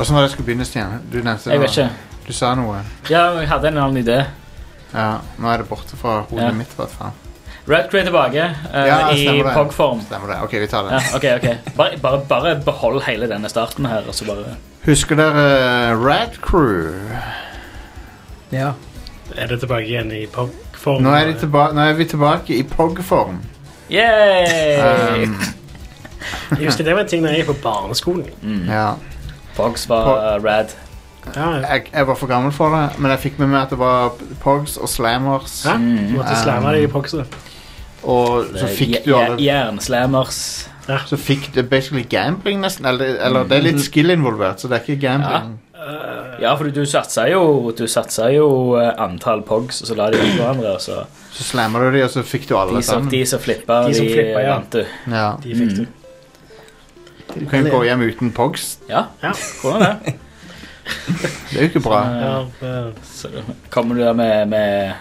Åssen var det jeg skulle begynne, Stian? Du nevnte Jeg vet ikke. Du sa noe. Ja, jeg hadde en annen idé. Ja, nå er det borte fra hodet Ja. mitt, i hvert fall. Radcrew er tilbake eh, Ja, i stemmer det. POG-form. Stemmer det. Ok, vi tar det. Ja, ok, ok. Bare, bare, bare behold hele denne starten her, og så bare Husker dere uh, Rad Crew? Ja. Er det tilbake igjen i POG-form? Nå er, de tilba nå er vi tilbake i POG-form. Yay! Um, Jeg husker det var en ting da jeg gikk på barneskolen. mm. ja. Pogs var Pog- rad. Ja, ja. jeg, jeg var for gammel for det, men jeg fikk med meg at det var Pogs og Slammers. Hæ? Du Mm. måtte slamme deg i POG-ene. Og så fikk du alle Jernslammers. Så fikk du basically gambling, nesten. Eller, eller det er litt skill involvert, så det er ikke gambling. Ja, for du satsa jo, du satsa jo eh, antall pogs, og så la de inn hverandre, og så Så slammer du de, og så fikk du alle de som, sammen. de som flippa, De de, som flippa, ja. vant du. Ja. De fikk du. Du kan jo gå hjem uten Pogs. Ja, Ja. hvordan det? Det er jo ikke bra. Ja, Så kommer du der med, med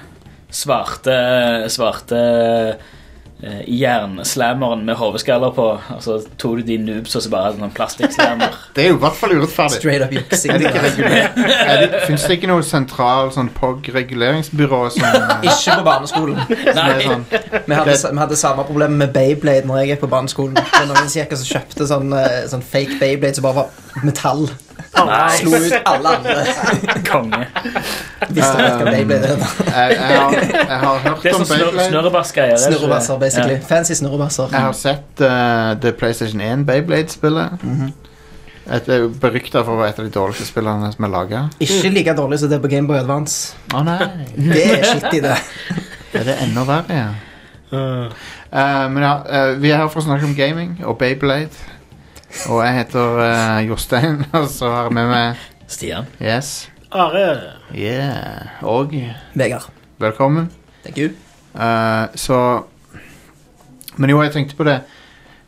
svarte Svarte eh, jernslammeren med hodeskaller på, og så tok du de noobs og så bare hadde noen plastikkslammer. Det er jo i hvert fall urettferdig. Straight up juksing. Fins det ikke noe sentral sånn POG-reguleringsbyrå som, Ikke på barneskolen. er sånn Vi hadde, vi hadde samme problem med Beyblade når jeg gikk på barneskolen. Det var noen som kjøpte sånn, eh, sånn fake Beyblade som bare var metall. Slo ut alle andre. Konge. Visste ikke hva Beyblade er. jeg, jeg, har, jeg har hørt Det er om sånn snurr, Beyblade. er det ikke? Snurrebasser, basically. Fancy snurrebasser. Jeg har sett uh, det PlayStation 1 Beyblade-spillet. Mhm. Et er jo berykta for å være et av de dårligste spillene som er laga. Ikke like dårlig som det på Gameboy Advance. Å nei. Det er skittig, det. Er det enda verre, ja? Uh, Eh, men ja, eh, vi er her for å snakke om gaming og Beyblade. Og jeg heter uh, Jostein, og så har jeg med meg Stian. Yes. Are Yeah. Og Vegard. velkommen. Thank you. Uh, så Men jo, jeg tenkte på det.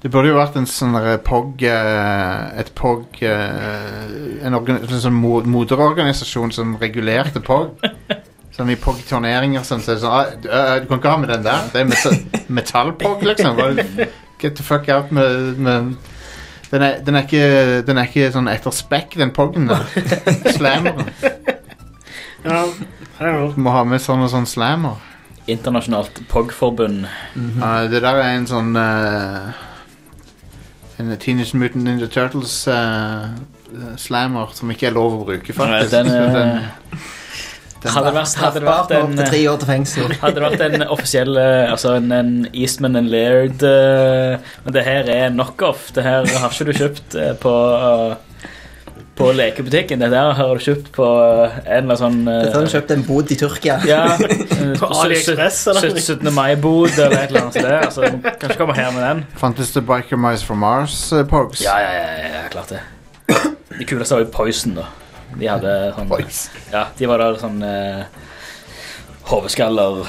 Det burde jo vært en sånn POG eh, Et POG En, organ, en sånn moderorganisasjon som regulerte POG. Sånn i POG-turneringer sånn, så sånn du, du kan ikke ha med den der. Det er metall, metall-POG, liksom. Get the fuck out med, med den, er, den, er ikke, den er ikke sånn etter spekk, den POG-en der. Slammeren. Ja, I don't know. Du må ha med sånn og sånn slammer. Internasjonalt POG-forbund. Ja, det der er en sånn eh, En Teenage Mutant Ninja Turtles eh, slammer som ikke er lov å bruke, faktisk. Den, Så Hadde det vært, hadde det vært en opp til tre år til fengsel. Hadde det vært en offisiell eh, Altså en, en Eastman and Laird uh, Men det her er knockoff. Det her har ikke du kjøpt uh, på uh, På lekebutikken. Det der har du kjøpt på en eller annen sånn Dette har du kjøpt en bod i Tyrkia. Ja, På AliExpress, eller? 17. mai-bod eller et eller annet sted. Altså, kanskje komme her med den. Fantes det Biker Mice from Mars-pogs? Ja, ja, ja, ja, klart det. De kuleste var jo Poison, da. De hadde sånn Ja, de var der sånn eh, Hodeskaller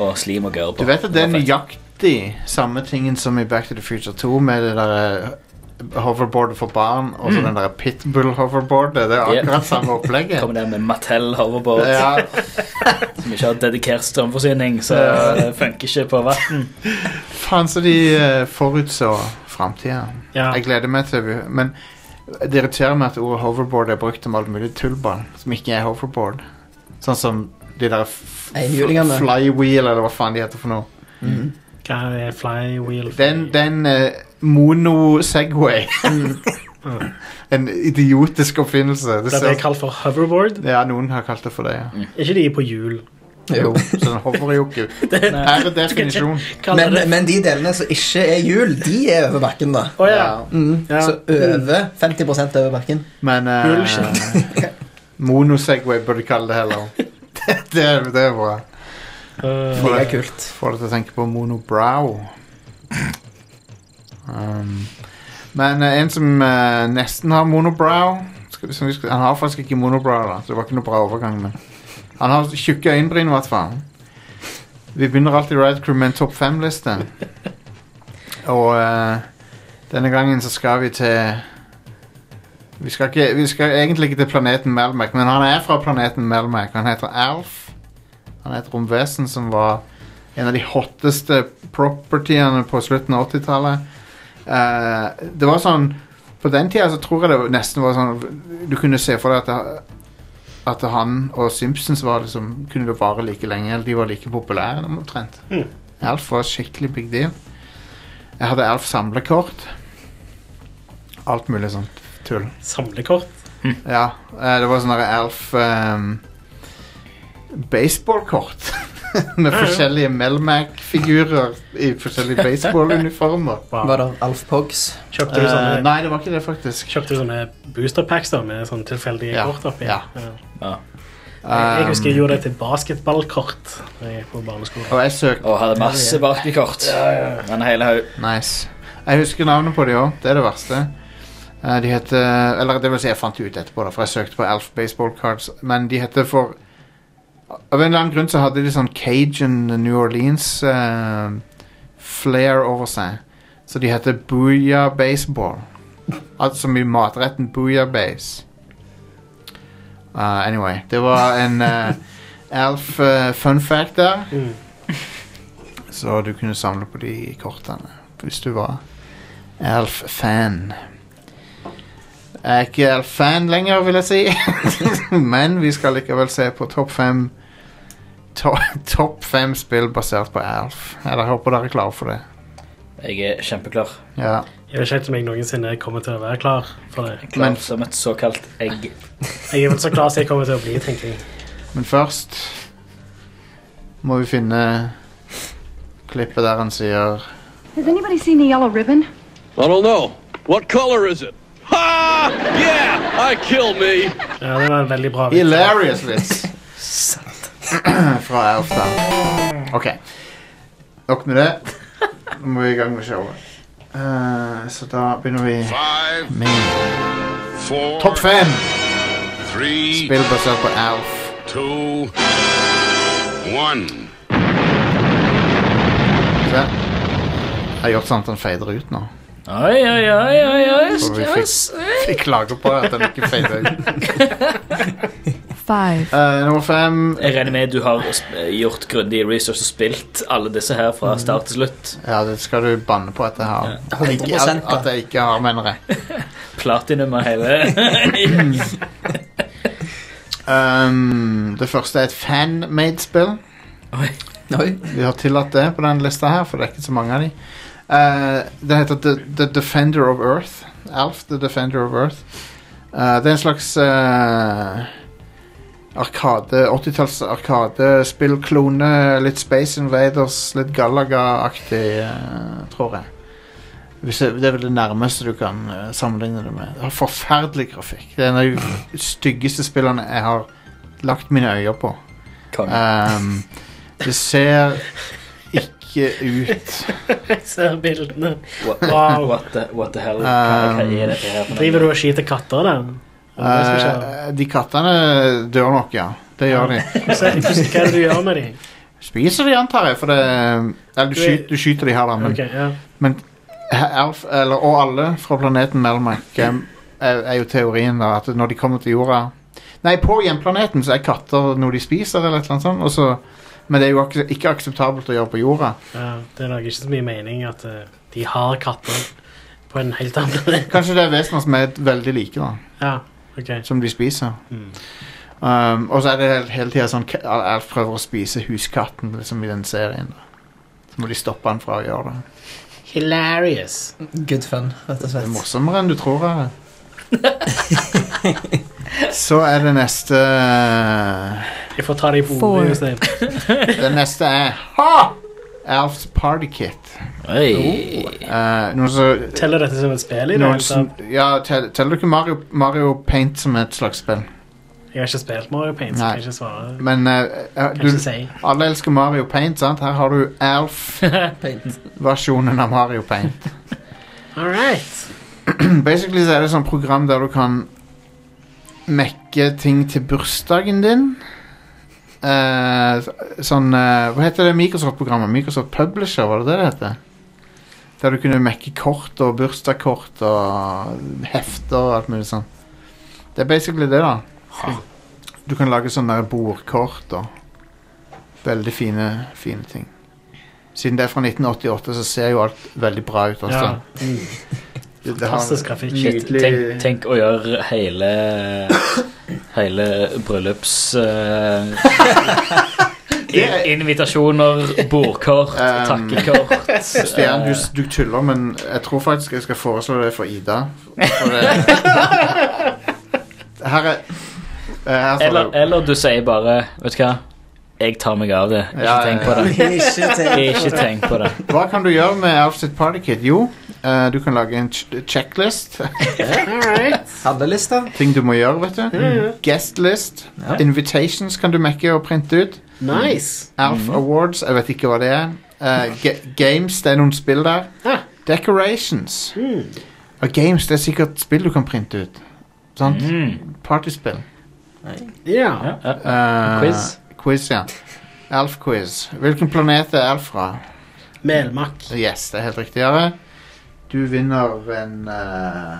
og slim og gørr på. Du vet at det er nøyaktig samme tingen som i Back to the Future 2 med det der eh, hoverboardet for barn og så den der pitbull-hoverboardet. Det er Yep. akkurat samme opplegget. Kommer der med Mattel hoverboard Ja, som ikke har dedikert strømforsyning, så det funker ikke på vann. faen så de eh, forutså framtida. Ja. Jeg gleder meg til Men det irriterer meg at ordet hoverboard er brukt om alt mulig tullball som ikke er hoverboard. Sånn som de der flywheel, eller hva faen de heter for noe. Mhm. Hva er flywheel? Den, den uh, mono-segway. en idiotisk oppfinnelse. Det Det er kalt for hoverboard. ja, noen har kalt det for det, ja. Er ikke de på hjul? Jo. Så den hoverer jo ikke. Her er definisjon. Men, men de delene som ikke er hjul, de er over bakken, da. Oh, ja. Mm. Ja. Så over 50 over bakken. Men uh, Monosegway burde de kalle det heller. det, det, er, det er bra. Får det er kult. Får deg til å tenke på monobrow. Um, men uh, en som uh, nesten har monobrow skal, som vi skal, Han har faktisk ikke monobrow, da, så det var ikke noe bra overgang. Men han har tjukke øyenbryn, i hvert fall. Vi begynner alltid Ride Crew med en topp fem-liste. Og uh, denne gangen så skal vi til vi skal, ikke, vi skal egentlig ikke til planeten Melmac, men han er fra planeten Melmac. Han heter Alf. Han er et romvesen som var en av de hotteste propertyene på slutten av 80-tallet. Uh, det var sånn På den tida så tror jeg det nesten var sånn Du kunne se for deg at, at han og Simpsons var liksom, kunne vare like lenge. Eller de var like populære omtrent. Mm. Alf var skikkelig big deal. Jeg hadde Alf samlekort. Alt mulig sånt tull. Samlekort. Ja, eh, det var sånn der Alf um, baseballkort. Med Ja, ja. forskjellige Melmac-figurer i forskjellige baseballuniformer. Wow. Var det Alf Pogs? Kjøpte du sånne, uh, nei, det var ikke det, faktisk. kjøpte du sånne boosterpacks da, med sånne tilfeldige Ja, kort oppi? ja. Ja. Jeg, jeg husker jeg Um, gjorde det til basketballkort på barneskolen. Og jeg søkte Og hadde masse barkekort. En hel haug. Nice. Jeg husker navnet på de òg. Det er det verste. Eh, de heter Eller det vil si, jeg fant det ut etterpå, da, for jeg søkte på Alf Baseball Cards. Men de heter for Av en eller annen grunn så hadde de sånn Cajun New Orleans eh, over seg. Så de heter Booyah Baseball. Altså som i matretten Booyah Base. Uh, anyway, det var en uh, Alf uh, fun fact der. Mm. Så du kunne samle på de kortene hvis du var Alf-fan. Jeg er ikke helt fan lenger, vil jeg si. Men vi skal likevel se på topp fem to Topp fem spill basert på Alf. Jeg håper dere er klare for det. Jeg er kjempeklar. Ja. Jeg vet ikke helt om jeg noensinne kommer til å være klar for det. Klar Men- som et såkalt egg. Jeg er vel så klar som jeg kommer til å bli, tenker jeg. Men først må vi finne klippet der han sier Has anybody seen the yellow ribbon? I don't know. What color is it? Yeah! I kill me! Ja, det var en veldig bra vits. Hilarious vits. Fra Elf, da. OK. Nok med det. Nå må vi i gang med showet. Uh, så da begynner vi med topp fem spill basert på Alf. two, one. Se. Jeg har gjort sånn at den fader ut nå. Oi, oi, oi, oi, oi. Vi fikk, fikk klage på at den ikke fader ut. Five, Eh, nummer fem Jeg regner med du har sp- gjort grundig research og spilt alle disse her fra start til slutt. Ja, det skal du banne på at jeg har. At jeg ikke, 100% at, jeg ikke har, mener jeg. Platinum og hele Um, det første er et fan-made-spill. Oi. Oi. Vi har tillatt det på den lista her, for det er ikke så mange av de. Eh, det heter The, The Defender of Earth. Alf The Defender of Earth. Uh, det er en slags uh, arkade 80-talls arkadespillklone. Litt Space Invaders, litt Galaga-aktig, tror jeg. Jeg. Det er vel det nærmeste du kan sammenligne det med. Det har forferdelig grafikk. Det er en av de styggeste spillene jeg har lagt mine øyne på. Um, det ser ikke ut Jeg ser bildene. What, Wow. what, the, what the hell? Hva, hva er dette her? for noe? Driver du og skyter katter? Er det som skjer? Eh, De kattene dør nok, ja. Det gjør de. Hva er det du gjør med dem? Spiser de, antar jeg, for det Eller du, skyter, du skyter de her, da. Men, Ok, ja. men Alf, eller, og alle fra planeten Melmac er, er jo teorien da at når de kommer til jorda Nei, på hjemplaneten så er katter noe de spiser, eller et eller annet sånt. og så- men det er jo ak ikke akseptabelt å gjøre på jorda. ja. Det er nok ikke så mye mening at eh, de har katter på en helt annen planet. Kanskje det er vesener som er veldig like, da. Ja, ok. Som de spiser. Mm. Um, og så er det hele, tida sånn ka- Alf prøver å spise huskatten liksom i den serien. Da. Så må de stoppe han fra å gjøre det. Hilarious. Good fun, rett og Det er slett. morsommere enn du tror. Are. så er det neste Jeg får ta det i hodet. Jostein. Det neste er Ha! Alfs Party Kit. Oi. Uh, noe så, Teller dette som et spill i det? noe hele som, tatt? ja, tell- Teller du ikke Mario, Mario Paint som et slags spill? Jeg har ikke spilt Mario Paint, så Nei. jeg ikke svare. Men uh, uh, Kan du, ikke si. alle elsker Mario Paint, sant? Her har du Alf-versjonen av Mario Paint. All right. Basically så er det sånn program der du kan mekke ting til bursdagen din. Eh, sånn eh, Hva heter det Microsoft-programmet? Microsoft Publisher, var det det det heter? Der du kunne mekke kort og bursdagskort og hefter og alt mulig sånn. Det er basically det, da. Du kan lage sånne bordkort og veldig fine, fine ting. Siden det er fra 1988, så ser jo alt veldig bra ut også. Ja. Har Fantastisk grafikk. Tenk, tenk å gjøre hele Hele bryllups uh, Invitasjoner, bordkort, Um, takkekort Stian, eh, du, du tuller, men jeg tror faktisk jeg skal foreslå det for Ida. For det, her er eh, her eller, eller du sier bare Vet du hva, jeg tar meg av det. Ikke Ja, tenk på det. Ikke tenk. Ikke tenk på det. Hva kan du gjøre med Alf sitt partykit? Jo, eh, du kan lage en ch checklist. handlelister. Ting du må gjøre, vet du. Guest list. Ja. Invitations kan du mekke og printe ut. Nice. Alf Awards, jeg vet ikke hva det er. Eh, ga games, det er noen spill der. Ah. Decorations. Og games, det er sikkert spill du kan printe ut. Sant? Mm. Partyspill. Ja. Ja, ja. Eh, Quiz. Quiz, ja. Alf-quiz. Hvilken planet er Alf fra? Melmakk. Yes, det er helt riktig. Are. Du vinner en eh,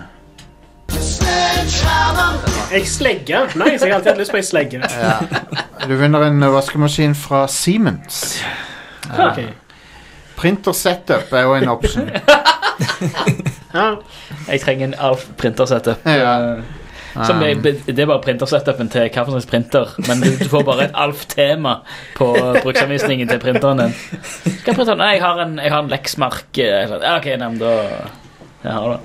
Jeg slegger. Nice, jeg har alltid hatt lyst på ei slegge. Du vinner en vaskemaskin fra Siemens. Ok. Printer setup er jo en option. Ja. Jeg trenger en Alf printersetup. Ja. eh, Som er, det er bare printersetupen til hvilken slags printer, men du, du får bare et Alf-tema på bruksanvisningen til printeren din. Skal jeg printe den? Nei, jeg har en, jeg har en Lexmark. eh, Ja, ok, nei, men da Jeg har det.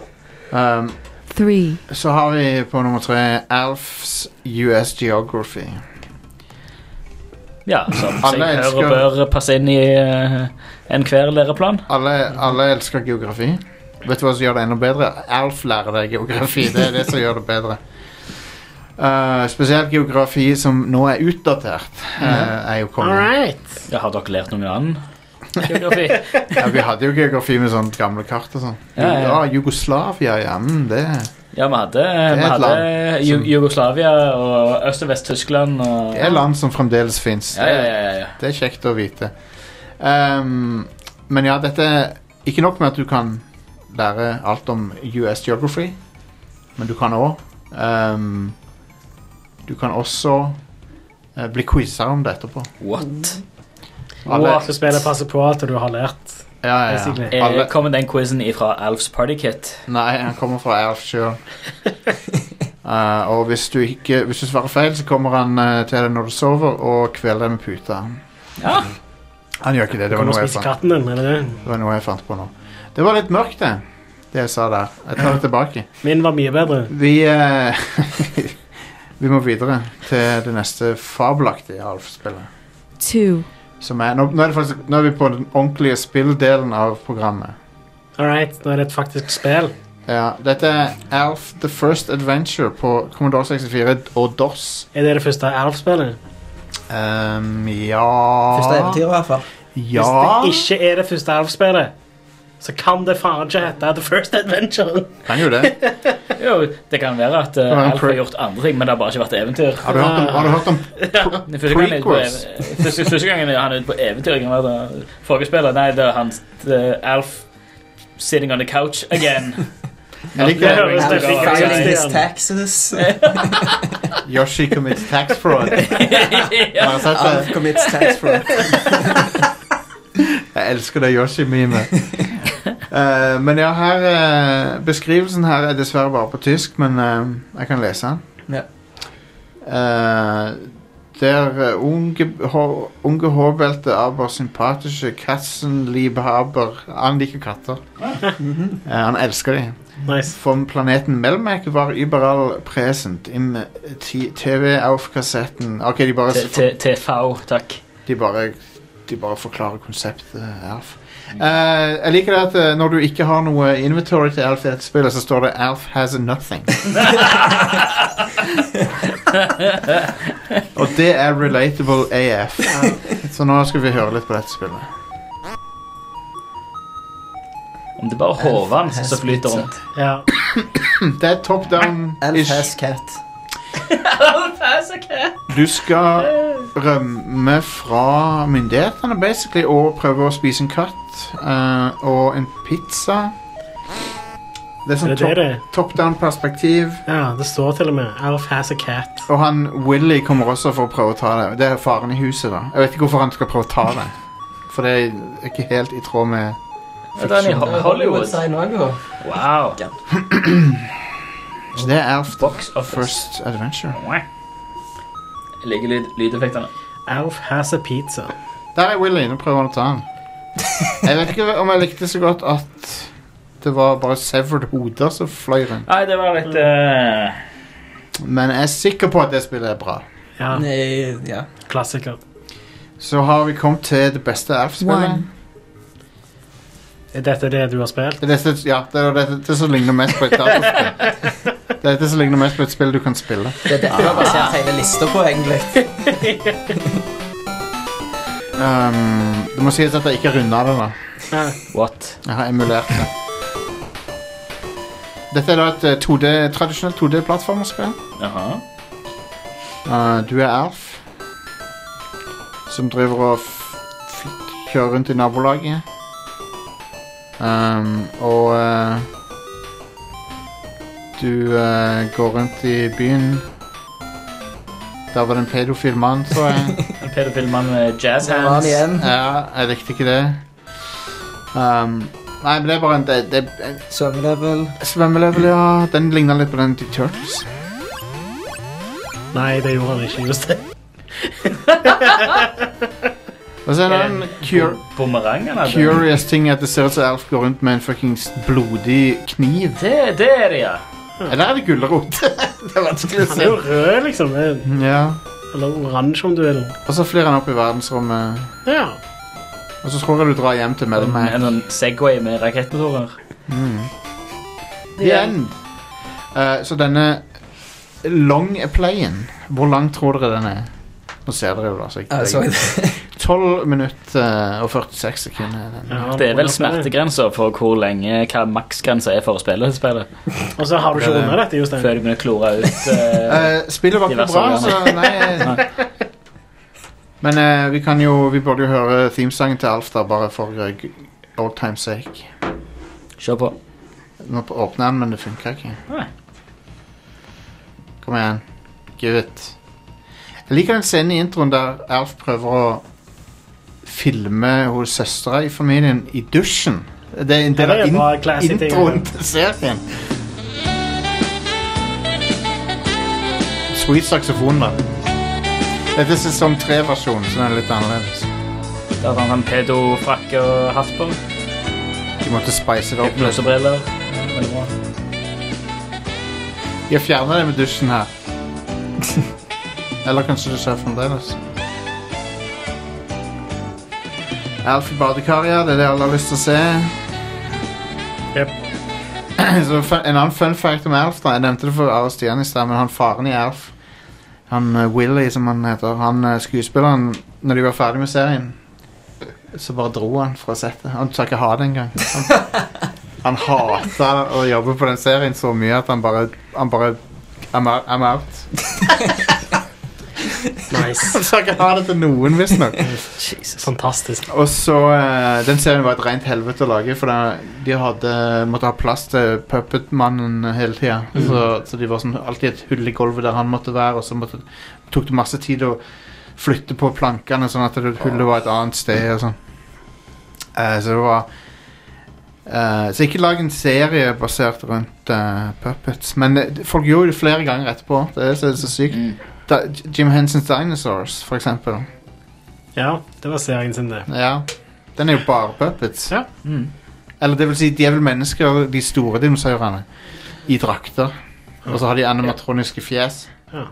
Um, Three. så har vi på nummer tre Alfs US Geography. Ja, som Alle seg elsker- hører bør passe inn i uh, enhver læreplan. Alle, alle elsker geografi. Vet du hva som gjør det enda bedre? Alf lærer deg geografi. Det er det som gjør det bedre. Uh, spesielt geografi som nå er utdatert, uh, er jo kommet. kongen. right. Ja, har dere lært noe annet? Geografi? Ja, vi hadde jo geografi med sånne gamle kart og sånn. Ja, ja. Ja, Jugoslavia, ja. Mm, det Ja, vi hadde, vi hadde som- Jugoslavia og Øst- og Vest-Tyskland og er land som fremdeles fins. Ja, ja, ja, ja. Det er kjekt å vite. Um, men ja, dette er ikke nok med at du kan lære alt om US Geography, men du kan òg um, Du kan også eh, bli quiza om det etterpå. What? Alle, Så spillet passer på at du har lært. ja, ja, basically. ja. Alle, Eh, Kommer den quizen ifra Alfs Partykit? nei, han kommer fra Alf sjøl. og hvis du, ikke, hvis du svarer feil, så kommer han eh, til deg når du sover, og kveler deg med puta. Ja. Han gjør ikke det. Du Det var noe jeg fant. katten din, er det det? Det var noe jeg fant på nå. Det var litt mørkt, det. Det jeg sa der. Jeg tar det tilbake. Min var mye bedre. Vi eh, Vi må videre til det neste fabelaktige Alf-spillet. Two. Som er, nå, nå, er det faktisk, nå er vi på den ordentlige spilldelen av programmet. All right, nå er det et faktisk spill. Ja, dette er Alf The First Adventure på Commodore 64 og DOS. Er det det første Alf-spillet? Um, ja Første eventyr, i hvert fall. Ja Hvis det ikke er det første Alf-spillet, så kan det faen ikke hete The First Adventure. Kan jo det. Jo, det kan være at uh, Alf har gjort andre ting, men det har bare ikke vært eventyr. Har du hørt om, har du hørt om Prequels. første, første gangen han er ute på eventyr kan være det Forrige spiller, nei, det er hans Alf sitting on the couch again. Jeg liker det. filing his taxes. Yoshi commits tax fraud. Alf commits tax fraud. Jeg elsker det Yoshi-memet. Eh, men ja, her uh, Beskrivelsen her er dessverre bare på tysk, men uh, jeg kan lese den. Ja. Eh, der unge, ho, unge hårbelte aber sympatische Katzenliebhaber Han liker katter. Han elsker dem. Nice. Vom Planeten Melmac var überall present im TV-auf-kassetten Ok, de bare, TV, takk. de bare De bare forklarer konseptet Alf. Eh, jeg liker det at eh, når du ikke har noe inventory til Alf i dette spillet, så står det 'Alf has nothing'. Og det er relatable AF. Så nå skal vi høre litt på dette spillet. Om det er bare hodet hans som flyter rundt. Ja. Det er top down-ish. has cat. Du skal rømme fra myndighetene basically og prøve å spise en katt eh, og en pizza. Det er Er sånn det det top, det er? top down-perspektiv. Ja, det står til og med Alf has a cat. Og han Willy kommer også for å prøve å ta det. Det er faren i huset, da. Jeg vet ikke hvorfor han skal prøve å ta det. For det er ikke helt i tråd med Det er den i Ho- Hollywood. Sign. Wow. Så det er Alf Box Office. First Adventure. Jeg liker lyd, lydeffektene. Alf has a pizza. Der er Willy. Nå prøver han å ta den. Jeg vet ikke om jeg likte så godt at det var bare severed hoder som fløy rundt. Nei, det var litt eh, Men jeg er sikker på at det spillet er bra. Ja, Nei, ja. klassiker. Så har vi kommet til det beste Alf-spillet. Er dette det du har spilt? Det er dette, ja, det er dette, det som ligner mest på et dataspill. Det er dette som ligner mest på et spill du kan spille. Det er dette vi har basert hele lista på, egentlig. Um, det må sies at jeg ikke runda det, da. What? Jeg har emulert det. Dette er da et eh, 2D, tradisjonelt 2D-plattformerspill. Jaha. Uh, du er Alf, som driver og f f kjører rundt i nabolaget. Um, og uh, du uh, går rundt i byen. Der var det en pedofil mann, tror jeg. En pedofil mann med jazz Så var han hands. igjen. ja, jeg likte ikke det. Um, nei, men det er bare en, det, det, en Svømmelevel. svømmelevel, ja. Den ligner litt på den til Turtles. Nei, det gjorde han ikke. Just det. Og så er det en cur Bumerang, altså. curious ting at det ser ut som Alf går rundt med en fuckings blodig kniv. Det, det er det, ja. Eller er det gulrot? det er vanskelig å Han er jo rød, liksom. Ja. Eller oransje, om du vil. Og så flyr han opp i verdensrommet. Ja. Og så tror jeg du drar hjem til Mellemheim. En sånn Segway med rakettmotorer. The end. Eh, så denne long playen Hvor lang tror dere den er? Nå ser dere jo da. Så jeg så jeg, det. 12 minutter og 46 sekunder. er. Ja, Det er vel smertegrensa for hvor lenge hva maksgrensa er for å spille dette spillet. Og så har du ikke rundet dette, Jostein. Før du begynner å klore ut eh, Eh, spillet var ikke bra, så nei. eh. Men uh, vi kan jo Vi burde jo høre themesangen til Alf, der, bare for uh, old time's sake. Kjør på. Nå åpner den, men det funka ikke. Nei. Kom igjen. Give it. Jeg liker den scenen i introen der Alf prøver å filme hos søstera i familien i dusjen. Det er en del av in introen til serien. Sweet saksofon, da. Dette er sesong tre-versjonen, så den er litt annerledes. Der har han pedofrakke og hatt på. De måtte spice det opp. Hypnosebriller. Veldig bra. De har fjerna det med dusjen her. Eller kanskje det skjer fremdeles. Alf i badekar. Det er det alle har lyst til å se. Yep. Så fun- En annen fun fact om Alf da Jeg nevnte det for Are Stian i stad, men han faren i Alf Han uh, Willy, som han heter Han uh, skuespilleren Når de var ferdig med serien Så bare dro han fra settet Han sa ikke ha det engang Han, han hata å jobbe på den serien så mye At han bare Han bare I'm out, I'm out. Nice. så jeg ha det til noen visstnok Fantastisk. Og så eh, Den serien var et rent helvete å lage, for da- de hadde måtte ha plass til Puppet-mannen hele tida. Så, så de var sånn, alltid et hull i gulvet der han måtte være, og så måtte, tok det masse tid å flytte på plankene, sånn at det hullet var et annet sted og sånn. Eh, så det var Uh, Så ikke lag en serie basert rundt uh, puppets. Men det, folk gjorde det flere ganger etterpå. Det er så, så sykt. Mm. Da, Jim Hensons Dinosaurs, for eksempel. Ja, det var serien sin, det. Ja, den er jo bare puppets. Ja. Mm. Eller det vil si, de er vel mennesker, de store dinosaurene, i drakter. Og så har de animatroniske fjes. Ja.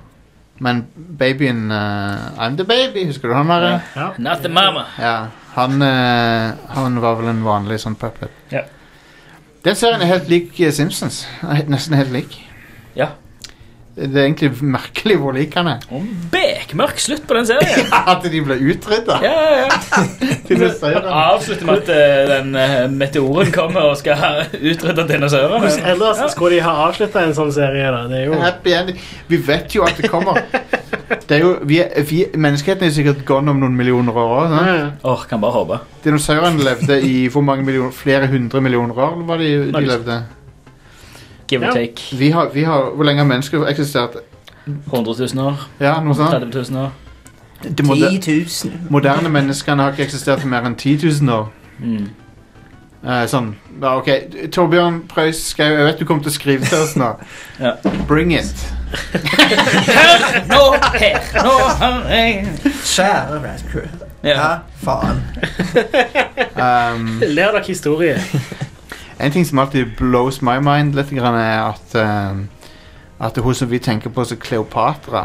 Men babyen uh, I'm the baby, husker du han der? Ja. Not the mama. Ja, han, uh, han var vel en vanlig sånn puppet. Ja. Den serien er helt lik eh, Simpsons. Nesten helt lik. Ja. Det er egentlig merkelig hvor lik han er. Og bekmørk slutt på den serien. ja, At de ble utrydda. Ja, ja, ja. Avslutter med at eh, den eh, meteoren kommer og skal utrydde dinosaurene. Ellers skulle de ha avslutta en sånn serie? da? Det er jo Happy ending. Vi vet jo at det kommer. Det er jo, vi er, vi, menneskeheten er sikkert gone om noen millioner år. også, Ja, Ja, Åh, kan bare håpe. Dinosaurene levde i hvor mange millioner, flere hundre millioner år var de, de levde. Give Ja. or take. Vi har, vi har, hvor lenge har mennesker eksistert? 100 000 år. Ja, noe sånt. 30 000 år. De moder, 10 000. moderne menneskene har ikke eksistert i mer enn 10 000 år. Mm. Eh, sånn, ja, ok Torbjørn Preus Skau, jeg vet du kommer til å skrive til oss nå. Ja. Bring it. Nå, her, nå, her. Kjære Rat Crew. Ja. Ja, faen. Um, Ler dere historie? En ting som alltid blows my mind litt, grann er at um, At hun som vi tenker på som Kleopatra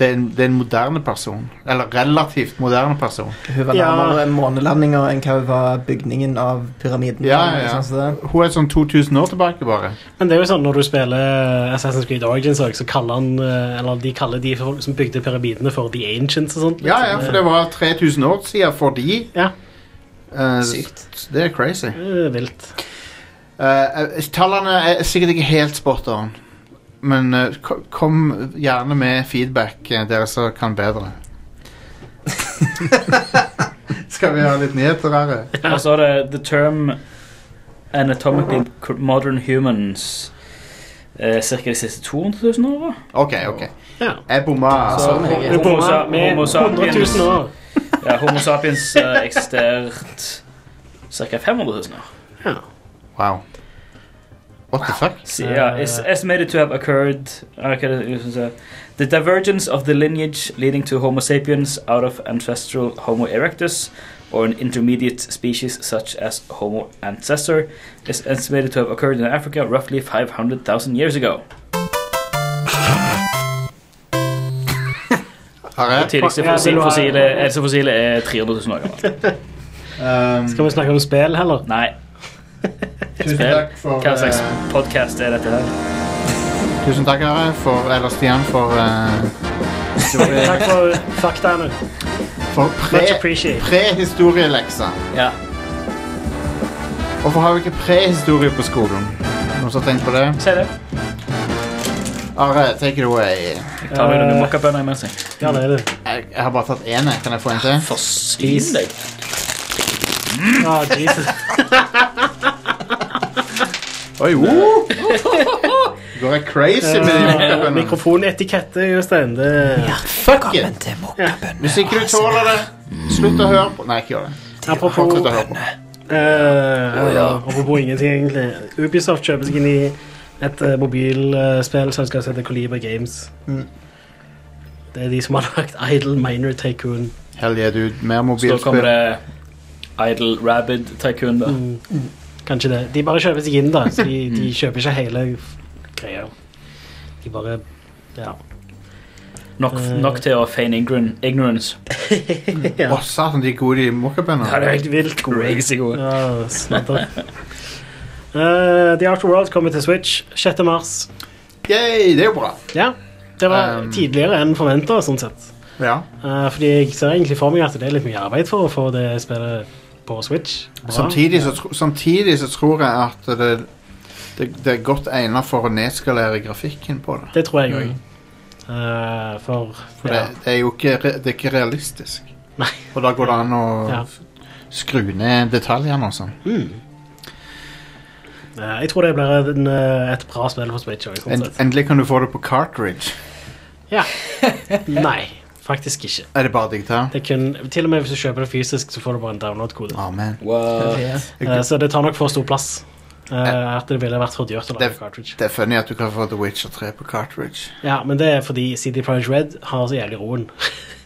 det er, en, det er en moderne person. Eller relativt moderne person. Hun var Ja. nærmere månelandinger enn hva hun var bygningen av pyramiden. Ja, ja, ja. Sånn. Hun er sånn 2000 år tilbake, bare. Men det er jo sånn når du spiller Assassin's Creed Origins så kaller han eh, Eller de kaller de folk som bygde pyramidene for The Ancients og sånt. Ja, ja, for det var 3000 år siden for de. Ja. Eh, Sykt. Det er crazy. Det er vilt. Uh, tallene er sikkert ikke helt spot on. Men uh, kom gjerne med feedback, uh, dere som kan bedre. Skal vi ha litt nyheter her? Og så er det The term anatomically modern humans eh, Cirka de siste 200 000 åra. OK, ok. Ja. Jeg bomma. Altså, homo, homo 100 sapiens 000 år. Ja, homo sapiens uh, eksistert ca. 500 000 år. Ja. Wow. What the fuck? Så, ja, is estimated to have occurred hva det jeg skal si? The divergence of the lineage leading to Homo sapiens out of ancestral Homo erectus or an intermediate species such as Homo ancestor is estimated to have occurred in Africa roughly 500,000 years ago. Har jeg? Tidligste fossile, eldste fossile er 300 000 år gammelt. Um, Skal vi snakke om spill heller? Nei, tusen takk for hva slags podkast er dette her? Tusen takk, Are, for, eller Stian, for uh, Takk for faktaene. For prehistorieleksa. pre- Ja. Hvorfor har vi ikke prehistorie på skolen? Noen som har tenkt på det? Se det. Are, take it away. Tar meg noen mokkabønner imens. jeg. Ja, det er det. Jeg, jeg har bare tatt én. Kan jeg få en til? Forsyn deg. Ah, Jesus. Oi, woo! Går jeg crazy med de Uh, mokkabønnene? Mikrofonetikette, Jostein. Det Fuck it! Ja. Hvis ikke du tåler det, slutt å høre på Nei, ikke gjør det. Apropos. Eh, Apropos ingenting, egentlig. Ubisoft kjøper seg inn i et uh, mobilspill som heter Coliba Games. Mm. Det er de som har lagt Idle Minor Tycoon. Hell yeah, dude. Mer Så da kommer det Idle Rabid Tycoon, da. Mm. Kanskje det. De bare kjøper seg inn, da. Så de, de kjøper ikke hele greia. De bare Ja. Nok, nok til å feine ignorant- ignorance. ja. Å, satan, de er gode, de Ja, mokkabønnene. det er helt vilt crazy gode. Ja, Eh, The Outer World kommer til Switch 6. mars. Yay, det er jo bra. Ja, det var Um, tidligere enn forventa, sånn sett. Ja. Eh, fordi jeg ser egentlig for meg at det er litt mye arbeid for å få det spillet på Switch. Bra. Samtidig så, samtidig så tror jeg at det, det, det er godt egnet for å nedskalere grafikken på det. Det tror jeg Mm. Uh, for For ja. det, det er jo ikke, det er ikke realistisk. Nei. Og da går det an å Ja. skru ned detaljene og sånn. mm. Eh, jeg tror det blir en, eh, et bra spill for Switch Også, Sånn En, endelig kan du få det på cartridge. Ja. Nei, faktisk ikke. Er det bare digital? Det kun, til og med hvis du kjøper det fysisk, så får du bare en download-kode. Amen. Wow. Eh, så det tar nok for stor plass. Uh, at det ville vært for dyrt å lage Det- cartridge. Det er funny at du kan få The Witcher 3 på cartridge. Ja, men det er fordi CD Projekt Red har så jævlig roen.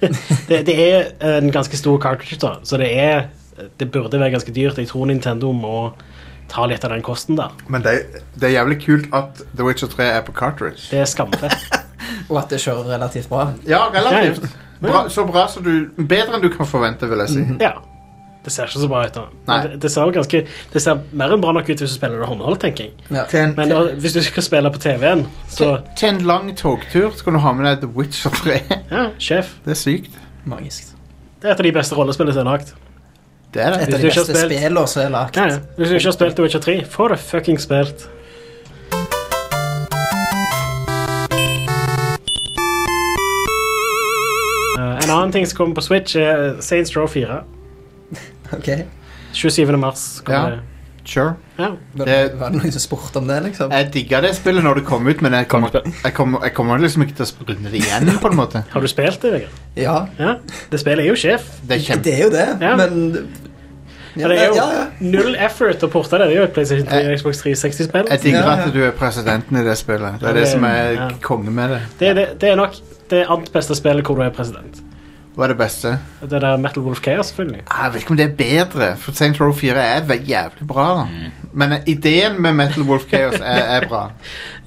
det, det er en ganske stor cartridge, da, så det er Det burde være ganske dyrt. Jeg tror Nintendo må ta litt av den kosten der. Men det, det er jævlig kult at The Witcher 3 er på cartridge. Det er skamfett. Og at det kjører relativt bra. Ja, relativt. Bra, så bra som du Bedre enn du kan forvente, vil jeg si. Ja. Det ser ikke så bra ut. da Nei. Det, det, ser ganske, det ser mer enn bra nok ut hvis du spiller det håndholdt, tenker jeg. Ja. Men da, hvis du skal spille på TV-en, så til, til en lang togtur skal du ha med deg The Witcher 3. Ja, sjef. Det er sykt. Magisk. Det er et av de beste rollespillene som er lagd. Det er Et av de beste spillene som er lagt. Ja, ja. Hvis du ikke har spilt The Witcher 3, få det fucking spilt. Eh, en annen ting som kommer på Switch, er Saints Row 4. Ok. 27. mars kommer Ja. det. Sure. Ja. Det- var det noen som spurte om det, liksom? Jeg digga det spillet når det kom ut, men jeg kommer, jeg kommer, jeg kommer liksom ikke til å runde det igjen. på en måte Har du spilt det, Vegard? Ja, Ja. Det spillet er jo sjef. Det er kjempe det er jo det, Ja. men Ja, det er jo Ja, ja. null effort å porte det. Det er jo et PlayStation 3 og Xbox 360-spill. Jeg digger Ja, ja. at du er presidenten i det spillet. Det er det det- som er ja. konge med det. Det, er det, det er nok det annet beste spillet hvor du er president. Hva er det beste? Det der Metal Wolf Chaos, selvfølgelig. Jeg vet ikke om det er bedre, for Saints Row 4 er jævlig bra. Mm. Men ideen med Metal Wolf Chaos er, er bra.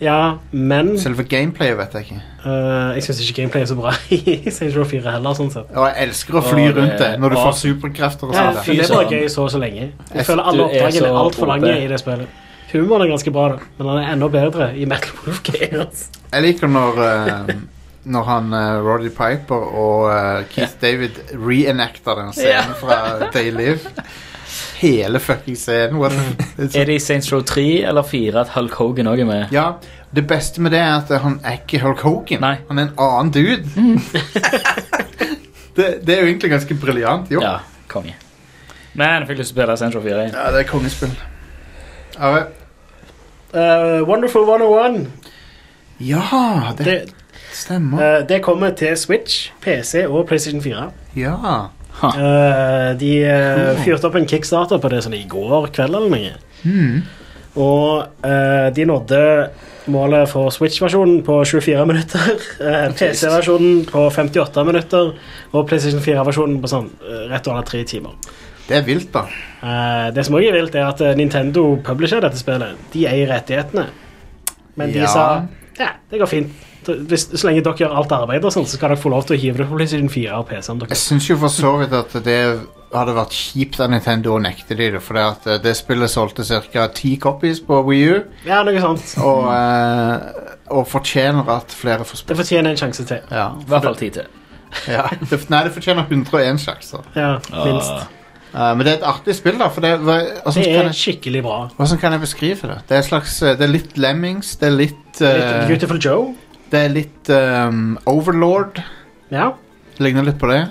Ja, men Selve gameplayet vet jeg ikke. Uh, jeg syns ikke gameplay er så bra i Saints Row 4 heller, sånn sett. Og jeg elsker å fly og rundt det når du og... får superkrefter og Ja, sånn. det er bare gøy så og så lenge. Jeg føler alle oppdragene er altfor lange i det spillet. Humoren er ganske bra, men den er enda bedre i Metal Wolf Chaos. Jeg liker når eh, Når han uh, Roddy Piper og uh, Keith David reenacter den scenen fra They Live. Hele fucking scenen. What the- er det i Saints Row 3 eller 4 at Hulk Hogan òg er med? Ja, Det beste med det er at han er ikke Hulk Hogan. Nei. Han er en annen dude. det, det er jo egentlig ganske briljant gjort. Ja, konge. Men jeg fikk lyst til å spille Saints Row 4 igjen. Ja, det er kongespill. Uh, Wonderful 101. ja det, Det, stemmer. uh, det kommer til Switch, PC og PlayStation 4. Ja. Uh, de uh, fyrte opp en kickstarter på det sånn i går kveld eller noe. Mm. Og de nådde målet for Switch-versjonen på 24 minutter. PC-versjonen på 58 minutter. Og PlayStation 4-versjonen på sånn rett under tre timer. Det er vilt, da. Det som også er vilt, er at Nintendo publisher dette spillet. De eier rettighetene. Men de Ja. sa ja, det går fint. Hvis, så lenge dere gjør alt arbeidet, så skal dere få lov til å hive det på PlayStation 4 og PC. om dere Jeg syns jo for så vidt at det hadde vært kjipt av Nintendo å nekte de det, for det, at eh, det spillet solgte ca. ti copies på Wii U, Ja, noe sånt. og, eh, og fortjener at flere får Det fortjener en sjanse til. Ja, I hvert fall ti til. ja. Det, nei, det fortjener 101 sjanser. Ja, minst. Uh, men det er et artig spill, da. For det, hva, hvordan, Det kan er jeg, skikkelig bra. hvordan kan jeg beskrive det? Det er, slags, eh, det er litt Lemmings, det er litt uh, Litt Beautiful Joe. Det er litt um, Overlord. Ja. Ligner litt på det.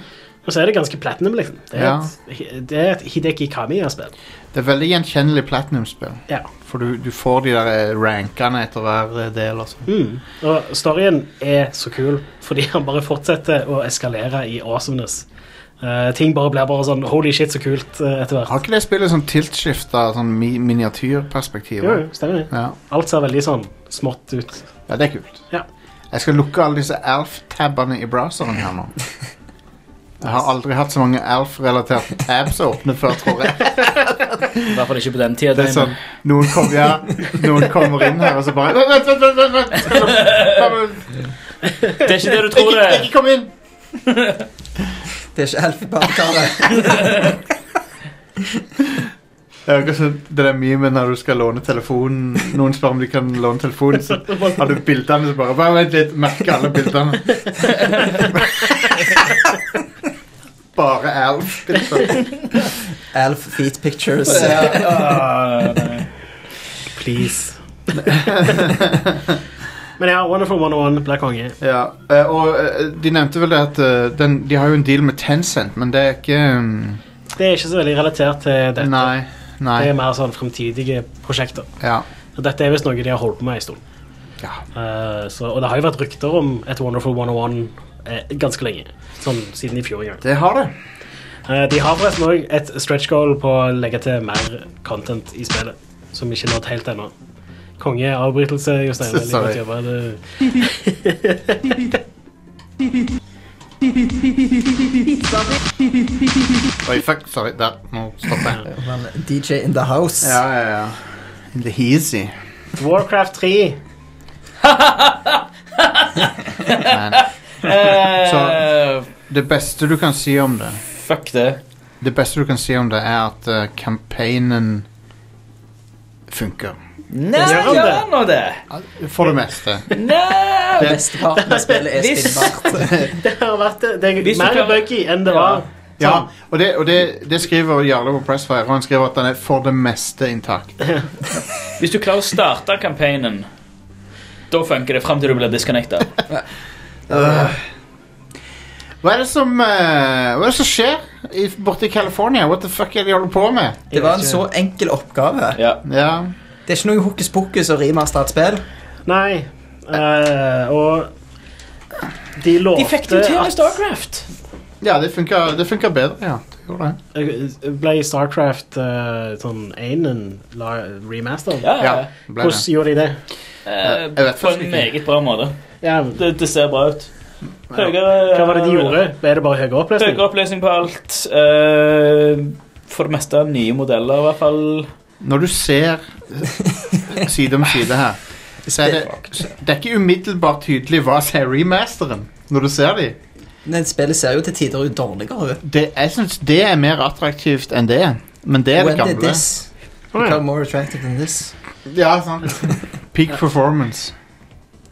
Og så er det ganske platinum, liksom. Det er, Ja. et, det er et Hideki Kamiya-spill. Det er veldig gjenkjennelig Platinum-spill. Ja. For du, du får de der eh, rankene etter hver eh, del. Og sånn. Mm. Og storyen er så kul, fordi han bare fortsetter å eskalere i awesomeness. Uh, ting bare blir bare sånn holy shit, så kult uh, etter hvert. Har ikke det spillet sånn tiltskifta sånn mi miniatyrperspektiv? Jo, jo, stemmer det. Ja. Alt ser veldig sånn smått ut. ja, det er kult. Ja. Jeg skal lukke alle disse Alf-tabene i browseren her nå. Jeg har aldri hatt så mange Alf-relaterte tabs åpne før, tror jeg. I hvert fall ikke på den tida. Det er sånn, noen, kom, ja, noen kommer inn her og så bare Vent, vent, vent! vent, vent. Skal du- Det er ikke det du tror Ikke, det er. ikke kom inn! Det er ikke Elfebadkaret. Det er akkurat det der memet når du skal låne telefonen Noen spør om de kan låne telefonen, så har du bildene så bare Bare vent litt, merke alle bildene. Bare Alf-bilder. Alf Feet Pictures. Ah. Please. Men ja, Wonderful 101 blir konge. Ja, eh, og eh, de nevnte vel det at eh, den, De har jo en deal med Tencent, men det er ikke um... Det er ikke så veldig relatert til dette. Nei. Nei Det er mer sånn fremtidige prosjekter. ja, Og dette er visst noe de har holdt på med en stund. ja. Uh, så, og det har jo vært rykter om et Wonderful 101 eh, ganske lenge. Sånn siden i fjor en gang. Det har det. Uh, de har forresten òg et stretch goal på å legge til mer content i spillet. Som ikke er nådd helt ennå. Konge avbrytelse, Jostein. Sorry. jobba. Oi, fuck. Sorry. Der. Nå stopper jeg. Men DJ in the house. Ja, ja, ja. In the heasy. Warcraft 3. Men Eh, det beste du kan si om det Fuck det. Det beste du kan si om det, er at uh, campaignen funker. Nei, Gjør han gjør det? han nå det? For det meste. Nei! Det- av spillet er Hvis- spinnbart. Det har vært det, det Hvis er du mer klarer- buggy enn det var. Ja, og det, og det, det skriver Jarle på Pressfire, og han skriver at den er for det meste intakt. Hvis du klarer å starte campaignen, da funker det fram til du blir disconnecta. Øh. Hva er det som eh, Hva er det som skjer i, borte i California? What the fuck er det de holder på med? Det var en så enkel oppgave. Ja. Ja, Det er ikke noe hokus pokus å remaster et spill. Nei. eh, og de lovte De fikk det jo til med Starcraft. ja det funker, det funka bedre, ja. Gjorde det. Eh, Ble Starcraft uh, sånn 1 remaster? Ja, ja. Ja, det ble det. Hvordan gjorde de det? Eh, Jeg vet på faktisk en ikke. meget bra måte. Ja, Det, det ser bra ut. Høyere, hva var det de gjorde? Ble det bare høyere oppløsning? Høyere oppløsning på alt. eh, for det meste nye modeller, i hvert fall. Når du ser side om side her, så er det, det er ikke umiddelbart tydelig hva som er remasteren. Når du ser de. Men spillet ser jo til tider ut dårligere ut. Det, jeg syns det er mer attraktivt enn det. Men det er det When det gamle. this become more attractive than this? Ja, sant. Peak performance.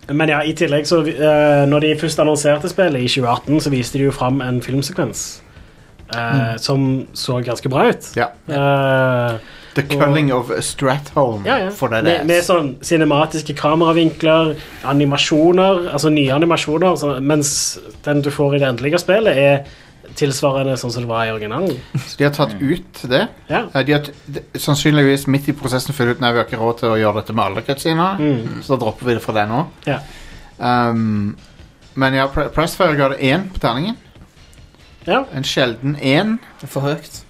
Men ja, i tillegg så uh, Når de først annonserte spillet i 2018, så viste de jo fram en filmsekvens eh, som så ganske bra ut. Ja. Eh, The culling of Stratholm, ja, ja. for det Med, med sånn cinematiske kameravinkler, animasjoner, altså nye animasjoner, så, mens den du får i det endelige spillet, er tilsvarende sånn som det var i originalen. Så de har tatt ut det. Ja. De har t de, sannsynligvis midt i prosessen funnet ut Nei, vi har ikke råd til å gjøre dette med alle cutscener, Mm. så da dropper vi det fra det nå. Ja. Um, men ja, Pre Pressfire ga det én på terningen. ja. En sjelden én. For høyt.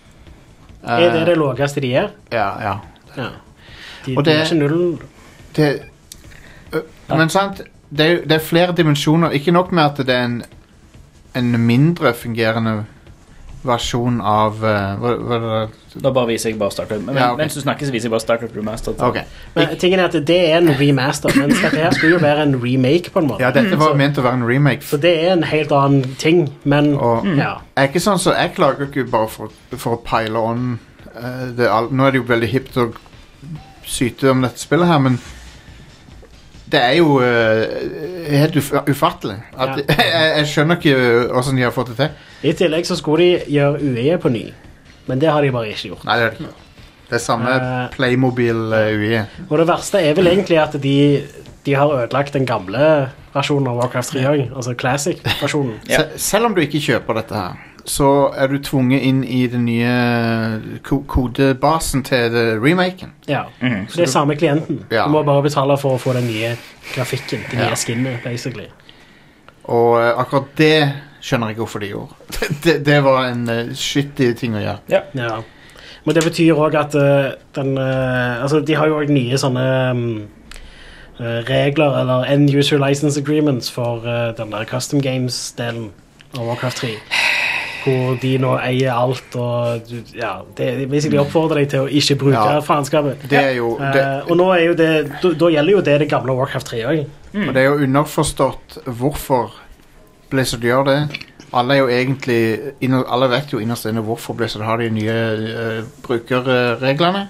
Er det det laveste de gjør? Ja, ja. Ja. De, Og de det- er ikke null Det, ø, Men sant, det er, det er flere dimensjoner. Ikke nok med at det er en, en mindre fungerende versjon av uh, hva, hva? Da bare viser jeg bare Starcraft. Men, Ja, okay. Mens du snakker, så viser jeg bare Starcraft Remastered. Okay. Men tingen er at det er en remaster, mens dette her skulle jo være en remake, på en måte. Ja, dette var Så- ment å være en remake. Så det er en helt annen ting, men Og ja. jeg er ikke sånn så Jeg klager ikke bare for, for å pile on uh, det, Nå er det jo veldig hipt å syte om dette spillet her, men det er jo uh, helt uf ufattelig. At, jeg, jeg skjønner ikke åssen de har fått det til. I tillegg så skulle de gjøre UE på ny, men det har de bare ikke gjort. Nei, det er ikke. Det er samme Eh. Playmobil-UE. Og det verste er vel egentlig at de, de har ødelagt den gamle versjonen av Warcraft 3 òg, altså classic-versjonen. Ja. Se, selv om du ikke kjøper dette her, så er du tvunget inn i den nye ko kodebasen til remaken. Ja. Mm. Så det er samme klienten. Ja. Du må bare betale for å få den nye grafikken, det nye Ja. skinnet, basically. Og uh, akkurat det skjønner jeg ikke hvorfor de gjorde. det, det var en uh, shitty ting å gjøre. Ja. Men det betyr òg at uh, den Altså, de har jo òg nye sånne um, regler, eller end user license agreements, for den der custom games-delen av Warcraft 3. Hvor de nå eier alt, og ja, det de basically oppfordrer deg til å ikke bruke Ja. faenskapet. Det, Eh, og nå er jo det da, da gjelder jo det det gamle Warcraft 3 òg. Og det er jo underforstått hvorfor Blizzard gjør det. Alle er jo egentlig Alle vet jo innerst inne hvorfor Blizzard har de nye uh, brukerreglene.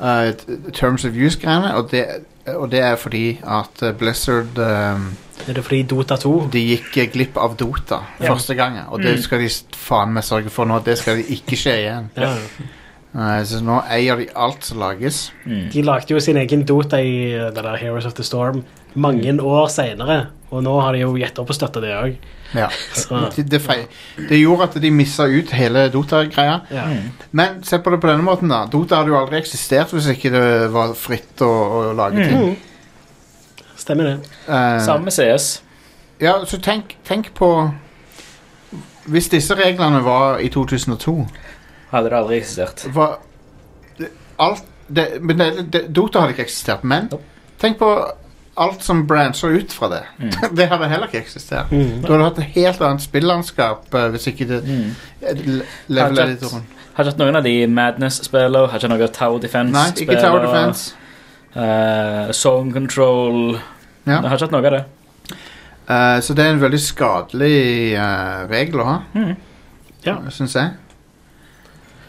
Uh, terms of use-greiene. Og, det- og det er fordi at eh, Blizzard um, Er det fordi Dota 2 De gikk eh, glipp av Dota Ja. første gangen. Og det skal de faen meg sørge for nå. Det skal de ikke skje igjen. ja. Uh, så nå eier de alt som lages. Mm. De lagde jo sin egen Dota i uh, det der Heroes of the Storm mange år seinere, og nå har de jo gitt opp å støtte det òg. Ja. Det, det, feil- det gjorde at de missa ut hele Dota-greia. ja. Men se på det på denne måten, da. Dota hadde jo aldri eksistert hvis ikke det var fritt å, å lage ting. Mm. Stemmer det. Eh, Samme med CS. ja, så tenk, tenk på Hvis disse reglene var i 2002 Hadde det aldri eksistert. var det, alt det, men det, det, Dota hadde ikke eksistert, men Nope. tenk på alt som brancher ut fra det. det hadde heller ikke eksistert. Mm. Du hadde hatt et helt annet spillandskap eh, hvis ikke det Mm. le- level-editoren. Har ikke hatt noen av de Madness-spillene. Har ikke noe Tower Defense. Nei, ikke Tower Defense. Uh, Zone Control. Ja. Jeg har ikke hatt noe av det. Uh, så det er en veldig skadelig uh, regel å ha, Mm. Ja. syns jeg.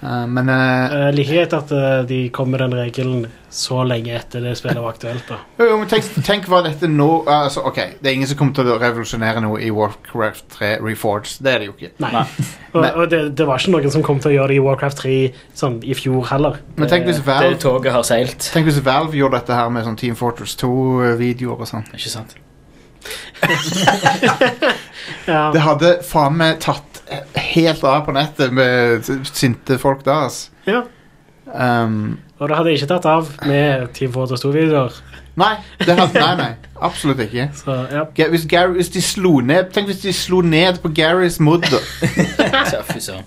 Eh, men eh, Uh, like greit at uh, de kom med den regelen så lenge etter det spillet var aktuelt. da. jo, jo, men tenk, tenk hva dette nå altså, Ok, det er ingen som kommer til å revolusjonere noe i Warcraft 3 Reforged. Det er det jo ikke. Nei. Nei. Og, Men- og det, det var ikke noen som kom til å gjøre det i Warcraft 3 sånn i fjor heller. Men tenk hvis Det- Det toget har seilt. tenk hvis Valve gjorde dette her med sånn Team Fortress 2-videoer og sånn. Ikke sant? Ja. Det hadde faen meg tatt helt av på nettet med sinte folk da, ass. ja. Um, Og det hadde jeg ikke tatt av med Team Fortress 2-videoer. nei, det hadde, nei, nei. Absolutt ikke. Så ja. Hvis, Gary, hvis de slo ned Tenk hvis de slo ned på Garys mudder. Søren.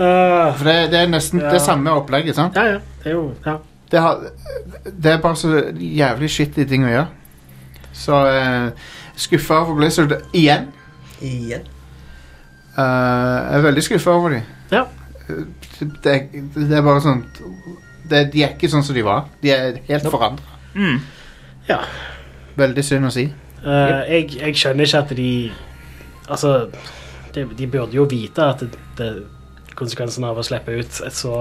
Ah, For det, det er nesten Ja. det samme opplegget. sant? ja, ja. Det er jo ja. Det, har, det er bare så jævlig shitty ting å gjøre. Så uh, skuffa over Blizzard igjen. Igjen. Eh, jeg er veldig skuffa over dem. Ja. Det, det er bare sånn det, De er ikke sånn som de var. De er helt forandra. Mm. ja. Veldig synd å si. Eh, jeg, jeg skjønner ikke at de Altså, de, de burde jo vite at det, det, konsekvensen av å slippe ut et så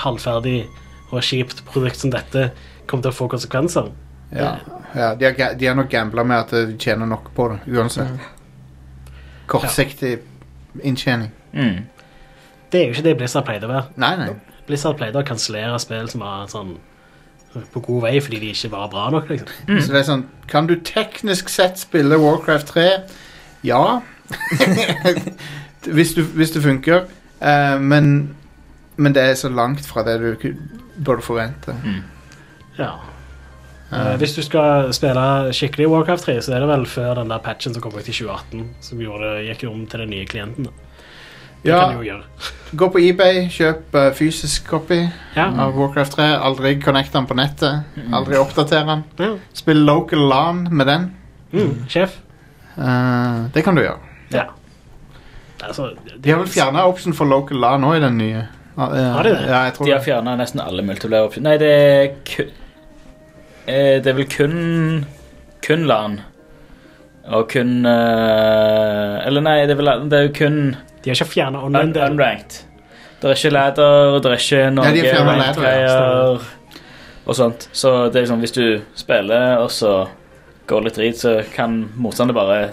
halvferdig og kjipt produkt som dette kommer til å få konsekvenser. Ja, ja de, har, de har nok gambla med at de tjener nok på det uansett. Kortsiktig inntjening. Mm. Det er jo ikke det Blizzard pleide å være. Nei, nei. Blizzard pleide å kansellere spill som var sånn på god vei fordi de ikke var bra nok. liksom. Så det er sånn Kan du teknisk sett spille Warcraft 3? Ja. hvis, du, hvis det funker. Uh, men, men det er så langt fra det du burde forvente. Ja. Eh, hvis du skal spille skikkelig Warcraft 3, så er det vel før den der patchen som kom ut i 2018, som gjorde, gikk om til den nye klienten. Det Ja. kan du jo gjøre. Gå på eBay, kjøp uh, fysisk copy Ja. av Warcraft 3. Aldri connect den på nettet. Aldri oppdater den. ja. Spill local LAN med den. Mm, sjef. Uh, det kan du gjøre. Ja. Altså, De har vel fjerna option for local LAN òg i den nye. Ja, Har de det? Ja, jeg tror De har fjerna nesten alle multiplayer-optioner. Nei, det er kun Det er vel kun kun LAN. Og kun eh, Eller nei, det er, vel, det er jo kun De har ikke fjerna online. Un unranked. Det er ikke ladder, det er ikke ranked-greier og sånt. Så det er liksom, hvis du spiller, og så går litt drit, så kan motstander bare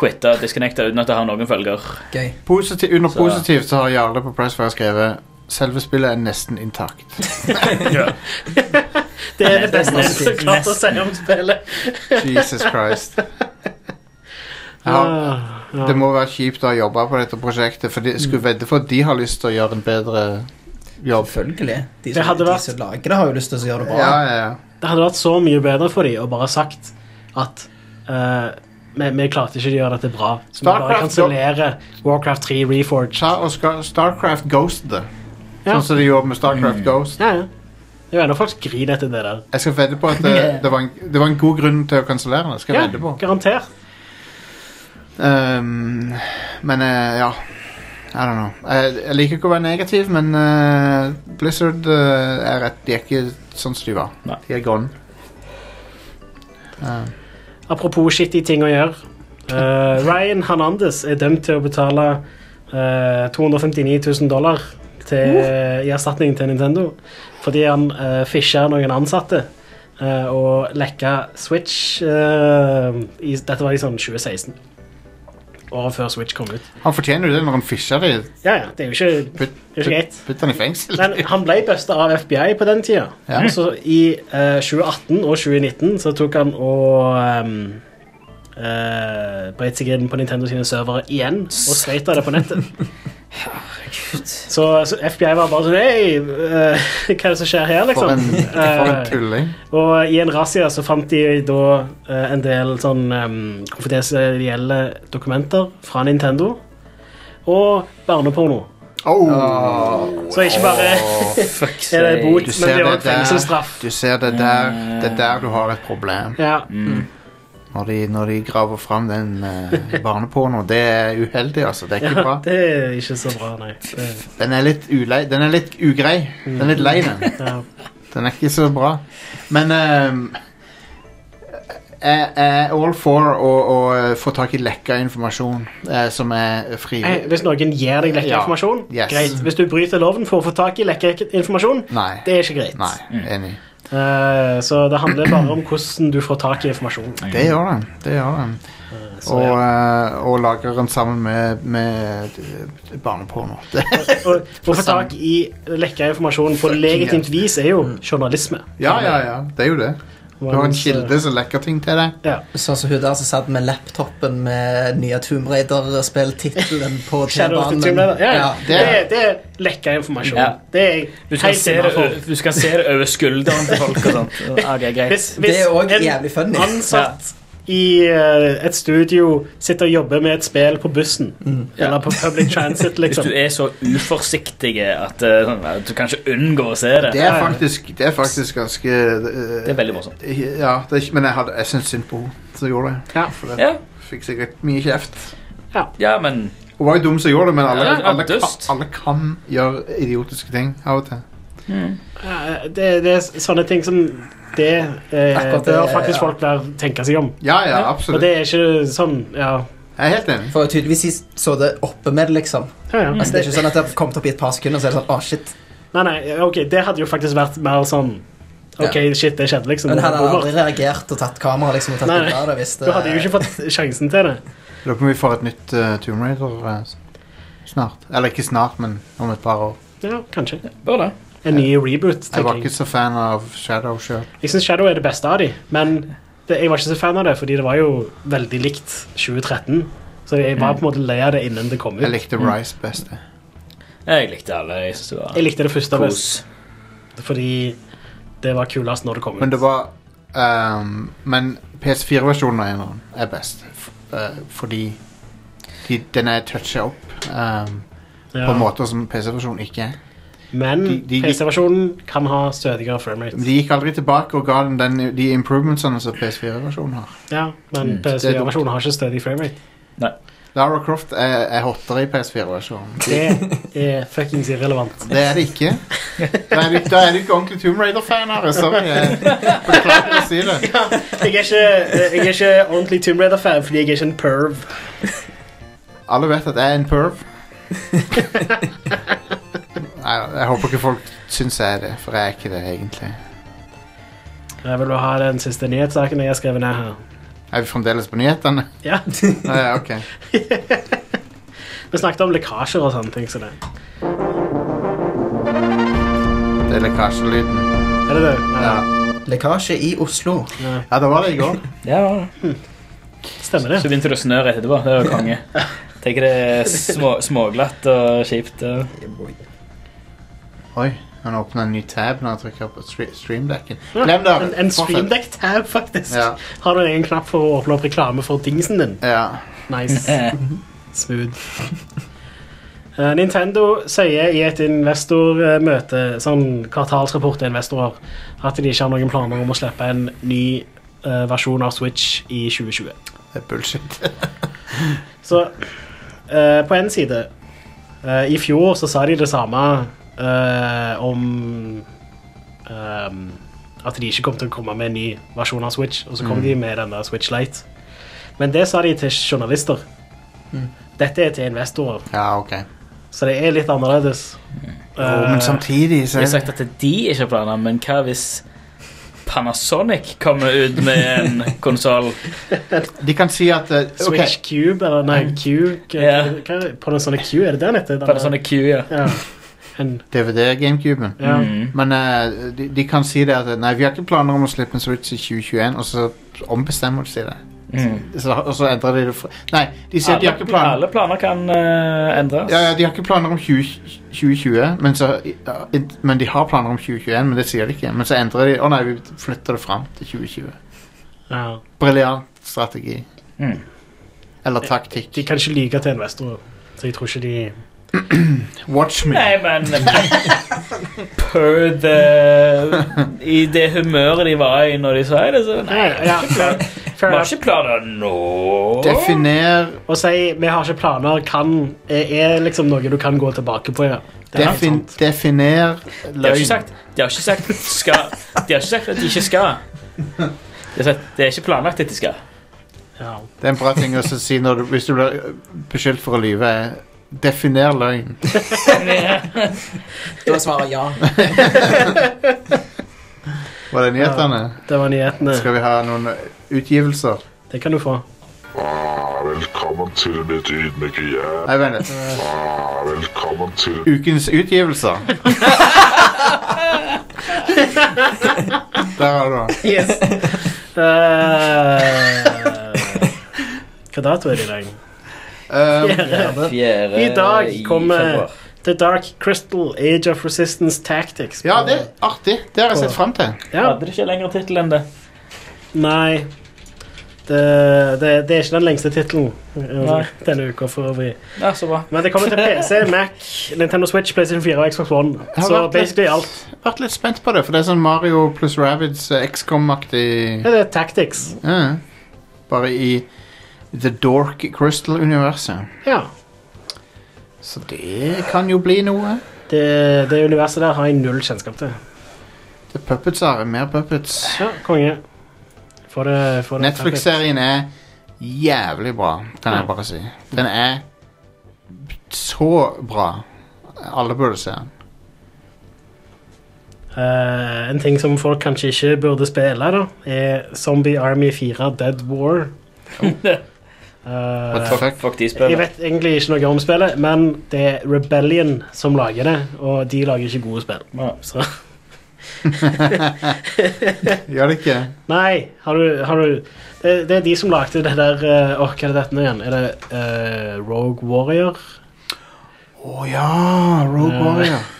quitte og disconnecte uten at det har noen følger. Okay. Positiv, under Så- positivt så har Jarle på Pressfire skrevet Selve spillet er nesten intakt. Det er det beste jeg har klart å si om spillet. Jesus Christ. Har, Ah, ja. det må være kjipt å ha jobba på dette prosjektet, for de skulle vedde for at de har lyst til å gjøre en bedre jobb. Selvfølgelig. De Det som, hadde de vært- som lager det, har jo lyst til å gjøre det bra. Ja, ja, ja. Det hadde vært så mye bedre for dem å bare sagt at uh, vi, vi klarte ikke å gjøre dette bra. Så vi bare Starcraft, kansellerer Warcraft 3 Reforged. Og Starcraft Ghost det. Ja. Sånn som de gjorde med Starcraft Ghost. Ja, ja. Det er folk griner etter det der. Jeg skal vedde på at det, det, var en, det var en god grunn til å kansellere det. Skal jeg Ja, vedde på. garantert. Um, men uh, ja I don't know. Jeg, jeg liker ikke å være negativ, men uh, Blizzard uh, er rett. De er ikke sånn som de var. Nei. De er gone. Um, Apropos skittige ting å gjøre. Eh, Ryan Hernandez er dømt til å betale eh, 259 000 dollar til, i erstatning til Nintendo fordi han uh, fisha noen ansatte uh, og lekka Switch uh, i, Dette var i sånn 2016. Året før Switch kom ut. han fortjener jo det når han fisher det. Ja, ja, det er jo ikke, Putt, det er ikke greit. putt han i fengsel. Men han ble busta av FBI på den tida. Ja. Så I uh, 2018 og 2019 så tok han og um, uh, brøt seg inn på Nintendo sine servere igjen og skreita det på nettet. Så, så FBI var bare sånn Hei, uh, hva er det som skjer her, For liksom? en, for en tulling. tulling. og i en razzia så fant de da uh, en del sånn um, konfidensielle dokumenter fra Nintendo. Og barneporno. Oh. Så ikke bare oh, er det bot, men det er også fengselsstraff. Du ser det der. Det er der du har et problem. Ja. Når de, når de graver fram den eh, barnepornoen. Det er uheldig, altså. Det er ikke bra. det er ikke så bra, nei. Det, Den er litt ulei. Den er litt ugrei. Den er litt lei, den. ja. Den er ikke så bra. Men eh, jeg er all for å, å få tak i lekka informasjon eh, som er fri. Eh, Hvis noen gir deg lekka Ja. informasjon, Yes. greit. Hvis du bryter loven for å få tak i lekka informasjon, Nei. det er ikke greit. Nei, enig. Eh, så det handler bare om hvordan du får tak i informasjonen. Det gjør den. Det gjør det. Så, Og, ja. eh, og lager den sammen med, med eh, barneporno. Det, Å få tak i lekka informasjon på legitimt vis er jo journalisme. ja, ja, ja. Det er jo det. Du har en kilde som lekker ting til deg. Ja. Sånn som hun der som satt med laptopen med nye Tomb Raider-spilltittelen på T-banen. Ja, Ja. det, er- det er lekka informasjon. Ja. Det er Du skal, se det, du skal se det over skulderen til folk og sånt. Okay, greit. Hvis, Det hvis er òg jævlig funny. ansatt i eh, et studio sitter og jobber med et spill på bussen, eller på public transit, Hvis liksom du er så uforsiktig at uh, sånn, at du kan ikke unngå å se det. Det er faktisk, det er faktisk ganske Det er veldig morsomt. Ja, det er, men jeg, hadde- jeg syns synd på henne som gjorde det. Ja. For det Ja, fikk sikkert mye kjeft. ja men Hun var jo dum som gjorde det, men alle, Ja, ja, alle, kan, alle kan gjøre idiotiske ting av og til. Eh, det, det er sånne ting som det eh, det, bør faktisk ja. folk der tenke seg om. Ja, ja, Og det er ikke sånn Ja, Jeg er helt enig. For tydeligvis så det oppe med det, liksom. ja, ja. Altså, det er ikke sånn at det har kommet opp i et par sekunder, så er det sånn, åh, shit. Nei, nei, ok, det hadde jo faktisk vært mer sånn Ok, shit, det skjedde, liksom. Men han hadde aldri reagert og tatt kamera, liksom, og tatt Nei, bilder av det hvis det Du hadde jo ikke fått sjansen til det. Lurer på om vi får et nytt uh, Tomb Raider uh, snart. Eller ikke snart, men om et par år. Ja, kanskje. bør det. En ny reboot, Jeg var ikke så fan av Shadow sjøl. Jeg syns Shadow er det beste av de, men det, jeg var ikke så fan av det, fordi det var jo veldig likt 2013. Så jeg var på en måte lei av det innen det kom ut. Jeg likte Rise best. jeg. Likte alle. Jeg synes det var Jeg likte det første kos. best, fordi det var kulest når det kom ut. Men det var um, Men PS4-versjonen av eneren er best. Eh, fordi de, den er toucha opp um, Ja. på måter som PC-versjonen ikke er. Men de- de- PC-versjonen kan ha stødigere framerate. Men de gikk aldri tilbake og ga den, den de improvementsene som PS4-versjonen har. Ja, men Mm. PS4-versjonen har ikke stødig framerate. Lara Croft er, er hottere i PS4-versjonen. Det er fuckings irrelevant. Det er det ikke. Da er du, da er du ikke ordentlig Tomb Raider-fan her. Sorry. jeg Beklager å si det. Jeg er ikke, jeg er ikke ordentlig Tomb Raider-fan fordi jeg er ikke en perv. Alle vet at jeg er en perv. Nei, jeg håper ikke folk syns jeg er det, for jeg er ikke det egentlig. Jeg vil ha den siste nyhetssaken jeg har skrevet ned her. Er vi fremdeles på nyhetene? Ja, Nei, ja, ok. Vi snakket om lekkasjer og sånne ting. Så det. Det er lekkasjelyden. Er det det? Ja. Lekkasje i Oslo. ja, det var det i går. Ja, det var det. Stemmer det? Så begynte det å snø rett etterpå. Det var konge. Tenker det er små, småglatt og kjipt. og- Oi, han åpna en ny tab når han trykker på stre streamdekken. Glem det. En, en Fortsett. streamdeck-tab, faktisk. Ja. Har du en egen knapp for å åpne opp reklame for dingsen din? Ja. Nice. Smooth. Eh, Nintendo sier i et investormøte, sånn kvartalsrapport til investorer, at de ikke har noen planer om å slippe en ny uh, versjon av Switch i 2020. Det er bullshit. Så uh, på en side eh, I fjor så sa de det samme eh, om um, at de ikke kom til å komme med en ny versjon av Switch, og så kom de med den der Switch Lite. Men det sa de til journalister. Dette er til investorer, Ja, ok. så det er litt annerledes. Jo, men samtidig så er sagt det at de ikke har planer, men hva hvis Panasonic kommer ut med en konsoll? De kan si at uh, okay. Switch Cube, eller nei, Q Q yeah. hva, Panasonic Q, er det det den heter? Panasonic Q, ja. Ja. En, DVD-gamecuben. ja. Mm. Men uh, de, de kan si det at Nei, vi har ikke planer om å slippe en Switch i 2021, og så ombestemmer de seg det. Mm. Så, og så endrer de det fra Nei, de sier at de har ikke planer alle planer kan uh, endres. ja, ja, De har ikke planer om 20, 2020, men, så, ja, men de har planer om 2021. Men det sier de ikke. Men så endrer de Å nei, vi flytter det fram til 2020. ja. Briljant strategi. Mm. Eller taktikk. De kan ikke lyge til investorer, så jeg tror ikke de Watch me. Nei, men Per the I det humøret de var i når de sa det, så Nei, ja, har ikke planer nå. Definer Å si 'vi har ikke planer' kan, er, er liksom noe du kan gå tilbake på. Ja. Defin. Definer De har ikke løgn. sagt, de har ikke sagt skal De har ikke sagt at de ikke skal. De har sagt det er ikke planlagt at de skal. Ja. Det er en bra ting å si når du, hvis du blir beskyldt for å lyve. Er, Definer løgn. Da svarer ja. Var det nyhetene? Det var nyhetene. Skal vi ha noen utgivelser? Det kan du få. Ah, velkommen til mitt ydmyke hjem. Nei, vent litt. Ah, velkommen til Ukens utgivelser. Der har du den. Yes. Eh, hva dato er det i dag? Um, Fjerde. I dag kommer. The Dark Crystal Age of Resistance Tactics. ja, det er artig. Det har jeg sett fram til. ja. Hadde det ikke lengre tittel enn det? Nei. Det, det, det er ikke den lengste tittelen denne uka for øvrig. Ja, så bra. Men det kommer til PC, Mac, Nintendo Switch, PlayStation 4 og Xbox One. Så vært alt. basically alt. Vært litt spent på det, for det er sånn Mario pluss Rabbids eh, XCOM-aktig Ja, det er Tactics. ja. Bare i The Dork Crystal-universet. Ja. Så det kan jo bli noe. Det, det universet der har jeg null kjennskap til. Det er puppets her. mer puppets. Ja, konge. Få det, få det Netflix-serien er jævlig bra, kan jeg bare si. Den er så bra. Alle burde se den. Uh, en ting som folk kanskje ikke burde spille, da, er Zombie Army 4 Dead War. Eh, What fuck? Fuck de jeg vet egentlig ikke noe om spillet, men det er Rebellion som lager det, og de lager ikke gode spill. Ja. Så Gjør det ikke? Nei, har du, har du det, det er de som lagde det der eh, Åh, hva er det dette nå igjen? Er det uh, Rogue Warrior? Å ja, Rogue uh, Warrior.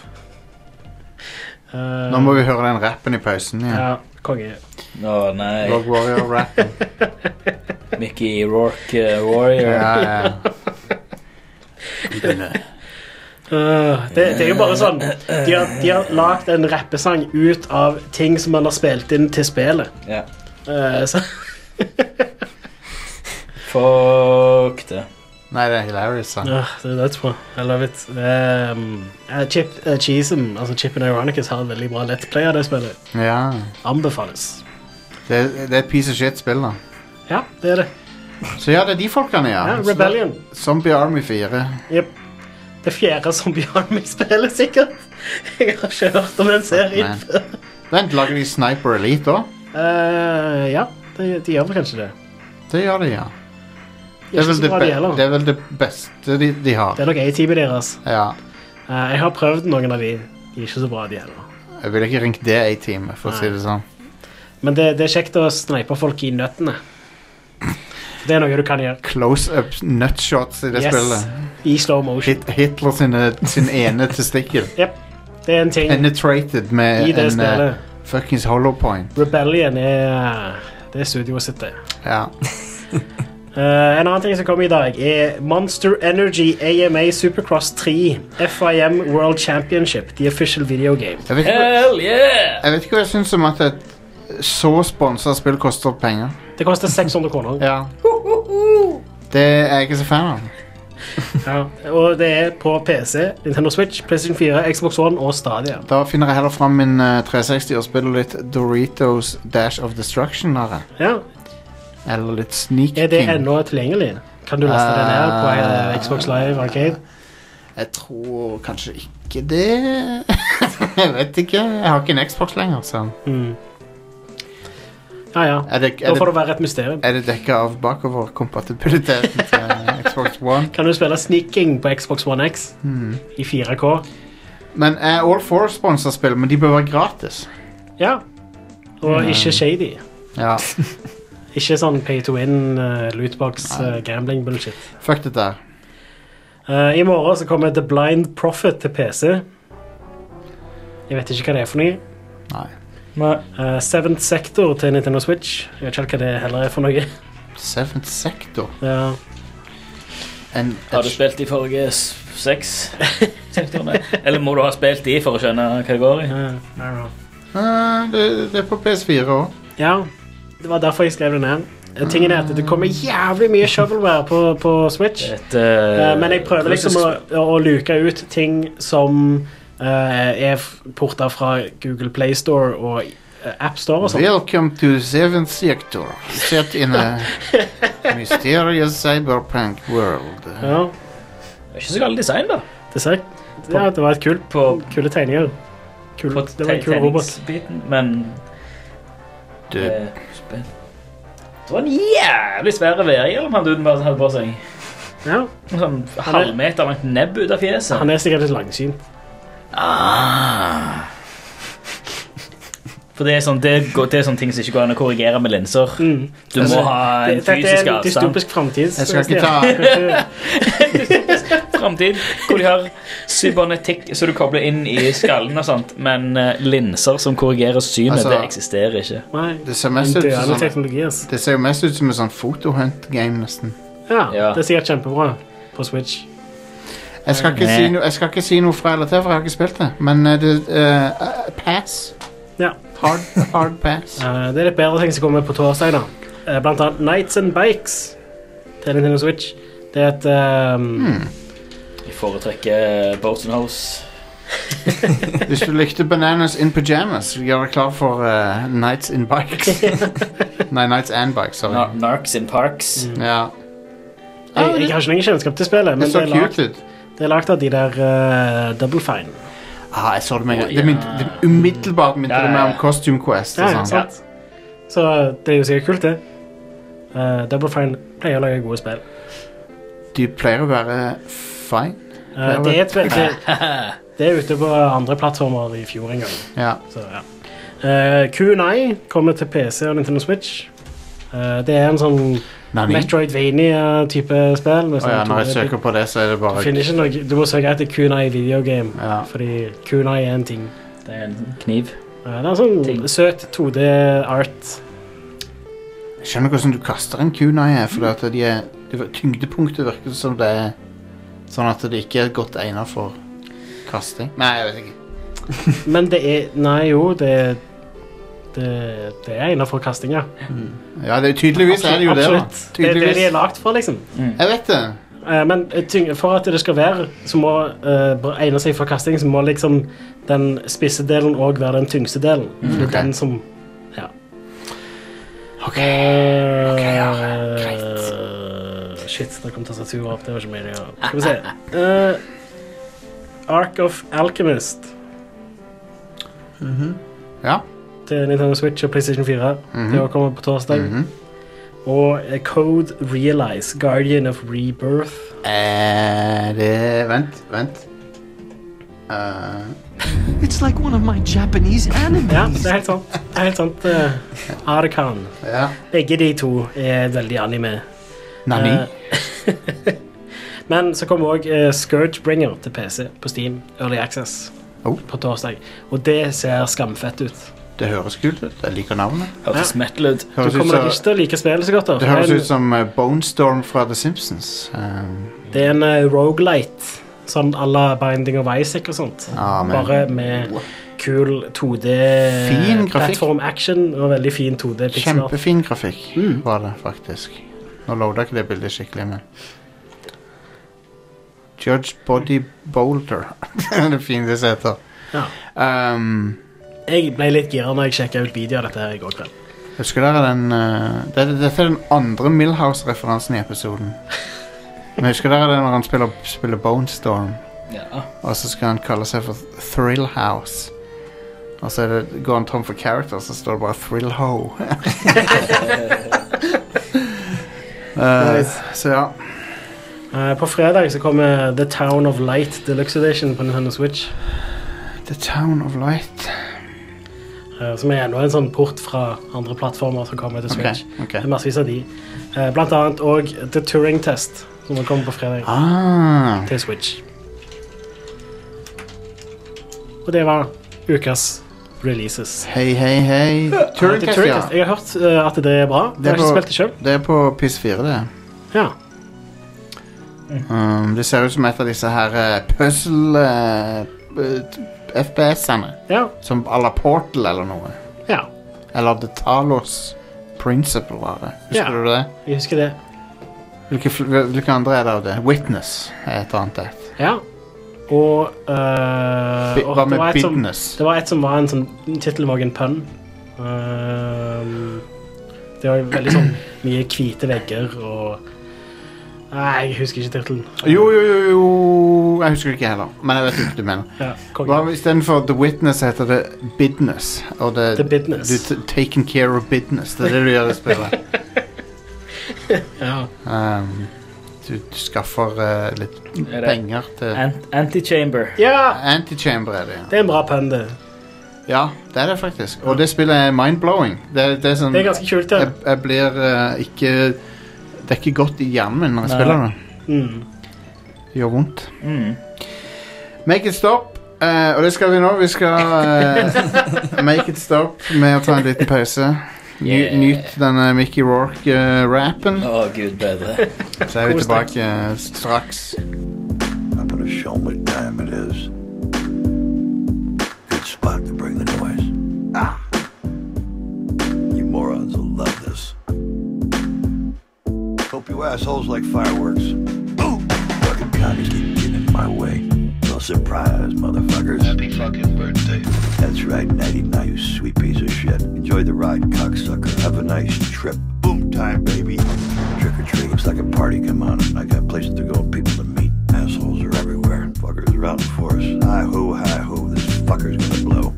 Eh, Nå må vi høre den rappen i pausen. Ja. Ja, konge. Å nei. Rock Warrior-rappen. Mickey Rourke eh, Warrior. Ja, ja. Eh, det, det er jo bare sånn De har, de har lagd en rappesang ut av ting som man har spilt inn til spillet. Ja. Eh, så Fuck det. Nei, det er hilarious. Sånn. Ja, det er dødsbra. I love it. Um, uh, Chip uh, Cheesem, altså Chip and Ironicus, har et veldig bra Let's Play av det spillet. Ja. Anbefales. Det, det er et piece of shit-spill, da. Ja, det er det. Så ja, det er de folkene, ja. Ja, Rebellion. da- Zombie Army 4. Jep. Det fjerde Zombie Army-spillet, sikkert. Jeg har ikke hørt om den serien før. Vent, lager de Sniper Elite òg? Uh, ja, de, de gjør vel kanskje det. Det gjør de, ja. De er ikke så bra, de heller. det er vel det beste de, de har. Det er nok A-teamet deres. Ja. Eh, jeg har prøvd noen av de. De er ikke så bra, de heller. Jeg ville ikke ringt det A-teamet, for å si det sånn. Men det, det er kjekt å snipe folk i nøttene. Det er noe du kan gjøre. Close-up nutshots i det Yes. spillet. I slow motion. Hit, Hitler sine, sin ene testikkel. Jep. Det er en ting Penetrated med i det en uh, spillet. fuckings hollow point. Rebellion er Det er studioet sitt, det. Ja. Eh, en annen ting som kommer i dag, er Monster Energy AMA Supercross 3 FIM World Championship, the official video game. Jeg vet ikke, Hell yeah! jeg vet ikke hva jeg syns om at et så sponsa spill koster penger. Det koster 600 kroner. Ja. Det er jeg ikke så fan av. Ja. Og det er på PC, Nintendo Switch, PlayStation 4, Xbox One og Stadia. Da finner jeg heller fram min eh, 360 og spiller litt Doritos Dash of Destruction. Her. Ja. Eller litt sneaking. Er det ennå tilgjengelig? Kan du laste det ned på en Xbox Live Arcade? Jeg tror kanskje ikke det. jeg vet ikke. Jeg har ikke en Xbox lenger, så Mm. Ja, ja. Er det, er får det, det være et mysterium. er det dekka av bakoverkompatibiliteten til Xbox One? Kan du spille Sneaking på Xbox One X mm. i 4K? Men er All Four sponsa spill, men de bør være gratis. Ja. Og ikke shady. Ja, Ikke sånn pay to win, uh, lootbox, uh, gambling bullshit. fuck det der. Uh, I morgen så kommer The Blind Prophet til PC. Jeg vet ikke hva det er for noe. Nei. Eh, Seventh Sector til Nintendo Switch. Jeg vet ikke hva det heller er for noe. Seventh Sector. Ja. En, Har du spilt de forrige seks sektorene? Eller må du ha spilt de for å skjønne hva det går i? Uh, det, det er på PS4 òg. ja, det var derfor jeg skrev det ned. Eh, Tingen er at det kommer jævlig mye shovelware på, på Switch. Et, uh, men jeg prøver liksom å, å luke ut ting som uh, er porta fra Google Play Store og eh, App Store og sånn. Welcome to Seventh Sector. Set in a mysterious cyberpunk world. Ja, Det er ikke så galt design, da. det ser Ja, det var et kult På, Kule tegninger. Kul, på det var en kul robot. men Du, eh, spill. Det var en jævlig svær VR-hjelm han duden bare hadde på seg. Ja, En sånn er- halvmeter langt nebb ut av fjeset. han er sikkert litt langsynt. Ah. For det er, sånn, det, går- det er sånne ting som ikke går an å korrigere med linser. Mm. Du må ha en Det- Dette fysisk er en avstand. dystopisk framtid. Jeg skal ikke ta Framtid hvor de har cybernetikk så du kobler inn i skallen og sånt, men eh, linser som korrigerer synet, Altså- det eksisterer ikke. Nei, Det ser mest ut som sånn teknologi. ass. Det ser jo mest ut som en sånn fotohunt-game, nesten. Ja, Ja. det er sikkert kjempebra på Switch. Jeg skal, ikke Nei. si, no, jeg skal ikke si noe fra eller til, for jeg har ikke spilt det. Men eh, det eh, eh, Pass. Ja. Hard, hard pass. Eh, det er litt bedre ting som kommer på torsdag. da Eh, Blant annet Nights and Bikes til Nintendo Switch. Det er et ehm, Jeg foretrekker Boats and House. Hvis du likte Bananas in Pyjamas, gjør deg klar for uh, Nights in Bikes. Nei, Nights and Bikes, sorry. Nar Narcs in Parks. Ja. jeg, jeg har ikke noen kjennskap til spillet, men det er lagt, det er lagt av de der uh, Double Fine. Ah, jeg så det med en gang. Det mynt, det umiddelbart minte Ja, meg om Costume Quest. Ja, sånn. sant. Så det er jo sikkert kult, det. Uh, Double Fine pleier å lage gode spill. De pleier å være fine. Uh, det, er et, det, det er ute på andre plattformer i fjor en gang. Ja. Så, ja. Eh, Q&I kommer til PC og Nintendo Switch. Uh, det er en sånn Nani. Metroidvania-type spill. Å ja, sånn når jeg 2D søker på det, så er det bare du, ikke noe Du må søke etter Kunai videogame, ja. fordi Kunai er en ting. Det er en kniv. Uh, Det er sånn Ting. søt 2D-art. Jeg skjønner hvordan du kaster en kunai her, for at de er, tyngdepunktet virker som det er sånn at det ikke er godt egnet for kasting. Nei, jeg vet ikke. Men det er Nei, jo, det Det, det er innenfor kasting, ja. Ja, det er tydeligvis er det jo det, da. Absolutt. Det er det de er lagd for, liksom. Jeg vet det. Eh, Men eh, tyng- for at det skal være, så må uh, egne seg for kasting, så må liksom den spisse delen òg være den tyngste delen. For det er ok. den som Ja. Ok. Eh, Shit, der kom tastaturet opp. Det var ikke meninga. Skal vi se. Uh, Ark of Alchemist Ja. til Nintendo Switch og PlayStation 4. Mhm. Det kommer på torsdag. Mhm. Og eh, Code Realize, Guardian of Rebirth. Eh, det Vent, vent. Uh... It's like one of my Japanese animes. Ja, det er helt sant. Det er helt sant. Uh, Arkan. ja. Begge de to er veldig anime. Nani. Eh, Men så kommer òg uh, Scourgebringer til PC på Steam, Early Access, Oh. på torsdag. Og det ser skamfett ut. Det høres kult ut. Jeg liker navnet. Hørtes metal ut. Du Høres kommer nok ikke til å like spillet så godt. da. det høres en- ut som eh, Bonestorm fra The Simpsons. Um, Det er en uh, rogelight, sånn à la Binding of Isaac og sånt. Ah, men- Bare med kul 2D Fin grafikk. platform action og veldig fin 2D pixel kjempefin grafikk Mm. var det, faktisk. Nå loada ikke det bildet skikkelig, men Judge Body Boulder. det er det som heter. Ja. Um, Jeg ble litt gira når jeg sjekka ut video av dette her i går kveld. Husker dere den uh, det, Dette er den andre Millhouse-referansen i episoden. Men husker dere det når han spiller, spiller Bonestorm, Ja. og så skal han kalle seg for Thrill House? Og så er det, går han tom for characters, så står det bare Thrill Ho. uh, så ja. Eh, på fredag så kommer The Town of Light Deluxe Edition på Nintendo Switch. The Town of Light. eh, som er enda en sånn port fra andre plattformer som kommer til Switch. Switch. okay. Det er massevis av de. Eh, blant annet òg The Turing Test, som kommer på fredag Ah, til Switch. Og det var ukas releases. hei, hei, hei. Eh, Turing ja. Jeg har hørt uh, at det er bra. Det Jeg er har ikke på- spilt det selv. Det er på PS4, det. Ja. Um, det ser ut som et av disse her uh, puzzle uh, FPS-ene. ja. Som à la Portal eller noe. Ja. Eller The Talos Principle var det. Husker Ja. du det? Jeg husker det. Hvilke, hvilke andre er det av det? Witness er et annet et. Ja. Og, uh, Hva det med var et som- Det var et som var en sånn Tittelen var en pønn. Ehm, det var veldig sånn mye hvite vegger og Nei, jeg husker ikke tittelen. Jo, jo, jo, jo Jeg husker det ikke heller, men jeg vet ikke hva du mener. Ja. Hva Istedenfor The Witness heter det Bidness. Og det, The Business. Du taken care of business. Det er det du gjør i spillet. Ja. Um, du, du skaffer eh, litt Er det- penger til Ant Antichamber. ja! Antichamber er det, ja. Det er en bra pønn, det. Ja, det er det faktisk. Og det spillet er mind-blowing. Det, det er sånn Det er ganske kult, ja. jeg, jeg blir eh, ikke Det er ikke godt i hjernen min når jeg Nei. spiller det. Mm. Det gjør vondt. Mm. Make it stop. eh, og det skal vi nå. Vi skal eh, make it stop med å ta en liten pause. Ny, Yeah. Nyt denne Mickey Rourke-rappen. Å, gud bedre. Så er vi Kos deg. tilbake eh, straks. I'm gonna show 'em what time it is. Good spot to bring the noise. Ah! You morons will love this. Hope you assholes like fireworks. Boom! Fucking commies keep getting in my way. Surprise, motherfuckers. Happy fucking birthday. That's right, Natty. Now you sweet piece of shit. Enjoy the ride, cocksucker. Have a nice trip. Boom time, baby. Trick or treat. Looks like a party. Come on. I got places to go and people to meet. Assholes are everywhere. Fuckers are out in force. Hi ho, hi ho. This fucker's gonna blow.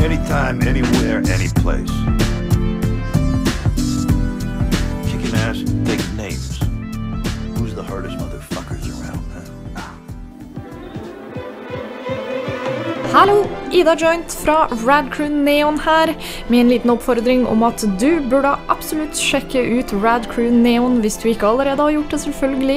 Anytime, anywhere, any place. Kicking ass, take names. Who's the hardest motherfuckers Hallo, Ida Joint fra Radcrew Neon her, med en liten oppfordring om at du burde absolutt sjekke ut Radcrew Neon hvis du ikke allerede har gjort det, selvfølgelig.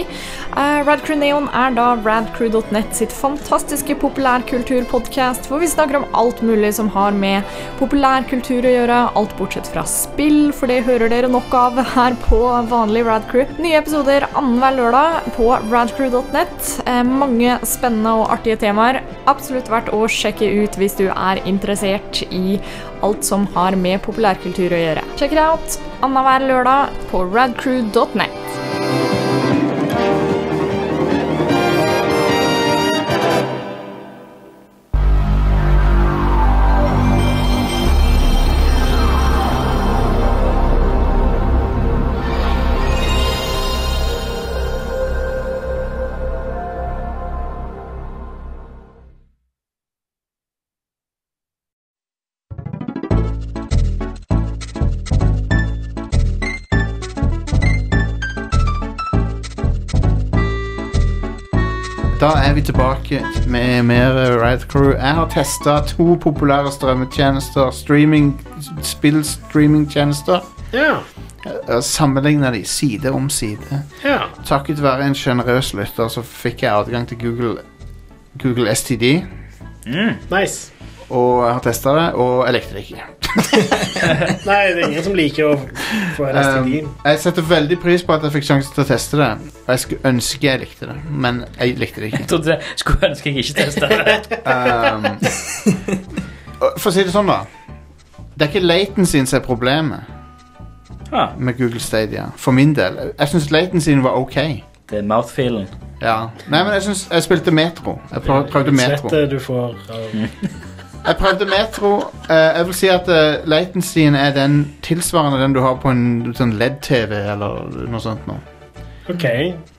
Uh, Radcrew Neon er da radcrew.net sitt fantastiske populærkulturpodcast, hvor vi snakker om alt mulig som har med populærkultur å gjøre, alt bortsett fra spill, for det hører dere nok av her på vanlig Radcrew. Nye episoder annenhver lørdag på radcrew.net. Uh, mange spennende og artige temaer. Absolutt verdt å sjekke ut hvis du er interessert i alt som har med populærkultur å gjøre. Sjekk it out annenhver lørdag på radcrew.net. tilbake med mer Ride Crew. Jeg har testa to populære strømmetjenester. Streaming, Spill-streamingtjenester. Ja. Sammenligna de side om side. ja. Takket være en sjenerøs lytter så fikk jeg adgang til Google, Google STD. Nice. Og jeg har testa det, og jeg likte det ikke. Nei, det er ingen som liker å få STD. Um, jeg setter veldig pris på at jeg fikk sjansen til å teste det. Og jeg skulle ønske jeg likte det, men jeg likte det ikke. Jeg trodde jeg skulle ønske jeg ikke testa det. Um, for å si det sånn, da. Det er ikke latencyen som er problemet Ah, med Google Stadia. For min del. Jeg syns latencyen var ok. det er mouthfeeling Ja. Nei, men jeg, synes, jeg spilte Metro. Jeg prøv, prøvde Metro. Svettet du får av Jeg prøvde Metro. Eh, jeg vil si at uh, latencyen er den tilsvarende den du har på en sånn LED-TV eller noe sånt. Nå. OK.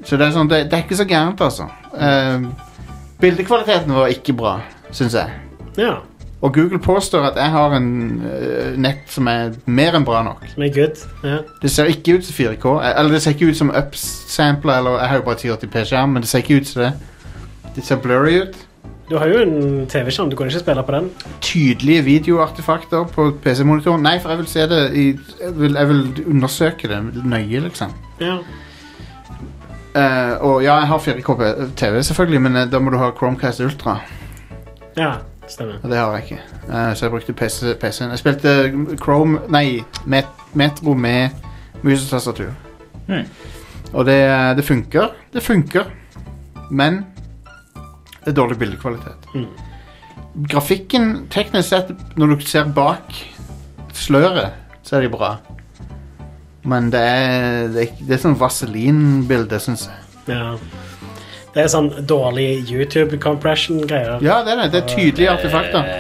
Så det er, sånn, det, det er ikke så gærent, altså. Eh, bildekvaliteten var ikke bra, syns jeg. Ja. Og Google påstår at jeg har en eh, nett som er mer enn bra nok. Som er good. Ja. Det ser ikke ut som 4K. eh, Eller det ser ikke ut som upsampler, eller jeg har jo bare 1080p-skjerm, men det ser ikke ut som det. Det ser blurry ut. Du har jo en TV-skjerm. Du kan ikke spille på den. Tydelige videoartefakter på PC-monitoren. Nei, for jeg vil se det i Jeg vil, jeg vil undersøke det nøye, liksom. Ja. Uh, og ja, jeg har 4K-TV, selvfølgelig, men eh, da må du ha Chromecast Ultra. ja. Stemmer. Og det har jeg ikke. Uh, så jeg brukte PC PC-en. Jeg spilte Chrome Nei, Met Metro med musetastatur. Hmm. Og det, eh, det funker. Det funker. Men det er dårlig bildekvalitet. Mm. Grafikken, teknisk sett, når du ser bak sløret, så er de bra. Men det er, det er, det er sånn Vaseline-bilde, syns jeg. Ja. Det er sånn dårlig YouTube-compression-greier. Ja, det er det. Det er tydelige artefakter.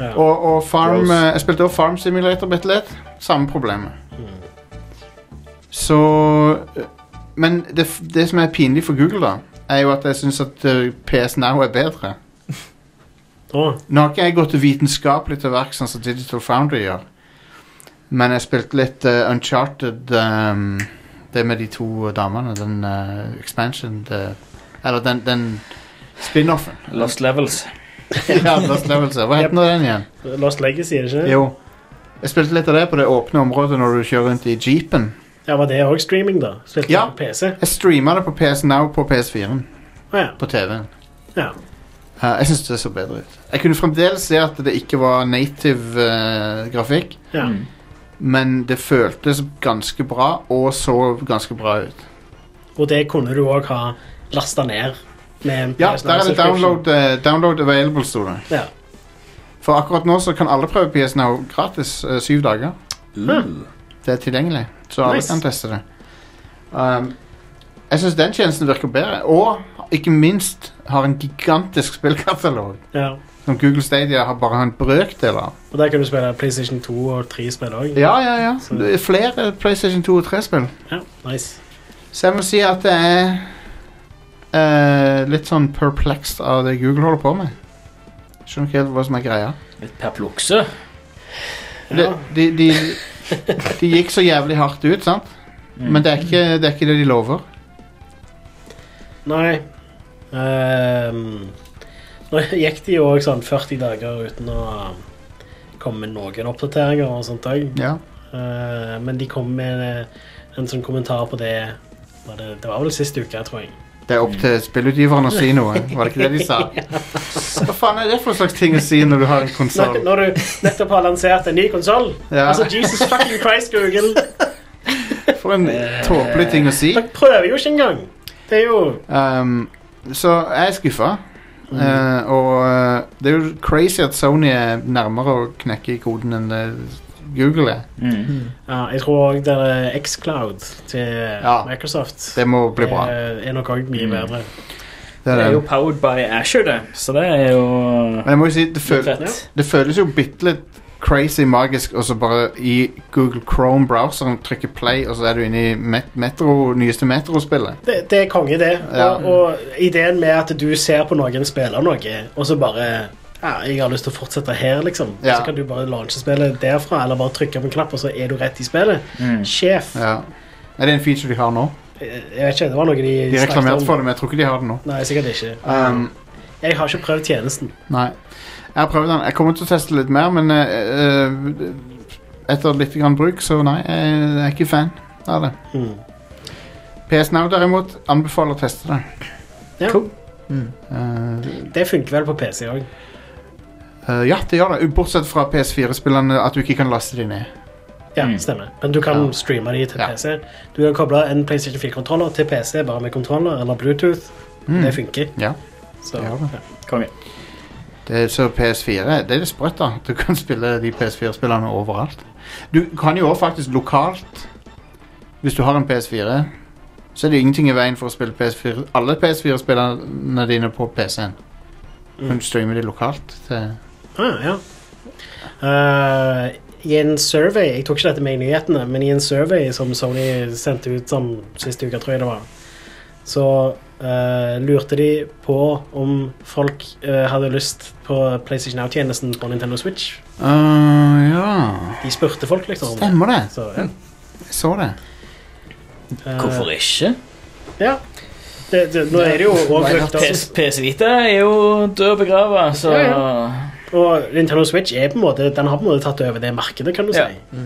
Ja. Og, og Farm Gross. eh, Jeg spilte også Farm Simulator bitte litt. Samme problemet. Så eh, Men det, det som er pinlig for Google, da, er jo at jeg syns at eh, PS Now er bedre. Oh. Nå har ikke jeg gått vitenskapelig til verks, sånn som Digital Foundry gjør. Men jeg spilte litt uh, Uncharted um, Det med de to damene. Den uh, expansion det, Eller den, den Spin-offen. Lost Levels. ja, Lost Levels. Hva heter yep. den igjen? Lost Legacy, det ikke? Jo. Jeg spilte litt av det på det åpne området når du kjører rundt i jeepen. Ja, Var det òg streaming, da? Spilte Ja. på PC? Jeg streama det på PS Now på PS4-en. Å ja. På TV-en. ja. Uh, jeg syns det så bedre ut. Jeg kunne fremdeles se at det ikke var native uh, grafikk, ja. Mm. men det føltes ganske bra og så ganske bra ut. Og det kunne du òg ha lasta ned med en Ja, der er det download, uh, download available, sto det. Ja. For akkurat nå så kan alle prøve PS Now gratis eh, syv dager. Uh. Det er tilgjengelig, så alle Nice. kan teste det. Um, jeg syns den tjenesten virker bedre, og ikke minst har en gigantisk spillkatalog. ja. Som Google Stadia har bare en brøkdel av. Og der kan du spille PlayStation 2 og 3-spill òg. Ja, ja, ja. Så- Det er flere PlayStation 2 og 3-spill. ja. Nice. Så jeg må si at det er eh, litt sånn perplexed av det Google holder på med. Skjønner ikke helt hva som er greia. Litt perplukse. De, de, de, de gikk så jævlig hardt ut, sant? Mm. Men det er, ikke, det er ikke det de lover. Nei Ehm, Nå gikk de jo òg sånn 40 dager uten å komme med noen oppdateringer og sånt òg. Ja. men de kom med en, en sånn kommentar på det var det, det var vel sist uke, tror jeg. Det er opp til spillutgiveren å si noe. Var det ikke det de sa? Hva faen er det for slags ting å si når du har en Når, konsoll? når du nettopp har lansert en ny konsoll. Ja. Altså, Jesus fucking Christ, Google. For en tåpelig ting å si. Dere prøver jo ikke engang. Det er jo Um, så jeg er skuffa. Eh, og eh, det er jo crazy at Sony er nærmere å knekke koden enn det Google er. Mm. Ja, jeg tror òg det er Xcloud til Ja. Microsoft. Det må bli bra. Er, er nok òg mye Mm. bedre. Det Det er er jo powered by Asher, det. Så det er jo Men jeg må jo si, det, føl fett. det føles jo bitte litt crazy magisk og så bare i Google Chrome-browseren trykke play, og så er du inne i met metro, nyeste Metro-spillet. Det, det er konge, det. Ja. Og, og ideen med at du ser på noen spille noe, og så bare ja, jeg har lyst til å fortsette her, liksom. Ja. Så kan du bare launche spillet derfra, eller bare trykke på en knapp, og så er du rett i spillet. Mm. Sjef. Ja. Er det en feature de har nå? Jeg vet ikke, det var noe de, De reklamerte for det, men jeg tror ikke de har det nå. Nei, sikkert ikke. Um, Jeg har ikke prøvd tjenesten. Nei. Jeg har prøvd den. Jeg kommer til å teste litt mer, men eh, eh, etter litt grann bruk, så nei, jeg er ikke fan av det. Mm. PS Now derimot anbefaler å teste det. Ja. Cool. Eh, Det funker vel på PC òg. Eh, ja, det gjør det. Bortsett fra PS4-spillene, at du ikke kan laste de ned. Ja, Mm. stemmer. Men du kan Ja. streame de til Ja. PC. Du kan koble en PlayStation 4-kontroller til PC bare med kontroller eller Bluetooth. Mm. Det funker. Ja, Så, det gjør det. Konge. det. er Så PS4, det er litt sprøtt, da. Du kan spille de PS4-spillene overalt. Du kan jo også faktisk lokalt, hvis du har en PS4, så er det ingenting i veien for å spille PS4. Alle PS4-spillene dine på PC-en. Mm. Kan du streame de lokalt til Ah, ja. Uh, I en survey Jeg tok ikke dette med i nyhetene, men i en survey som Sony sendte ut som siste uke, tror jeg det var, så uh, lurte de på om folk uh, hadde lyst på PlayStation Now-tjenesten på Nintendo Switch. Uh, ja De spurte folk, liksom. Stemmer det. Så, ja. Jeg så det. Eh, Hvorfor ikke? Ja. Det, det, nå er det jo òg PS, PS Vita er jo død og begrava, så Ja, Og Nintendo Switch er på en måte Den har på en måte tatt over det markedet, kan du si. Ja.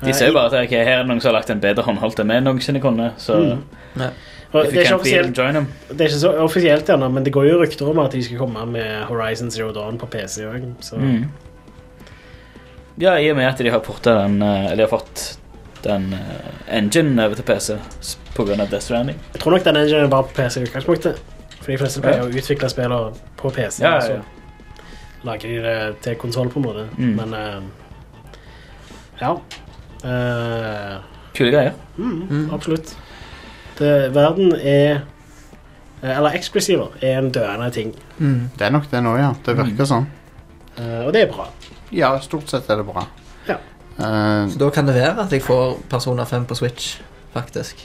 De ser jo bare at okay, her er det noen som har lagt en bedre håndholdt enn vi noensinne kunne. Så Mm. Det, er ikke offisielt, join them. det er ikke så offisielt ennå, men det går jo rykter om at de skal komme med Horizon Zero Dawn på PC òg. Så Mm. Ja, i og med at de har porta den eh, Eller har fått den uh, engine over til PC pga. på grunn av Death Stranding. jeg tror nok den enginen var på PC i utgangspunktet. For de fleste pleier å utvikle spillere på PC, Ja, ja, ja. Lager de det til konsoll, på en måte. Mm. Men eh, ja. Eh, Kule greier. mm, Absolutt. Det, verden er eh, Eller eksklusiver er en døende ting. Mm. Det er nok det nå, ja. Det virker sånn. Eh, og det er bra. Ja, stort sett er det bra. Ja. Eh, Så da kan det være at jeg får Persona 5 på Switch, faktisk.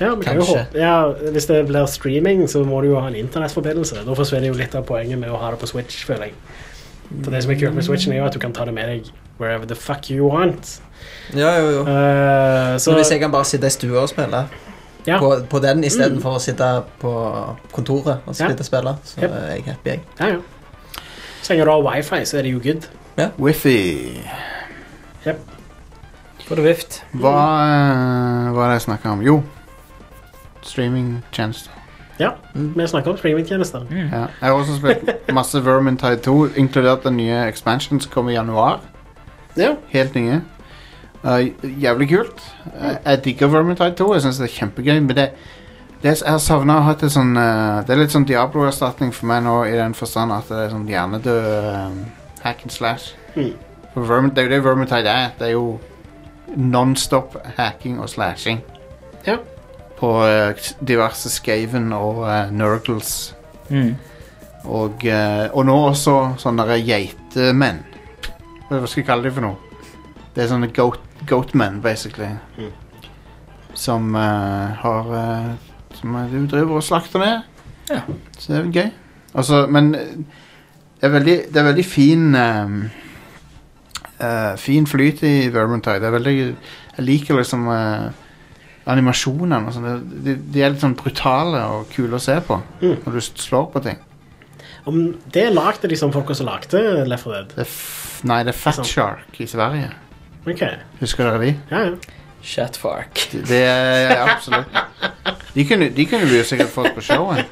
Ja, vi kan jo Kanskje. håpe. Ja, hvis det blir streaming, så må du jo ha en internettforbindelse. Da forsvinner jo litt av poenget med å ha det på Switch, føler jeg. For det som er kult med Switchen, er jo at du kan ta det med deg wherever the fuck you want. Ja, jo, jo. Eh, Så Men hvis jeg kan bare sitte i stua og spille Ja. på, på den istedenfor Mm. å sitte på kontoret og Ja. sitte og spille. Så Yep. er jeg happy, jeg. Ja, ja. Så lenge du har wifi, så er det jo good. Wifi. Får du vift? Hva eh, var det jeg snakka om? Jo, streamingtjenester. Ja, vi snakker om streamingtjenester. Ja. Jeg har også spilt masse Vermintide 2, inkludert den nye expansion som kommer i januar. Ja. Helt nye. Uh, jævlig kult. Eh, jeg digger Vermintide 2. Jeg syns det er kjempegøy. Men det, det jeg har savna å ha et sånn eh, Det er litt sånn Diablo-erstatning for meg nå, i den forstand at det er sånn hjernedød hack and slash. Mm. For Vermin, det er jo det Vermintide er. Det er jo non-stop hacking og slashing. Ja. På eh, diverse Skaven og uh, Nurgles. Mm. Og, eh, og nå også sånne geitemenn. Hva skal jeg kalle dem for noe? Det er sånne goat, goatmen, basically. Mm. Som uh, har eh, Som eh, du driver og slakter ned. Ja. Så det er gøy. Altså, men eh, det er veldig, det er veldig fin um, uh, Fin flyt i Vermintide. Det er veldig Jeg liker liksom eh, animasjonene og sånn. De, de er litt sånn brutale og kule å se på Mm. når du slår på ting. Om det lagde de som folka som lagde Left 4 Dead. Det f nei, det er Fat Sånn. Shark i Sverige. Ok, Husker dere de? ja, ja. Shatfark. Det- Det er ja, absolutt. De kunne, de kunne vi jo sikkert fått på showet.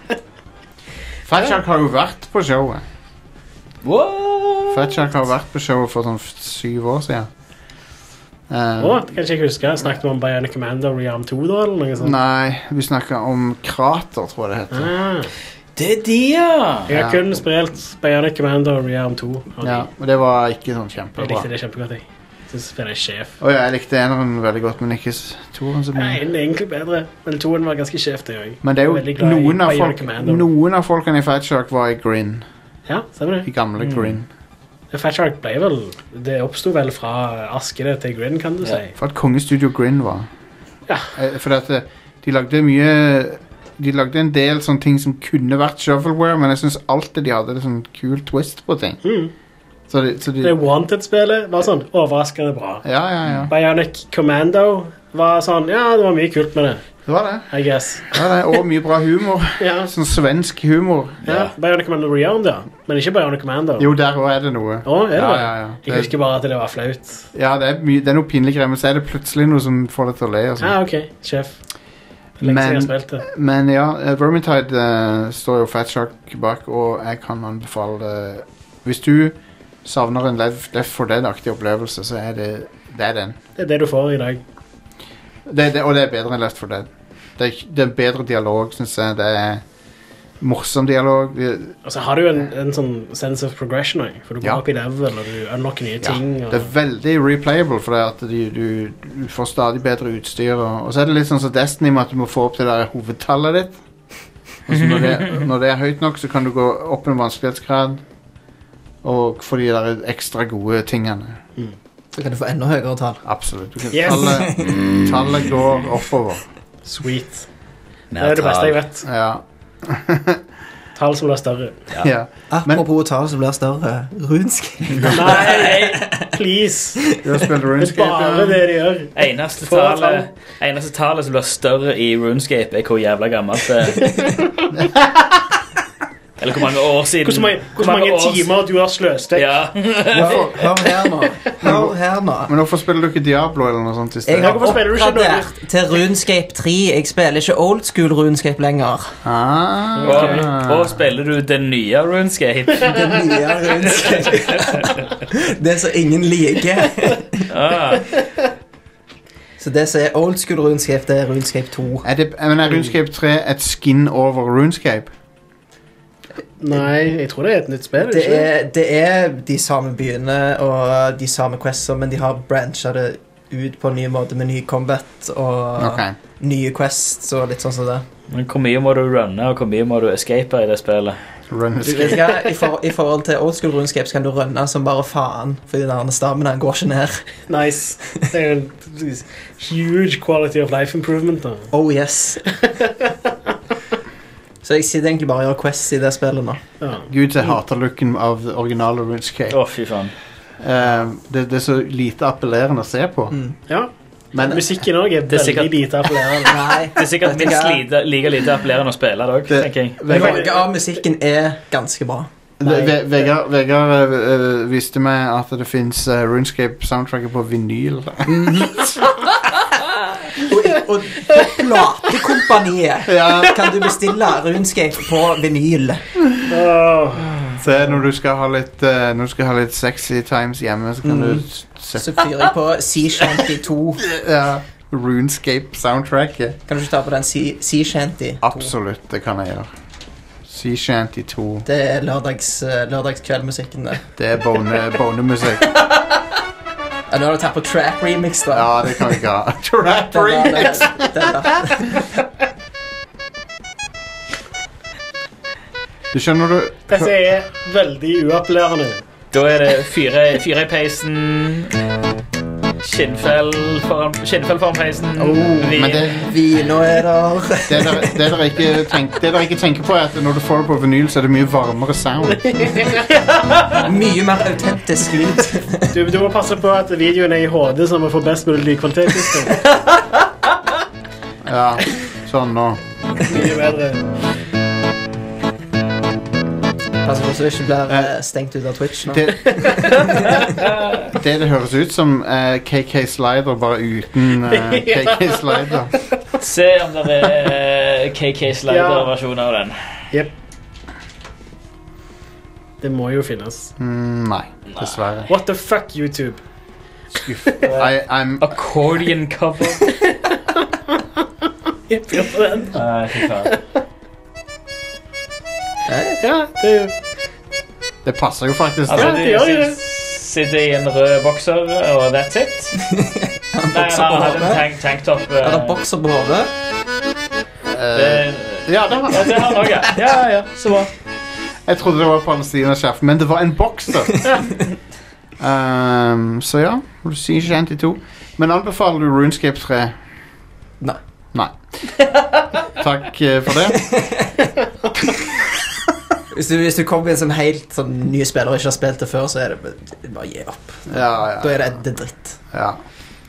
Fat Shark har jo vært på showet. What? Fat Shark har vært på showet for sånn syv år siden. Eh, oh, det kan ikke jeg huske. Snakket vi om Bionic Commando Rearm 2 da, eller noe sånt? Nei, vi snakka om Krater, tror jeg det heter. Ah, Det er de, ja! jeg har Ja. kun spilt Bionic Commando Rearm 2. og Ja, og det var ikke sånn kjempebra. Jeg likte det kjempegodt, jeg. Synes spiller sjef. Oh, ja, jeg likte eneren veldig godt, men ikke toeren så Nei, den er egentlig bedre, men toeren var ganske sjef, det òg. Men det er jo i noen av, folk, noen av folkene i Fatshark var i Grin. Ja, stemmer I det. gamle Mm. Grin. Fat Shark ble vel Det oppsto vel fra Askene til Grin, kan du si. For at kongestudio Grin var. Ja. Eh, For at eh, de lagde mye De lagde en del sånne ting som kunne vært shovelware, men jeg syns alltid de hadde en sånn kul twist på ting. Mm. Så de, så de Det Wanted-spillet var sånn overraskende bra. Ja, ja, ja. Bionic Commando var sånn Ja, det var mye kult med det, Det var det. I guess. det, var det. Og mye bra humor. Ja, Sånn svensk humor. ja. Bionic Commando Rearm, ja. Men ikke Bionic Commando. Jo, der òg er det noe. Å, er det Ja, ja, ja. Jeg Det, husker bare at det var flaut. ja, det er, mye, det er noe pinlig greier, men så er det plutselig noe som får deg til å le. Og sånn. Ja, ok. Sjef. Lenge siden jeg har. Men ja, eh, Vermintide eh, står jo Fat Shark bak, og jeg kan anbefale det. Hvis du savner en Left Left 4 Dead-aktig opplevelse, så er det, det er den. Det er det du får i dag. Det, det, og det er bedre enn Left 4 Dead. Det er, det er bedre dialog, syns jeg. Det er morsom dialog. Og så har du en, en sånn sense of progression òg, for du går Ja. opp i level, og du unlocker nye Ja, ting. Og... det er veldig replayable, for det at du, du, du får stadig bedre utstyr. Og, og så er det litt sånn som Destiny med at du må få opp det der hovedtallet ditt. Og så når, det, når det er høyt nok, så kan du gå opp en vanskelighetsgrad og få de der ekstra gode tingene. Så kan du få enda høyere tall. Absolutt. Du kan, Yes. tallet, tallet går oppover. Sweet. Det er det beste jeg vet. Ja. Tall som blir større. ja. Apropos tall som blir større. Runescape. Nei, please! Du har spilt Det er RuneScape? bare det de gjør. Eneste tallet, eneste tallet som blir større i RuneScape, er hvor jævla gammelt det er. Eller hvor mange år siden. Hvor mange, hvor mange år siden- timer du har sløst vekk. Ja. Hør, hør her nå. Hør her nå. Men hvorfor spiller du ikke Diablo eller noe sånt i Jeg har oppgradert til Runescape 3. Jeg spiller ikke old school Runescape lenger. Ah, Og, og spiller du den nye RuneScape? Den nye Runescape. Det som ingen liker. Ah, Så det som er old school Runescape, det er Runescape 2. Er, det, men er RuneScape 3 et skin over RuneScape? Nei, jeg tror det er et nytt spill. Det ikke er, det er de samme byene og de samme quests, men de har brancha det ut på en ny måte med ny combat og okay. nye quests og litt sånn som det. Men hvor mye må du runne, og hvor mye må du escape i det spillet? Hva, i, for, I forhold til old school RuneScape så kan du runne som bare faen, fordi den stammen går ikke ned. Nice. Det er en huge quality of life improvement. da. Oh yes. Så jeg sitter egentlig bare og gjør quests i det spillet nå. Ja. Gud, jeg hater looken av originale RuneScape. Å, fy faen. Eh, det, det er så lite appellerende å se på. Mm. ja. Men Musikken òg er er sikkert, veldig lite appellerende. Nei. Det er sikkert minst lite, like lite appellerende å spille det òg, tenker jeg. Noe av musikken er ganske bra. Ve- Ve- Vegard, Vegard eh, eh, viste meg at det fins Runescape-soundtracket på vinyl. Og, platekompaniet ja. kan du bestille Runescape på vinyl. Oh. Se, når du skal ha litt uh, Når du skal ha litt sexy times hjemme, så kan Mm. du Så fyrer jeg på Sea Shanty 2. ja, Runescape-soundtracket. Kan du ikke ta på den Sea, sea Shanty 2? Absolutt, det kan jeg gjøre. Sea Shanty 2. Det er lørdags, eh, lørdagskveldmusikken. det. Det er bone, bonemusikk. Ja, Nå har du tatt på trap remix, da. Ja, det kan vi ikke ha. Trap Den der- remix! den. Du skjønner du Dette er veldig uappellerende. Da er det fire fyre i peisen, skinnfell foran, skinnfell foran peisen, vin. Men det, Vino er der. det, dere, det, dere ikke tenk, det dere ikke tenker på, er at når du får det på vinyl, så er det mye varmere sound. Mye mer autentisk lyd. Du, du må passe på at videoen er i HD, så vi får best mulig lydkvalitet. Kristian. Ja, sånn nå. Mye bedre. Pass på så du ikke blir eh, stengt ut av Twitch nå. Det, det det høres ut som eh, KK Slider, bare uten eh, KK Slider. Se om det er eh, KK Slider-versjon av den. Jep. Det må jo finnes. Mm, nei, dessverre. What the fuck, YouTube? Skuff. I, I'm, Accordion cover. Jeg fyrer på den. Nei, fy faen. Ja, det det passer jo faktisk. Altså, Ja, de det gjør jo det. sitter i en rød bokser, og that's it. Nei, bokser han hadde en hodet. tank, tanktop. Er det eh, bokser på hodet? det, Ja, det var ja, det har han òg, ja. Ja, ja, så bra. Jeg trodde det var Palestina sjef, men det var en bokser. um, så ja, du sier Shanty 2. Men anbefaler du Runescape 3? Nei. Nei. Takk eh, for det. Hvis du, hvis du kommer inn sånn helt sånn nye spillere og ikke har spilt det før, så er det bare- gi opp. Ja, Da er det, det dritt. ja.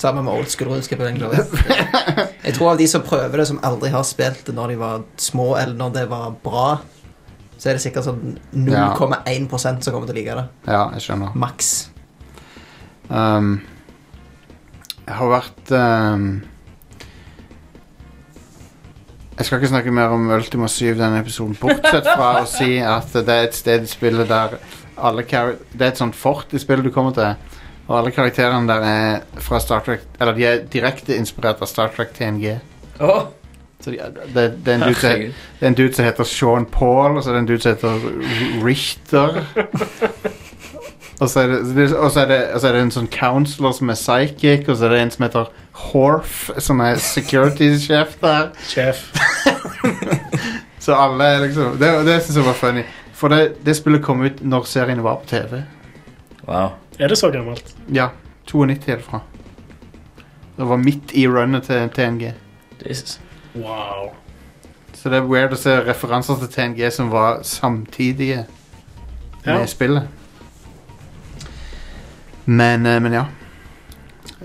Sammen med old school Runescape. egentlig. Jeg tror av de som prøver det, som aldri har spilt det når de var små, eller når det var bra, så er det sikkert sånn 0,1 som kommer til å like det. ja, jeg skjønner. Maks. Um, jeg har vært um, Jeg skal ikke snakke mer om Ultima 7 denne episoden, bortsett fra å si at det er et sted i spillet der alle kar Det er et sånt fort i spillet du kommer til, og alle karakterene der er fra Star Trek Eller de er direkte inspirert av Star Trek TNG. Oh. Så de, det, det, er en dude som, det er en dude som heter Sean Paul, og så er det en dude som heter Richter. Og så, er det, det- og, så er det, og så er det en sånn counselor som er psychic, og så er det en som heter Horf, som er security-sjef der. Sjef. Så alle er liksom Det, det syns jeg var funny. For det, det spillet kom ut når serien var på TV. Wow. Er det så gammelt? Ja. 92 er det fra. Det var midt i runnet til TNG. Jesus. Wow. Så det er weird å se referanser til TNG som var samtidige med Ja. spillet. Men, eh, men ja.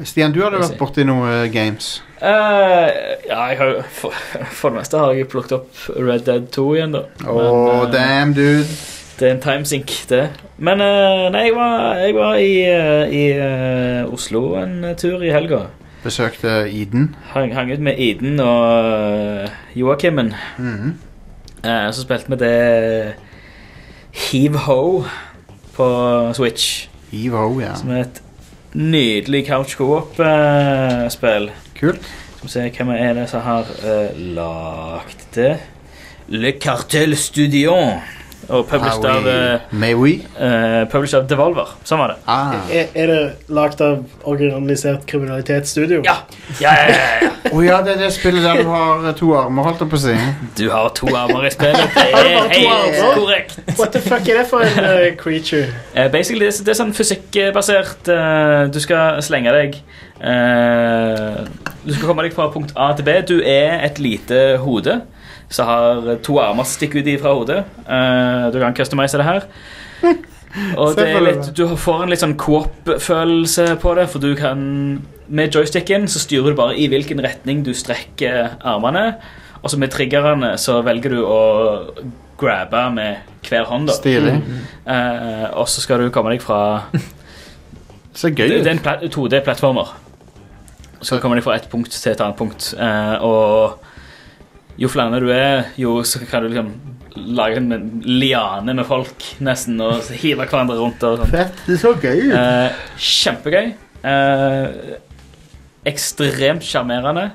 Stian, du hadde vært borti noen eh, games. Eh, ja, har for, for det meste har jeg plukket opp Red Dead 2 igjen, da. Oh, eh, damn, dude. Det er en timesink, det. Men uh, nei, jeg var, jeg var i, uh, i Oslo en tur i helga. Besøkte Eden. Hang, hang ut med Iden og uh, Joakimen. -hmm. Eh, så spilte vi det Heave Ho på Switch. Heave Ho, ja. Som er et nydelig couch co-op-spill. Kult. Skal vi se hvem er det som har uh, lagd det. Le Cartel Studion. Og published av, eh, May we? eh, published av Devolver. Sånn var det. Ah. Er, er det lagd av organisert kriminalitetsstudio? Ja. Ja, ja, ja, ja. Å ja, det er det spillet der du har eh, to armer, holdt jeg på å si. Du har to armer i spillet. Det Har du er to helt armer? korrekt. What the fuck er det for en eh, creature? Eh, basically, det, er- det er sånn fysikkbasert. eh, du skal slenge deg eh, Du skal komme deg fra punkt A til B. Du er et lite hode som har to armer stikker ut fra hodet. Uh, du kan customize det her. Og det er litt, du får en litt sånn coop-følelse på det, for du kan Med joysticken så styrer du bare i hvilken retning du strekker armene. Og så med triggerne så velger du å grabbe med hver hånd. da Stilig. Uh, Og så skal du komme deg fra Så gøy det, det er en 2D-plattformer. Så kommer de fra et punkt til et annet punkt. Uh, og jo flere du er, jo så kan du liksom lage en liane med folk, nesten, og hive hverandre rundt. Og sånt. Fett. Det så gøy ut. Eh, kjempegøy. Eh, ekstremt sjarmerende.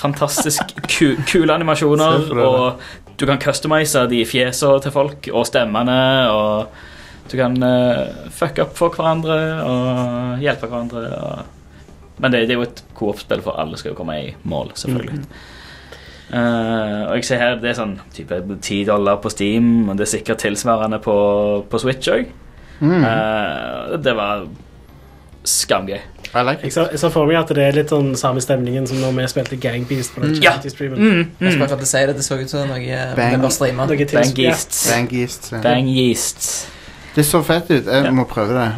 Fantastisk ku kule animasjoner. Og du kan customize de fjesene til folk og stemmene. Og du kan uh, fucke opp for hverandre og hjelpe hverandre. Og... Men det, det er jo et coop-spill, for alle skal jo komme i mål, selvfølgelig. Eh, og jeg ser her det er sånn type 10 dollar på Steam, og det er sikkert tilsvarende på, på Switch òg. Mm. det var skamgøy. Like Jeg så, jeg så for meg at det er litt sånn samme stemningen som når vi spilte Gang Beast på den Ja. charity-streamen. Mm, Jeg skulle mm. akkurat si det, det så ut som noe eh, Bang. Noe Bang Geast. Bang East. ja. Bang Geast. Det så fett ut. Jeg Ja. må prøve det.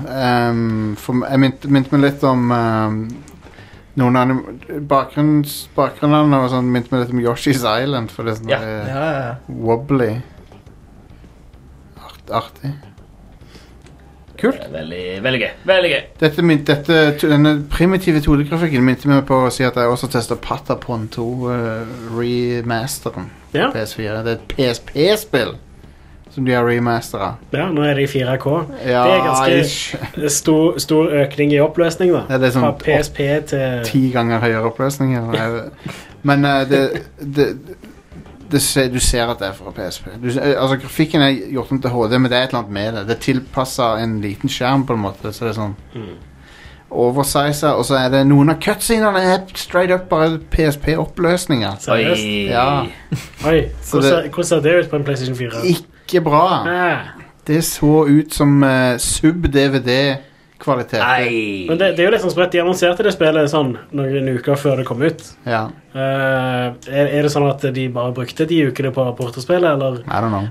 Um, for jeg minte meg litt om um, noen anim bakgrunns, bakgrunnene og sånn minte meg litt om Yoshi's Island. For det er sånn Ja. der, Ja, ja, ja. wobbly. Art, artig. Kult. Veldig, veldig gøy. Veldig gøy. Dette, min- dette, denne primitive 2D-grafikken minte meg på å si at jeg også testa Patapon 2 uh, remasteren Ja. på PS4. Det er et PSP-spill som de har remastera. ja, nå er det i 4K. Ja, det er ganske stor, stor økning i oppløsning, da. Ja, det er sånn Fra PSP til ti ganger høyere oppløsning. eller Men uh, det, det, det du ser at det er fra PSP. Du, eh, altså Grafikken er gjort om til HD, men det er et eller annet med det. Det er tilpassa en liten skjerm, på en måte. Så det er sånn Mm. oversiza, og så er det noen av cutscenene er straight up bare PSP-oppløsninger. Seriøst? Ja. Oi, hvordan, det- ser- hvordan ser det ut på en PlayStation 4? Ikke bra. Ah. Det så ut som uh, sub-DVD-kvalitet. Nei. Men det, det er jo litt sånn sprøtt. De annonserte det spillet sånn noen uker før det kom ut. Ja, Uh, er, er det sånn at de bare brukte de ukene på portospillet, eller? I don't know.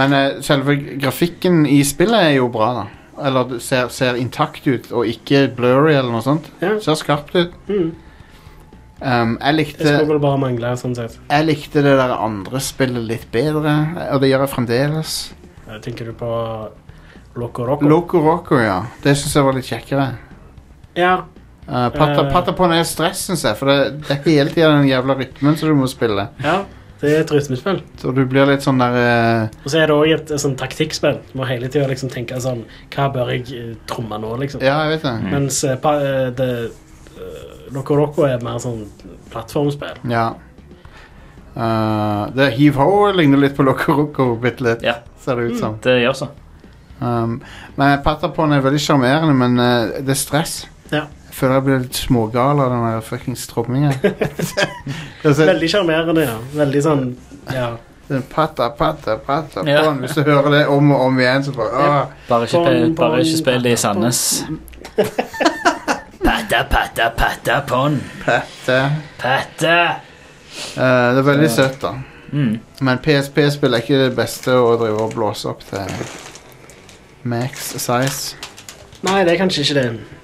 Men uh, selve grafikken i spillet er jo bra, da. Eller ser, ser intakt ut, og ikke blurry eller noe sånt. Ja. Ser skarpt ut. Mm. Um, jeg, likte, skulle bare mangle, sånn sett. jeg likte det der andre spillet litt bedre, og det gjør jeg fremdeles. Jeg Tenker du på Loco Roco? Loco Roco, ja. Det syns jeg var litt kjekkere. ja. Uh, Patta, patta på ned stress, syns jeg, for det, det er hele tida den jævla rytmen som du må spille. ja. Det er et rytmespill. Så du blir litt sånn der uh... Og så er det òg et, et sånn taktikkspill. Du må hele tida liksom tenke sånn Hva bør jeg eh, tromme nå, liksom? Ja, jeg vet det. Mens uh, pa, eh, det eh, Loco Roco er mer sånn plattformspill. Ja. Uh, det Heave Ho ligner litt på Loco Roco, bitte litt, Ja. ser det ut som. Det gjør så. Um, men Patapon er veldig sjarmerende, men uh, det er stress. Ja. Jeg føler jeg blir litt smågal av den der fuckings tromminga. Veldig sjarmerende, ja. Veldig sånn Ja. Patta, patta, pata, Ja. pon. Hvis du hører det om og om igjen, så bare ah. Bare ikke, Bon, bare bon, ikke spill det i patta, Sandnes. Patta, patta, patta, pon. Pette. Patte. Uh, det er veldig søtt, da. Mm. Men PSP-spill er ikke det beste å drive og blåse opp til max size. Nei, det er kanskje ikke det.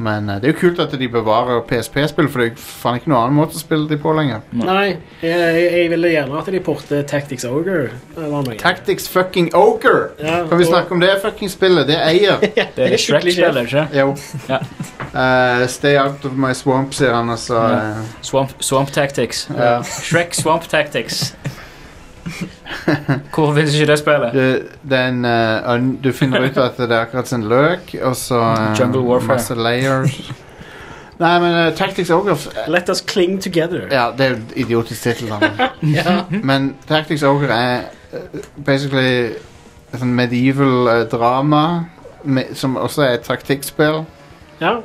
Men eh, det er jo kult at de bevarer PSP-spill, for det er faen ikke noen annen måte å spille de på lenger. Nei, jeg, jeg, jeg ville gjerne at de porter Tactics Ogre. Eller noe. Tactics fucking Ogre! Ja, Kan vi og- snakke om det fucking spillet? Det eier. Det er det Shrek-spillet, ikke Jo. Ja. Eh, stay out of my swamp, sier han, og så eh, Swamp, swamp Tactics. Ja. Shrek Swamp Tactics. Hvor finnes ikke det spillet? det, det er en, uh, un, Du finner ut at det er akkurat som en løk, og så eh, Jungle Warfare. masse layers. Nei, men uh, Tactics Ogre Let us cling together. Ja, det er jo et idiotisk tittel. Ja. Men Tactics Ogre er uh, basically et sånn medieval drama med, som også er et taktikkspill, ja.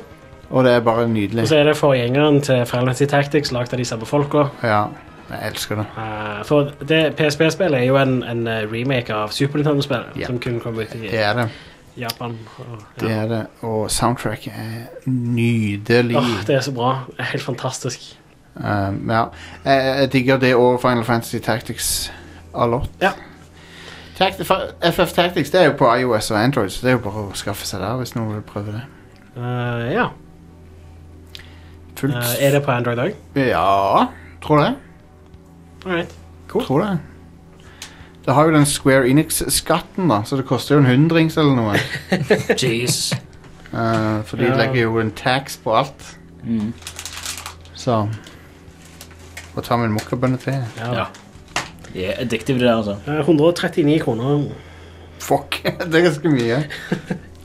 og det er bare nydelig. Og så er det forgjengeren til Final Fantasy Tactics, lagd av de samme folka. Ja, jeg elsker det. Uh, for det PSP-spillet er jo en, en eh, remake av Super Nintendo-spillet, yep. som kun kom ut i Det er det. Japan. Og, Det er det. Og soundtracket er nydelig. Oh, det er så bra. Helt fantastisk. Um, ja. Jeg, jeg digger det og Final Fantasy Tactics a lot. Ja. FF Tactics det er jo på iOS og Android, så det er jo bare å skaffe seg der hvis noen vil prøve det. Uh, ja. Eh, er det på Android òg? Ja, tror det. Alright. Tror det. Det har jo den Square Enix-skatten, da, så det koster jo en hundrings eller noe. Jeez. Eh, for de Ja. legger jo en tax på alt. Mm. Så Må ta med en mokkabønne til. Ja. Ja. De er addictive, det der, altså. Eh, 139 kroner. Fuck, det er ganske mye.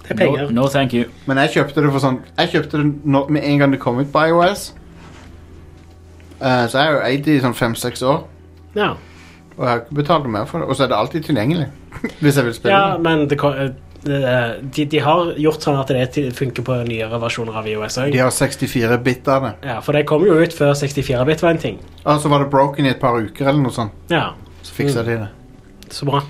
Det er penger. No, no thank you. Men jeg kjøpte det for sånn Jeg kjøpte det med en gang det kom ut på iOS. Eh, så jeg har jo eid det i sånn fem-seks år. Ja. Og jeg har ikke betalt noe mer for det. Og så er det alltid tilgjengelig. Hvis jeg vil spille ja, men det, ko- eh, det, de, de har gjort sånn at det til- funker på nyere versjoner av IOS òg. De har 64 bit av det. Ja, for det kom jo ut før 64-bit var en ting. Og så var det broken i et par uker eller noe sånt. Ja, Så fiksa de det. så bra.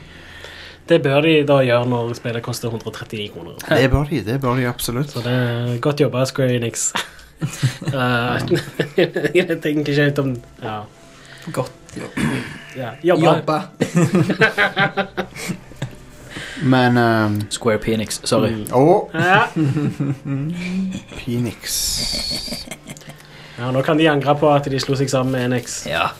Det bør de da gjøre når spillet koster 139 kroner. Det bør de, det bør de absolutt. Så det er godt jobba, Square Enix. Eh, jeg tenker ikke helt om Ja. Godt ja. Jobba. jobba. Men um, Square Penix. Sorry. Mm. Oh. Ja. Phoenix. ja, nå kan de angre på at de slo seg sammen med NX. Ja.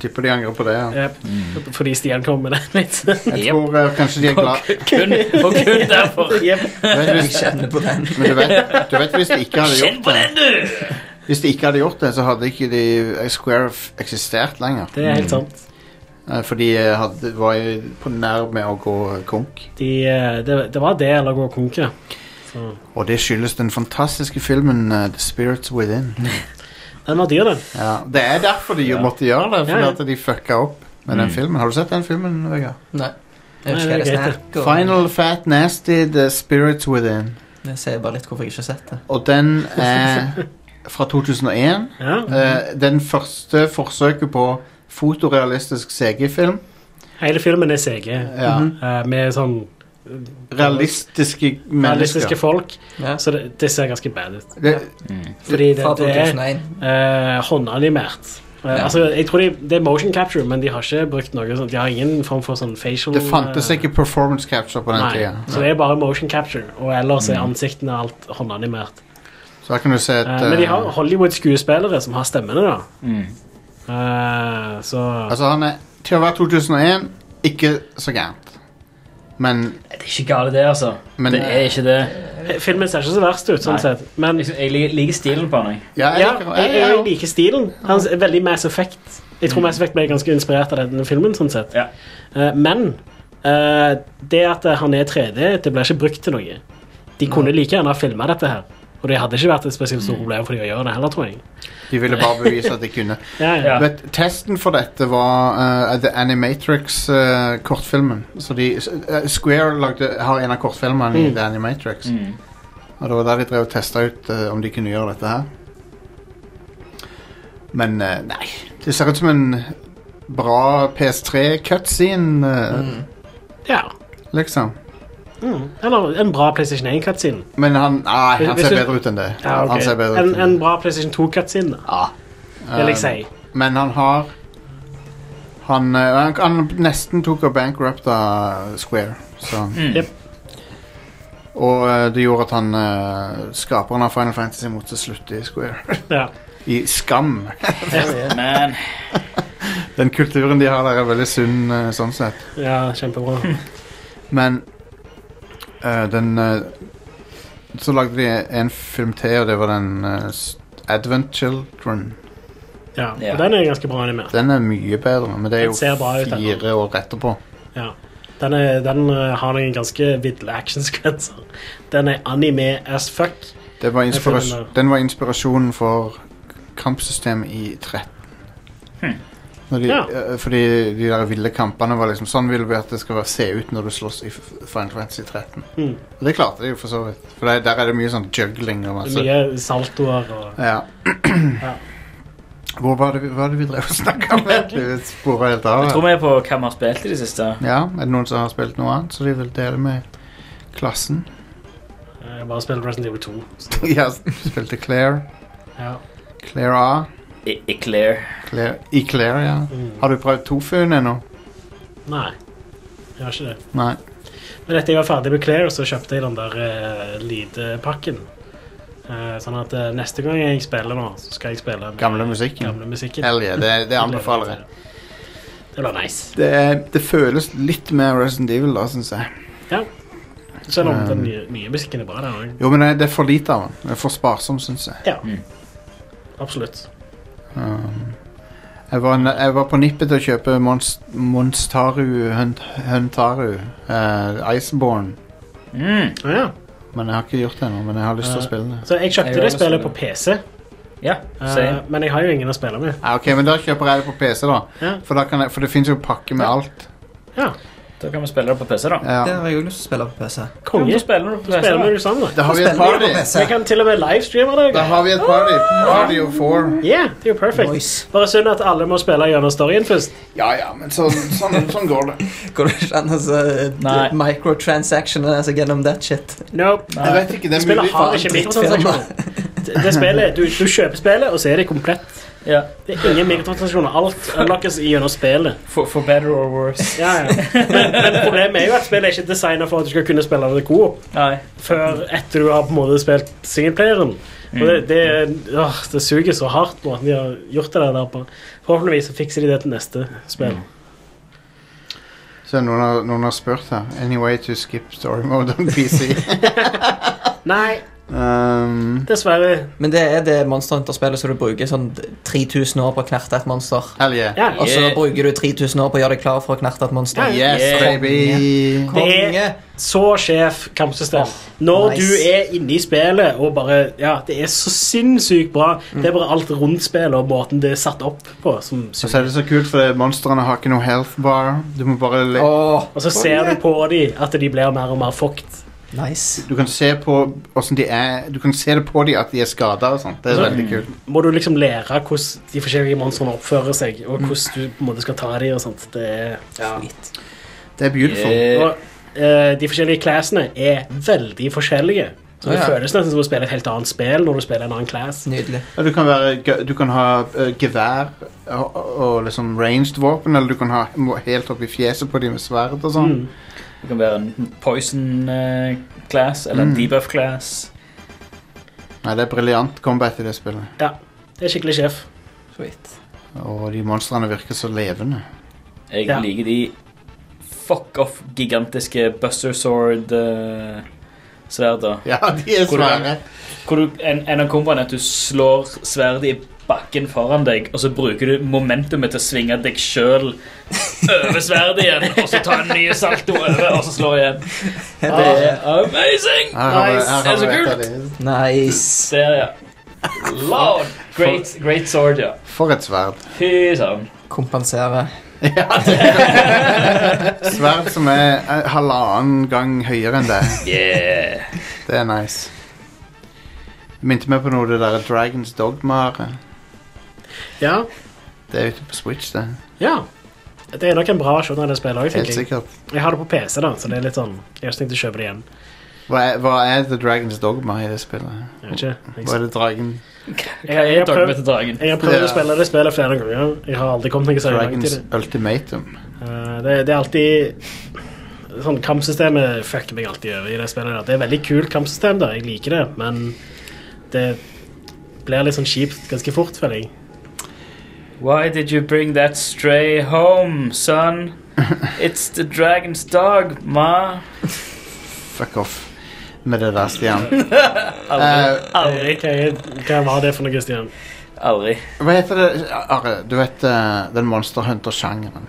Tipper de angrer på det. ja Yep. Fordi Stian kom med den litt. Jeg tror eh, kanskje de er glad Kun, og kun derfor. Yep. Du vet, Jeg kjenner på den. Men du vet, du vet hvis de ikke hadde Kjenn gjort på det den, du! Hvis de ikke hadde gjort det, så hadde ikke de eh, Square eksistert lenger. Det er helt sant. Eh, For de hadde, var jo på nær med å gå konk. De, det, det var det eller gå konke. Så Og det skyldes den fantastiske filmen uh, The Spirits Within. Den var dyr, den. Ja, det er derfor de jo måtte gjøre det, fordi Ja, ja. at de fucka opp med den filmen. Har du sett den filmen, Vegard? Nei. Jeg Nei, husker det det er greit, snakk. og- Final Fat Nasty The Spirits Within. Det ser bare litt hvorfor jeg ikke har sett det. Og den er fra 2001. Ja. Eh, den første forsøket på fotorealistisk CG-film. Hele filmen er CG. Ja. eh, med sånn Realistiske mennesker. realistiske folk. Ja. Så det, det ser ganske bad ut. Det, Fordi det, det er 2001. eh, håndanimert. Eh, Ja. Altså, jeg tror de, Det er motion capture, men de har ikke brukt noe sånt. De har ingen form for sånn facial det fantes eh, ikke performance capture på den Nei, tida. så det er bare motion capture. Og ellers er ansiktene alt håndanimert. Så her kan du se et Eh, men de har Hollywood-skuespillere som har stemmene, da. Mm. Eh, så Altså, han er til å være 2001 ikke så gærent. Men, Det er ikke galt, det, altså. Men- det er ikke det. Filmen ser ikke så verst ut, sånn Nei. sett. Men Jeg, jeg liker- liker stilen på den. jeg. ja, jeg, ja, liker- jeg, jeg, jeg jeg, liker stilen. Han er veldig Mass Effect. Jeg tror Mass Effect ble ganske inspirert av denne filmen. sånn sett Ja. Eh, Men eh, det at han er 3D, det blir ikke brukt til noe. De kunne like gjerne ha filma dette her. Og det hadde ikke vært et spesielt stort problem for de å gjøre det heller, tror jeg. de ville bare bevise at de kunne. Ja, ja. Men testen for dette var uh, The Animatrix-kortfilmen. så de, uh, Square lagde, har en av kortfilmene i Mm. The Animatrix. Mm. Og det var der de drev og testa ut eh, om de kunne gjøre dette her. Men eh, nei. Det ser ut som en bra PS3-cutscene, uh, Mm. ja. liksom. Mm. Eller en bra PlayStation 1-cutscene. Men han, nei, han ser bedre ut enn det. Ja, okay. Han ser bedre en, ut enn en bra PlayStation 2-cutscene, Ja. vil jeg Um, si. Men han har Han, eh, han, han nesten tok og bankrupta Square. Så. Mm. Jep. Og eh, det gjorde at han eh, skaperen av Final Fantasy måtte slutte i Square. Ja. I skam. Men Den kulturen de har der, er veldig sunn eh, sånn sett. ja, kjempebra. Men eh, den uh, Så lagde de en film til, og det var den uh, Advent Children. Ja, Ja. og den er ganske bra animert. Den er mye bedre, men det er Den ser bra ut, jo fire år etterpå. Ja. Den, er, den har noen ganske vidle actionsekvenser. Den er anime as fuck. Det var den var inspirasjonen for kampsystemet i 13. Hmm. Når de, Ja. eh, fordi de der ville kampene var liksom Sånn vil vi at det skal være, se ut når du slåss i Final Fantasy 13. Mm. Og det klarte de jo for så vidt. For der, der er det mye sånn juggling og masse Mye saltoer og Ja. Ja. Hvor var det, vi- hva var det vi drev og snakka om? Vi helt av. jeg tror vi er på hva vi har spilt i det siste. Ja, er det noen som har spilt noe annet, så de vil dele med klassen? Jeg har bare spilt Resident Evil 2. Så, Ja, spilte Claire. ja. Claire A. Eclair. Claire, Eclair, ja. Har du prøvd tofuen ennå? Nei, jeg har ikke det. Nei. Men etter jeg var ferdig med Claire, så kjøpte jeg den der uh, Lide-pakken. Eh, sånn at uh, neste gang jeg spiller nå, så skal jeg spille med Gamle musikken. gamle musikken. Hell yeah, det, det anbefaler jeg. Det blir nice. Det, det føles litt mer Resident Evil, da, syns jeg. Ja. Selv om Um, den nye, nye musikken er bra, den òg. Jo, men det, det er for lite av den. Det er for sparsom, syns jeg. Ja. Absolutt. Um, jeg, var, jeg var på nippet til å kjøpe Monst Monstaru Hunt, Huntaru. Uh, Iceborne. Mm. Ja. Men jeg har ikke gjort det ennå. Men jeg har lyst til å Eh, spille det. Så jeg kjøpte Jeg det spillet på PC, Ja, same. men jeg har jo ingen å spille med. Ah, ok, men Da kjøper jeg det på PC, da. Ja. For, da kan jeg, for det fins jo pakke med alt. Ja, Da kan vi spille det på PC, da. Det har jeg òg lyst til å spille på PC. Konge. Ja, spiller du på PC, Spiller du sammen, da. Da har vi et party. Vi kan til og med livestreame det. Da har vi et party. Party of four. Ja, det er jo perfekt. Nice. Bare synd at alle må spille gjennom storyen først. Ja ja, men så, sånn, sånn går det. Går det ikke an å så, Nei. altså, gjennom that shit? Nope. Jeg vet ikke, det er Spillet har ikke det spillet, du, du kjøper spillet, og så er det komplett. Ja. Det er ingen mikrotransaksjoner. Alt unlockes gjennom spillet. For, for better or worse. Ja, ja. Men, men problemet er jo at spillet er ikke designet for at du skal kunne spille det co-op før etter du har på en måte spilt singleplayeren. Og det, det, åh, det suger så hardt måten de har gjort det der på. Forhåpentligvis så fikser de det til neste spill. Så noen har, noen har spurt her. Any way to skip story mode on PC? Nei, um, dessverre. Men det er det Monster Hunter-spillet så du bruker sånn 3000 år på å knerte et monster. hell yeah. yeah. Og så bruker du 3000 år på å gjøre deg klar for å knerte et monster. Yes, Yeah. baby. Det Konge. er så sjef kampsystem. Når nice. du er inne i spillet og bare Ja, det er så sinnssykt bra. Det er bare alt rundt spillet og måten det er satt opp på som Og så er det så kult, for monstrene har ikke noe health bar. Du må bare le Åh, Og så ser du på dem at de blir mer og mer fucked. Nice. Du kan se på hvordan de er Du kan se det på dem at de er skada og sånt. Det er Så- veldig kult. Må du liksom lære hvordan de forskjellige monstrene oppfører seg, og hvordan du på en måte skal ta dem og sånt. Det er ja. Det er beautiful. Yeah. Og uh, de forskjellige classene er veldig forskjellige. Så det Ja. føles nesten som å spille et helt annet spill når du spiller en annen class. Nydelig. Ja, du, kan være, du kan ha uh, gevær og, og liksom ranged våpen, eller du kan ha helt opp i fjeset på dem med sverd og sånn. Mm. Det kan være en poison eh, class eller en Mm. debuff class. Nei, det er briljant combat i det spillet. Ja, det er skikkelig sjef. Sweet. Og de monstrene virker så levende. Jeg Ja. liker de fuck off gigantiske buster sword uh, sverda. Ja, de er Hvor du- svære. Hvor du, en, en av komboene er at du slår sverdet i bakken foran deg, og så bruker du momentumet til å svinge deg sjøl over sverdet igjen, og så ta en ny salto over, og så slå igjen. Det er amazing! Har vi- Nice. Det er så kult. Nice. Der, ja. Lord! Great, great sword, ja. For et sverd. Fy søren. Kompensere. Sverd som er eh, halvannen gang høyere enn det. Yeah. Det er nice. Det minte meg på noe det der Dragons Dogma. Ja, Det er ute på Switch, det. ja. Det er nok en bra versjon av det spillet òg, Helt jeg. sikkert. Jeg har det på PC, da, så det er litt sånn Jeg har ikke tenkt å kjøpe det igjen. Hva er, hva er The Dragons Dogma i det spillet? Jeg vet ikke. Jeg, Hva er det dragen jeg, jeg, har prøvd, dragen. jeg har prøvd Ja. å spille det spillet flere ganger. Jeg har aldri kommet meg så langt i Dragons det. Ultimatum? Eh, det. Det er alltid Sånn Kampsystemet fucker meg alltid over i det spillet. der. Det er veldig kult kampsystem, da. Jeg liker det, men det blir litt sånn kjipt ganske fort, føler jeg. Why did you bring that stray home, son? It's the dragon's dog, ma. Fuck off med det der, Stian. Aldri. Uh, Aldri. Hva, hva var det for noe, Stian? Aldri. Hva heter det? Are, du vet uh, den Monster Hunter-sjangeren?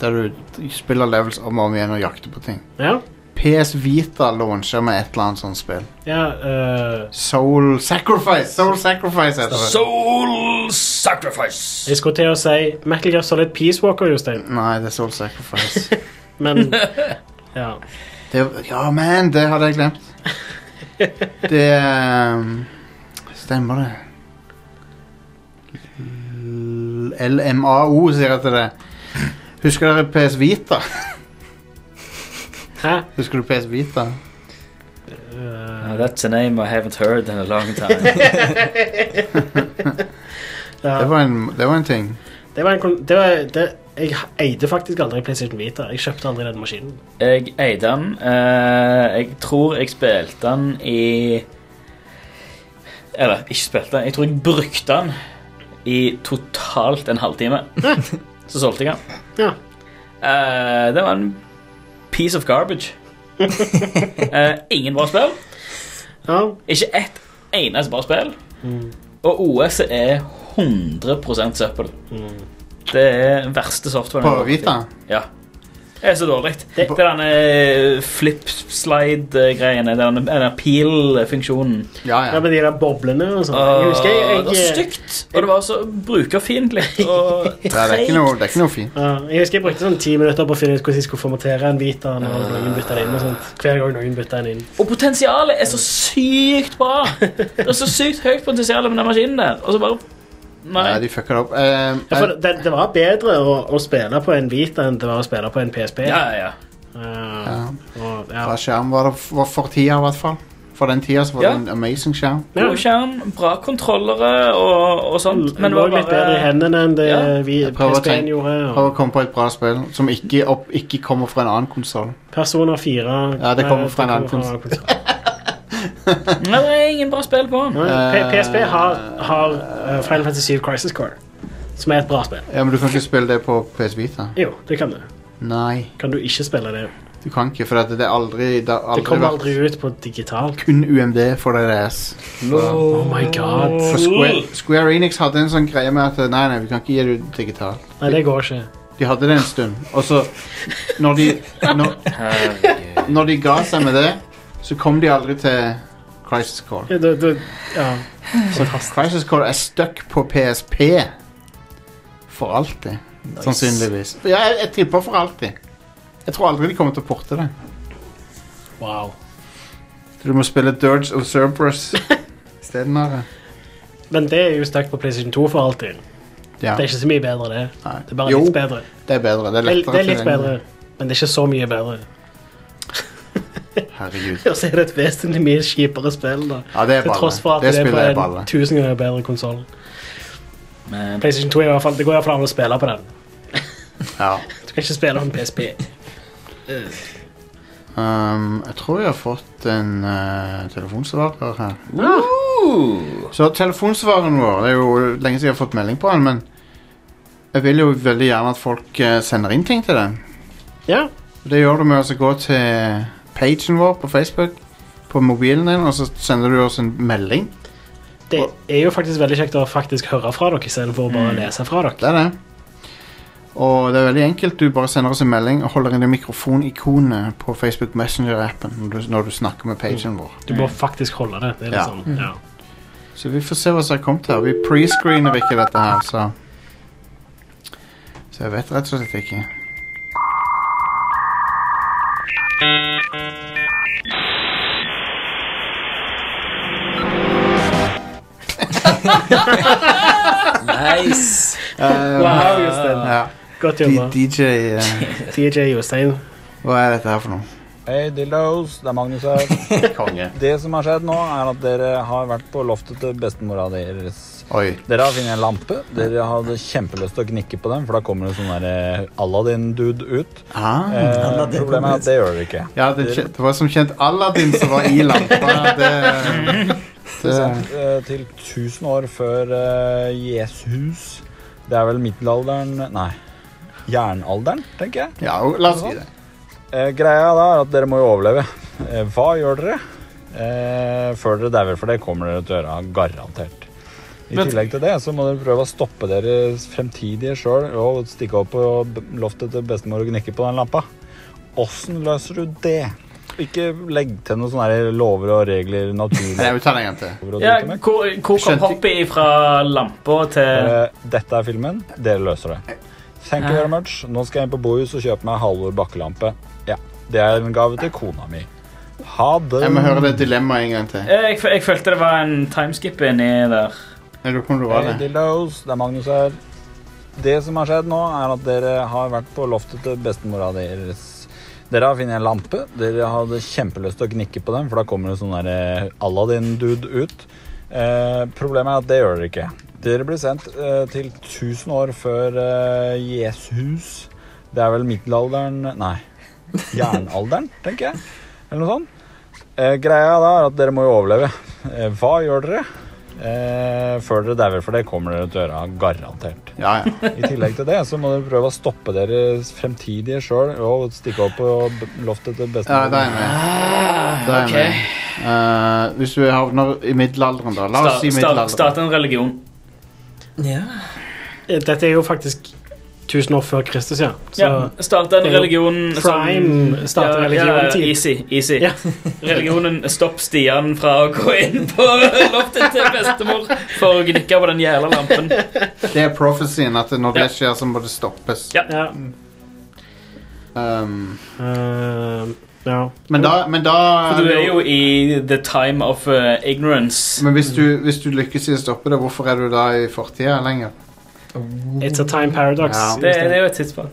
Der du spiller levels om og om igjen og jakter på ting. Ja? PS Vita launcher med et eller annet sånt spill. Ja, eh, Soul Sacrifice! Soul Sacrifice heter det. Soul sacrifice. jeg skulle til å si Metal Gear Solid Peace Walker, Jostein, Nei, det er Soul Sacrifice. men Ja. Det, ja, man, det hadde jeg glemt. Det ehm, Stemmer det. L- LMAO, sier jeg til det. Husker dere PS Vita? Hæ? Husker du PS Vita? Eh, Oh, that's a name I haven't heard in a long time. Ja. Det, var en, det var en ting. Det var en, det var, det, jeg eide faktisk aldri PlayStation Vita. Jeg kjøpte aldri den maskinen. Jeg eide den. Uh, jeg tror jeg spilte den i Eller ikke spilte den. Jeg tror jeg brukte den i totalt en halvtime. Så solgte jeg den. Ja. Uh, det var en piece of garbage. uh, ingen bra spill. Ikke ett eneste bra spill. Og OS er 100% søppel. Det er verste softwaren. På Vita? Ja. Det er så dårlig. Det, er denne flip-slide-greiene. Den, den peel-funksjonen. Ja, Ja, med de der boblene og sånn. Jeg husker jeg, jeg, det var stygt, og det var så brukerfiendtlig. Og Ja, det, er ikke noe, det er ikke noe fint. Ja, jeg husker jeg brukte sånn ti minutter på å finne ut hvordan jeg skulle formatere en Vita når noen bytta den inn. og sånt. Hver gang noen bytta den inn. Og potensialet er så sykt bra! Det er så sykt høyt potensial med den maskinen der. Og så bare Nei. Ja, de fucker det opp. Eh, Ja, for det, det var bedre å, å spille på en Vita enn det var å spille på en PSP. Ja, ja. ja. Og, ja. Bra skjerm var det for, for tida, i hvert fall. For den tida så var Ja. det en amazing skjerm. God skjerm, bra kontrollere og, og sånt. Men det var litt bedre i hendene enn det Ja. vi, PSP-en gjorde. Og... Prøv å komme på et bra spill som ikke, opp, ikke kommer fra en annen konsoll. Persona 4 Ja, det kommer fra en annen konsoll. Nei, det er ingen bra spill på. den. P- PSP har, har uh, Final Fantasy 7 Crisis Core, som er et bra spill. Ja, Men du kan ikke spille det på PS Vita. Jo, det kan du. Nei, Kan du ikke spille det? du kan ikke, for at det er aldri Det har Det aldri kommer vært aldri ut på digital. kun UMD for DDS. Oh my god. For Square, Square Enix hadde en sånn greie med at nei, nei, vi kan ikke gi det ut digitalt. Nei, det går ikke. De hadde det en stund. Og så, når de når, når de ga seg med det, så kom de aldri til Crisis Core. Ja, det, det, ja. Så Crisis Core er stuck på PSP for alltid. Sannsynligvis. Ja, jeg, jeg tipper for alltid. Jeg tror aldri de kommer til å porte det. Wow. Så du må spille Dirge of Cerberus isteden. Are. Men det er jo stuck på PlayStation 2 for alltid. Ja. Det er ikke så mye bedre, det. Det er bare Jo, litt bedre. Det er bedre. Det er, lettere det er litt bedre, men det er ikke så mye bedre. Herregud. Og så er det et vesentlig mye kjipere spill, da. Ja, det er Til tross for at Det det, er på balle. en tusen ganger bedre konsoll. Men PlayStation 2 er i hvert fall, det går iallfall an å spille på den. Ja. Du kan ikke spille på en PSP. Um, jeg tror jeg har fått en uh, telefonsvarer her. Så telefonsvareren vår Det er jo lenge siden jeg har fått melding på den, men jeg vil jo veldig gjerne at folk uh, sender inn ting til den. Ja. Det gjør du med å gå til pagen vår på Facebook på mobilen din, og så sender du oss en melding. Det er jo faktisk veldig kjekt å faktisk høre fra dere istedenfor å bare lese fra dere. Det er det. Og det er veldig enkelt. Du bare sender oss en melding og holder inn det mikrofonikonet på Facebook Messenger-appen når, når du snakker med pagen vår. Du må faktisk holde det. Det er Ja. sånn, ja. Så vi får se hva som har kommet her. Vi prescreener ikke dette her, så Så jeg vet rett og slett ikke. Nice. Um, Wow, Jostein. Ja. Godt jobba. DJ uh, DJ Jostein. Hva er dette her for noe? Hei, Dildos. Det er Magnus her. Konge. Det som har skjedd nå, er at dere har vært på loftet til bestemora deres. Oi. Dere har funnet en lampe. Dere hadde kjempelyst til å gnikke på den, for da kommer det sånn der eh, Aladdin-dude ut. Ah. eh, Aladdin problemet er at det gjør dere ikke. Ja, det, det var som kjent Aladdin som var i lampa. Det, Det eh, til 1000 år før eh, Jesus. Det er vel middelalderen Nei, jernalderen, tenker jeg. Ja, la oss si det. Eh, greia da er at dere må jo overleve. Hva gjør dere før dere dauer? For det kommer dere til å gjøre, garantert. I tillegg til det så må dere prøve å stoppe deres fremtidige sjøl og stikke opp på loftet til bestemor og gnikke på den lampa. Åssen løser du det? Ikke legg til noen sånne lover og regler naturlig. Jeg vil ta den en gang til. Ja, hvor, hvor kom hoppet fra lampa til Eh, Dette er filmen. Dere løser det. Thank you very much. Nå skal jeg inn på Bohus og kjøpe meg halvor bakkelampe. Ja, Det er en gave til kona mi. Ha det. Jeg må høre det dilemmaet en gang til. jeg, f- jeg følte det var en timeskip inni der. Jeg lurer på om det var det. Dildos. Det er Magnus her. Det som har skjedd nå, er at dere har vært på loftet til bestemora deres. Dere har funnet en lampe. Dere hadde kjempelyst til å gnikke på den, for da kommer det sånn der eh, Aladdin-dude ut. Eh, problemet er at det gjør dere ikke. Dere blir sendt eh, til 1000 år før eh, Jesus. Det er vel middelalderen Nei, jernalderen, tenker jeg. Eller noe sånt. Eh, greia da er at dere må jo overleve. Eh, hva gjør dere? Før dere dauer, for det kommer dere til å gjøre garantert. Ja, ja. I tillegg til det så må dere prøve å stoppe dere fremtidige sjøl og stikke opp på loftet til Ja, bestemor. det er med. Det er jeg med. Eh, hvis du havner i middelalderen, da. La oss si middelalderen. Start en religion. Ja. Dette er jo faktisk 1000 år før Kristus, ja. Så Ja, starte en religion Prime starte ja, religiontid. Ja, easy. easy. Ja. Religionen Stopp Stian fra å gå inn på loftet til bestemor for å gnikke på den jævla lampen. Det er prophecyen, at når det skjer, så må det stoppes. Ja. Ja. Um, Uh, ja. men da, men da For du er jo i the time of uh, ignorance. Men hvis du, hvis du lykkes i å stoppe det, hvorfor er du da i fortida lenger? It's a time paradox. Ja. Det, det er jo et tidspunkt.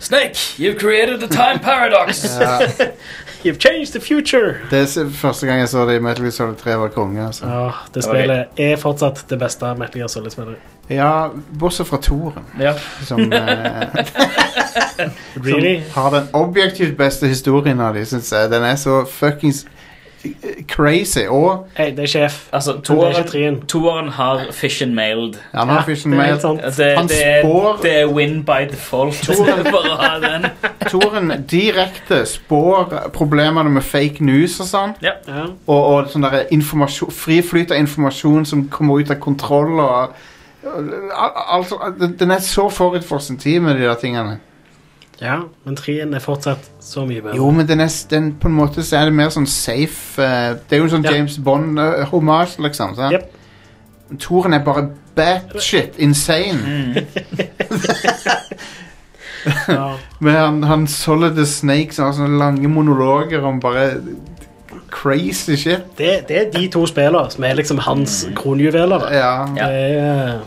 Snake, you've created a time paradox! Ja, You've changed the future! det er første gang jeg så det i Metal Gear Solid 3 var konge. Altså. Ja, det spillet er fortsatt det beste Metal Gear Solid-spillet. Ja, bortsett fra toren, Ja. som, eh, Really? som har den objektivt beste historien av de, syns jeg. Den er så fuckings crazy. Og Hey, det er sjef. Altså, er toeren, toeren har fish and mailed. han har Fish and det er. Det, Han det, er, spår- det er win by default. Toren direkte spår problemene med fake news og sånn. Ja. Ja. Og, og sånn der informasjon, fri flyt av informasjon som kommer ut av kontroll. Og, altså, den- den er så forut for sin tid med de der tingene. Ja, men trien er fortsatt så mye bedre. Jo, men den er, s- den, på en måte så er det mer sånn safe eh, Det er jo en sånn Ja. James Bond-hommage, liksom. sant? Jep. Toren er bare batshit insane. Ja. Men han, han Solid the Snake som har sånne lange monologer om bare crazy shit. Det, det er de to spillene som er liksom hans kronjuveler. da. Ja. Ja. Det er,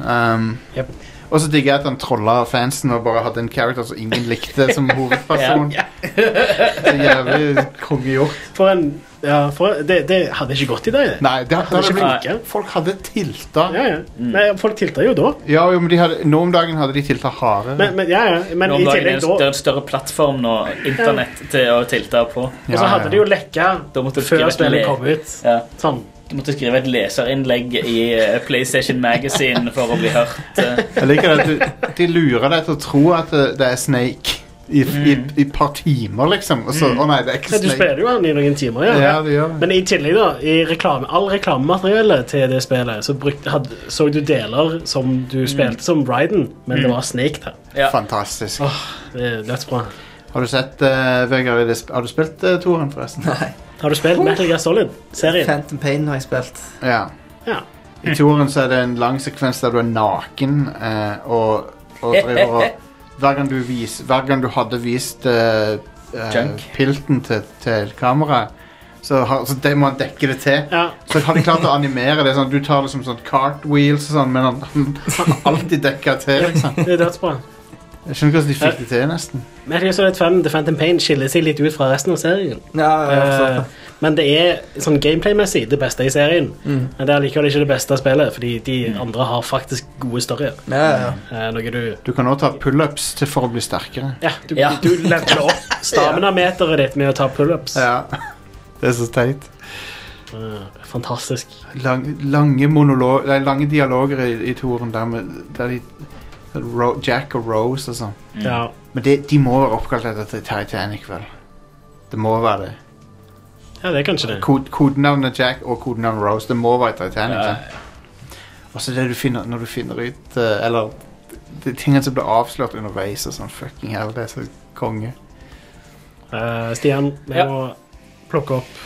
Um, Jep. Og så digger jeg at han trolla fansen og bare hadde en character som ingen likte som hovedperson. Så jævlig kongegjort. for en ja, for, det, det hadde ikke gått i dag. det. Nei, det, det Hadde hadde ikke blitt, folk hadde tilta. Ja, ja. Nei, folk tilta jo da. Ja, jo, men de hadde, nå om dagen hadde de tilta hardere. Men, men, ja, ja. men Nå i om dagen er det det er en større plattform nå, internett, til å tilta på. Og så hadde de jo lekka før spillet kom ut. Ja. Sånn. Du måtte skrive et leserinnlegg i eh, PlayStation Magazine for å bli hørt. eh. Jeg liker at du, de lurer deg til å tro at det, det er Snake i, i, i et par timer, liksom. Og så Å nei, det er ikke Ja, du spiller jo han i noen timer, ja. Ja, det gjør det. Men i tillegg, da, i reklame, all reklamemateriellet til det spillet, så brukte, had, så du deler som du spilte som Ryden, men det var Snake der. Ja. Fantastisk. Det er dødsbra. Har du sett uh, Vegard, i det sp- har du spilt uh, Toren, forresten? Nei. Har du spilt Metal Gear Solid-serien? Phantom Pain har jeg spilt. Ja. Ja. I Toren så er det en lang sekvens der du er naken eh, og, og driver og hver gang, du vis, hver gang du hadde vist eh, eh, pilten til, til kameraet, så, har, så det må han dekke det til. Ja. Så har de klart å animere det sånn Du tar det som sånn cartwheels og sånn, men han, han har alltid dekker til. Liksom. Det er dødsbra. Jeg skjønner ikke hvordan de fikk det til, nesten. Gear Solid 5 The Phantom Pain skiller seg litt ut fra resten av serien. Ja, forstått Eh, men det er sånn gameplay-messig det beste i serien. Mm. Men det er likevel ikke det beste spillet, fordi de andre har faktisk gode storyer. Ja, ja, ja. Eh, du Du kan også ta pullups til for å bli sterkere. Ja, du, Ja. du leveler opp stamina-meteret ditt med å ta pullups. Ja. Det er så teit. Eh, fantastisk. Lang, lange, monolog, nei, lange dialoger i, i toren der, med, der de Ro, Jack og Rose og sånn. Ja. Men det, de må være oppkalt etter Titanic, vel? Det må være det. ja, det er kanskje det. Kod, kodenavnet Jack og kodenavnet Rose, det må være Titanic. Ja? Og så det du finner når du finner ut eh, Eller de tingene som blir avslørt underveis og sånn. Fucking hell, det er så konge. Uh, Stian, vi Ja. må plukke opp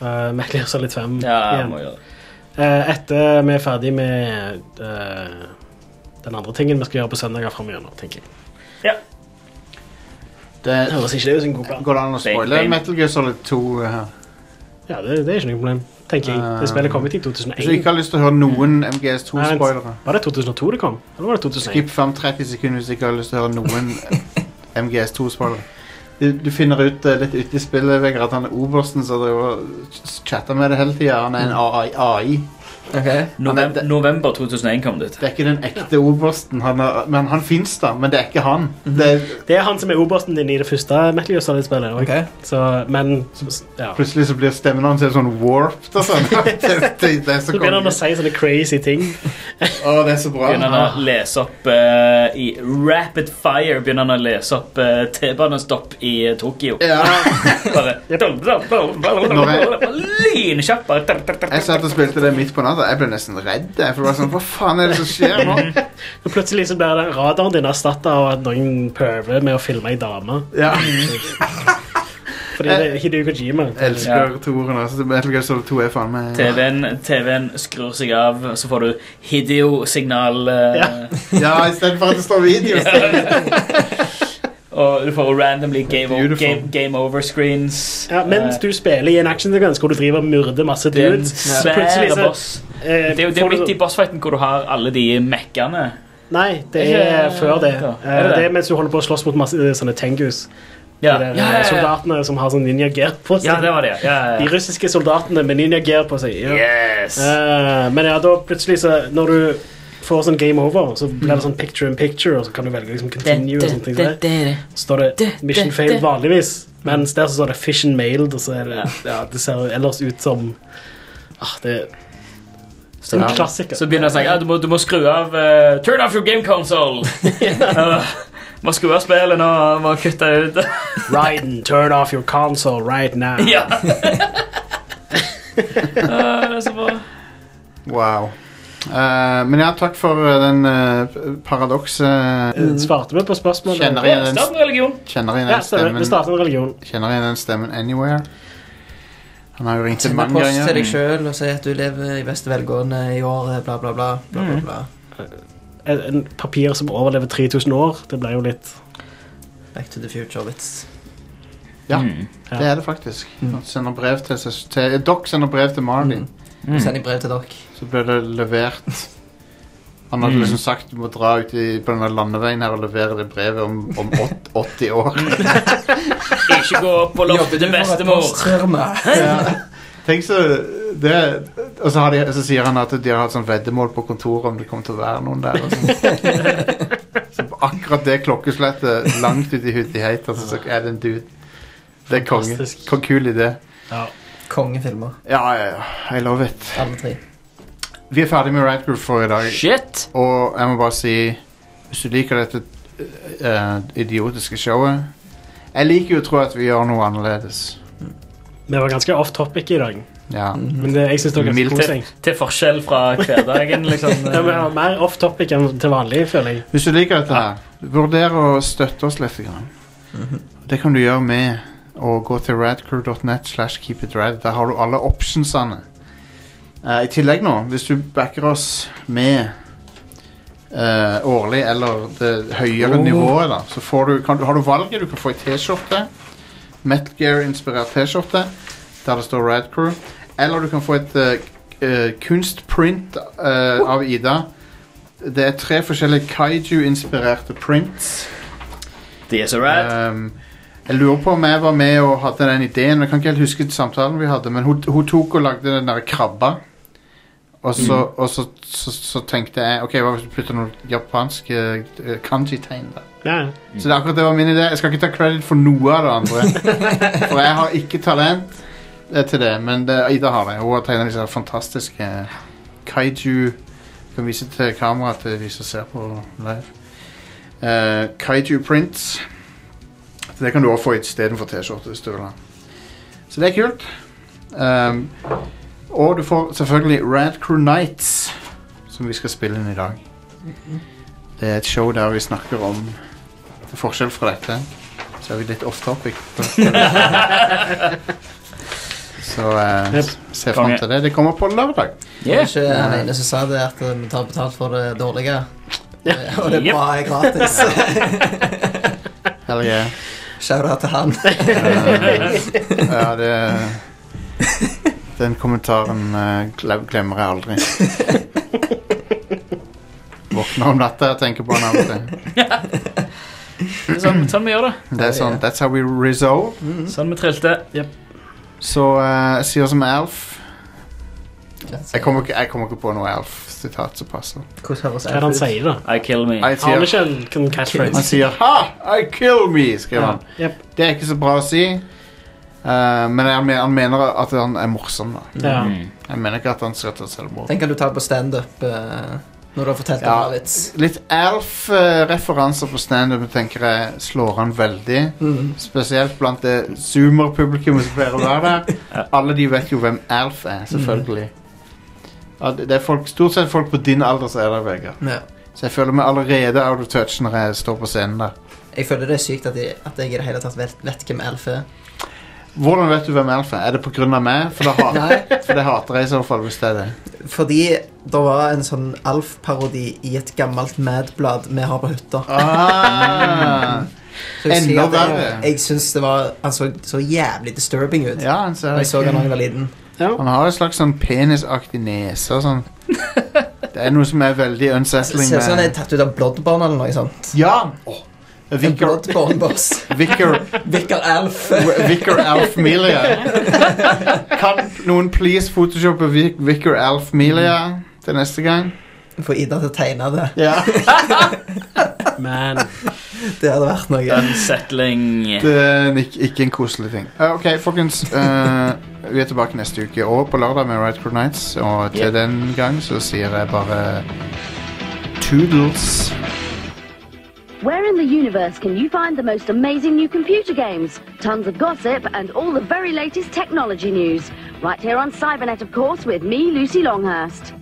uh, Metal Gear Solid 5 Ja, igjen. må gjøre det. Eh, etter vi er ferdig med eh, den andre tingen vi skal gjøre på søndager framover, tenker jeg. Det, Det høres ikke det ut som en god plan. går det an å spoile. Metal Gear Solid 2 her? Ja, det, det er ikke noe problem, tenker jeg. Det spillet kom ut i Hvis du ikke har lyst til å høre noen MGS2-spoilere Var det 2002 det kom? Eller var det 2001? Skip fram 30 sekunder hvis du ikke har lyst til å høre noen MGS2-spoilere. du, du finner ut uh, litt ute i spillet Vegard, at han er obersten som chatter med det hele tida. Han er en AI. AI. Novem november 2001 kom det ut. Det er ikke den ekte obersten, han er, men han fins da, men det er ikke han. Det er, Det er han som er obersten din i det første Metal Gear Solid-spillet. Okay. Så, men ja. Plutselig så blir stemmen hans helt sånn warped og sånn. det, det, det er så Så begynner han å si sånne crazy ting. Å, det er så bra. Begynner han å lese opp uh, I rapid fire begynner han å lese opp uh, T-banestopp i Tokyo. Tokyo. Bare Lynkjapp. bare. Jeg satt og spilte det midt på natta. Jeg ble nesten redd. jeg, For det var sånn, Hva faen er det som skjer nå? Og plutselig så blir det radaren din erstatta av at noen prøver med å filme ei dame. Ja. Fordi det er Hideo Kojima. Jeg elsker toeren. Altså, Metal Gear Solid 2 er faen meg TV-en TV-en skrur seg av, så får du Hideo-signal. Uh... Ja, i stedet for at det står video. Og du får randomly game, game, game over-screens. Ja, mens du spiller i en actionsekvens hvor du driver og myrder masse dudes, så svær plutselig så boss. eh, Det er jo det får er du- midt i bossfighten hvor du har alle de mekkene. Nei, det Er før det. Er Eh, det er mens du holder på å slåss mot masse eh, sånne tengus. Ja. De der, Ja, ja, ja. eh, soldatene som har sånn ninja-gear på seg. Ja, det var det. Ja, ja, ja. De russiske soldatene med ninja-gear på seg. Ja. Yes. Eh, men ja, da plutselig så Når du får sånn game over, så blir det sånn picture in picture, og så kan du velge liksom continue og sånne ting. Så det. Står det mission failed vanligvis, mens der så står det fission mailed, og så er det Ja, det ser ellers ut som ah, Det så, en klassiker. Så begynner jeg å si ja, du, må, du må skru av uh, Turn off your game console! Må skru av spillet nå, må kutte ut Raiden, turn off your console right now. Ja. Ah, det er så bra. Wow. Eh, men ja, takk for eh, den uh, paradokset. Eh, Svarte vi på spørsmålet? Kjenner igjen den, Start med religion. kjenner igjen Ja, den stemmer. Vi stemmen. starter med religion. Kjenner igjen den stemmen anywhere. Han har jo ringt til Send mange post til deg ganger. sjøl og si at du lever i beste velgående i år, bla, bla, bla. bla, bla, Mm. bla. En, en papir som overlever 3000 år, det ble jo litt Back to the future-vits. Ja, Mm. det er det faktisk. Han sender brev til, seg- til Doc sender brev til Marley. Mm. Send i brev til dere. Så ble det levert Han hadde Mm. liksom sagt du må dra ut i, på denne landeveien her og levere det brevet om, om åt- 80 år. Ikke gå opp på loftet til bestemor. Ja. Tenk så det, Og så, har de, så sier han at de har hatt sånn veddemål på kontoret om det kommer til å være noen der. Og sånn. så på akkurat det klokkeslettet langt ut i hutigheten, så er det en dude. Det er konge. Fantastisk. Kul idé. Kongefilmer. Ja, ja, ja. I love it. Alle tre. Vi er ferdig med Rant Group for i dag. Shit. Og jeg må bare si Hvis du liker dette eh, idiotiske showet Jeg liker jo å tro at vi gjør noe annerledes. Vi var ganske off topic i dag. Ja. Men det, jeg synes det var ganske Mildt til, koselig. til forskjell fra hverdagen, liksom. Ja, vi har mer off topic enn til vanlig, føler jeg. Hvis du liker dette her, vurder å støtte oss litt. Grann. Det kan du gjøre med å gå til radcrew.net slash keepitrad. Der har du alle optionsene. Eh, I tillegg nå, hvis du backer oss med uh, årlig eller det høyere Oh. nivået, da, så får du, kan, har du valget. Du kan få ei T-skjorte. Metal Gear-inspirert T-skjorte der det står Rad Crew. Eller du kan få et eh, eh, kunstprint eh, av Ida. Det er tre forskjellige kaiju-inspirerte prints. De er så rad. Um, jeg lurer på om jeg var med og hadde den ideen. Jeg kan ikke helt huske samtalen vi hadde, men hun, hun tok og lagde den der krabba. Og så, Mm. og så, så, så tenkte jeg Ok, hva hvis du putter noen japanske uh, kanji-tegn der? Ja. Så det, akkurat det var min idé. Jeg skal ikke ta credit for noe av det andre. for jeg har ikke talent eh, til det, men det, Ida har det. Hun har tegnet disse fantastiske kaiju Jeg kan vise til kameraet til de som ser på live. Uh, kaiju prints. Så det kan du også få istedenfor T-skjorte hvis du vil ha. Så det er kult. Um, og du får selvfølgelig Rad Crew Nights, som vi skal spille inn i dag. Det er et show der vi snakker om til forskjell fra dette, så er vi litt off topic. så eh, se fram til det. Det kommer på lørdag. Det var ikke den ene som sa det, at vi tar betalt for det dårlige. Eh, Og det Yep. bra er gratis. Hell yeah. Shout-out til han. Ja, det Den kommentaren eh, glemmer jeg aldri. Våkner om natta og tenker på han av og til. Det er sånn, sånn vi gjør det. Det er sånn, That's how we resolve. Sånn vi trilte. Så uh, jeg sier som Alf jeg kommer, ikke, jeg kommer ikke på noe Alf-sitat som passer. Hvordan høres Hva er det han sier, da? I kill me. Jeg Har vi sier, ikke en- en catchphrase? han sier 'Ha! I kill me', skriver Ja. han. Jep. Det er ikke så bra å si. eh, men han, men- han mener at han er morsom. da Ja. Mm. Jeg mener ikke at han skal ta selvmord. Den kan du ta på standup uh, når du har fortalt Ja, en vits. litt Alf-referanser på standup tenker jeg slår han veldig. Mm. Spesielt blant det zoomer-publikummet som pleier å være der. Alle de vet jo hvem Alf er, selvfølgelig. Ja, det det er folk, stort sett folk på din alder som er der, Vegard. Ja. Så jeg føler meg allerede out of touch når jeg står på scenen der. Jeg føler det er sykt at jeg, at jeg i det hele tatt vet, vet hvem Elf er. Hvordan vet du hvem Alf er? Er det pga. meg? For det, ha for det hater jeg i så fall, hvis det er det. Fordi det var en sånn Alf-parodi i et gammelt Mad-blad vi har på hytta. Ah. Så jeg, Enda sier at jeg, verre. jeg syns det var Han så så jævlig disturbing ut. Ja, han ser Da jeg så han da jeg var liten. Han har en slags sånn penisaktig nese og sånn. Det er noe som er veldig unsettling Ser ut som han er tatt ut av Bloodborne eller noe sånt. Ja! En Vicar, Bloodborne-boss. Vicar, Vicar Alf. Vicar Alf Melia. Kan noen please photoshoppe Vic- Vicar Alf Melia til neste gang? Få Ida til å tegne det. Ja. Men Det hadde vært noe. Unsettling. Det er ikke, ikke en koselig ting. Eh, ok, folkens. eh, vi er tilbake neste uke og på lørdag med Ride Crew Nights. Og til Yep. den gang så sier jeg bare toodles. Where in the universe can you find the most amazing new computer games, tons of gossip, and all the very latest technology news? Right here on Cybernet, of course, with me, Lucy Longhurst.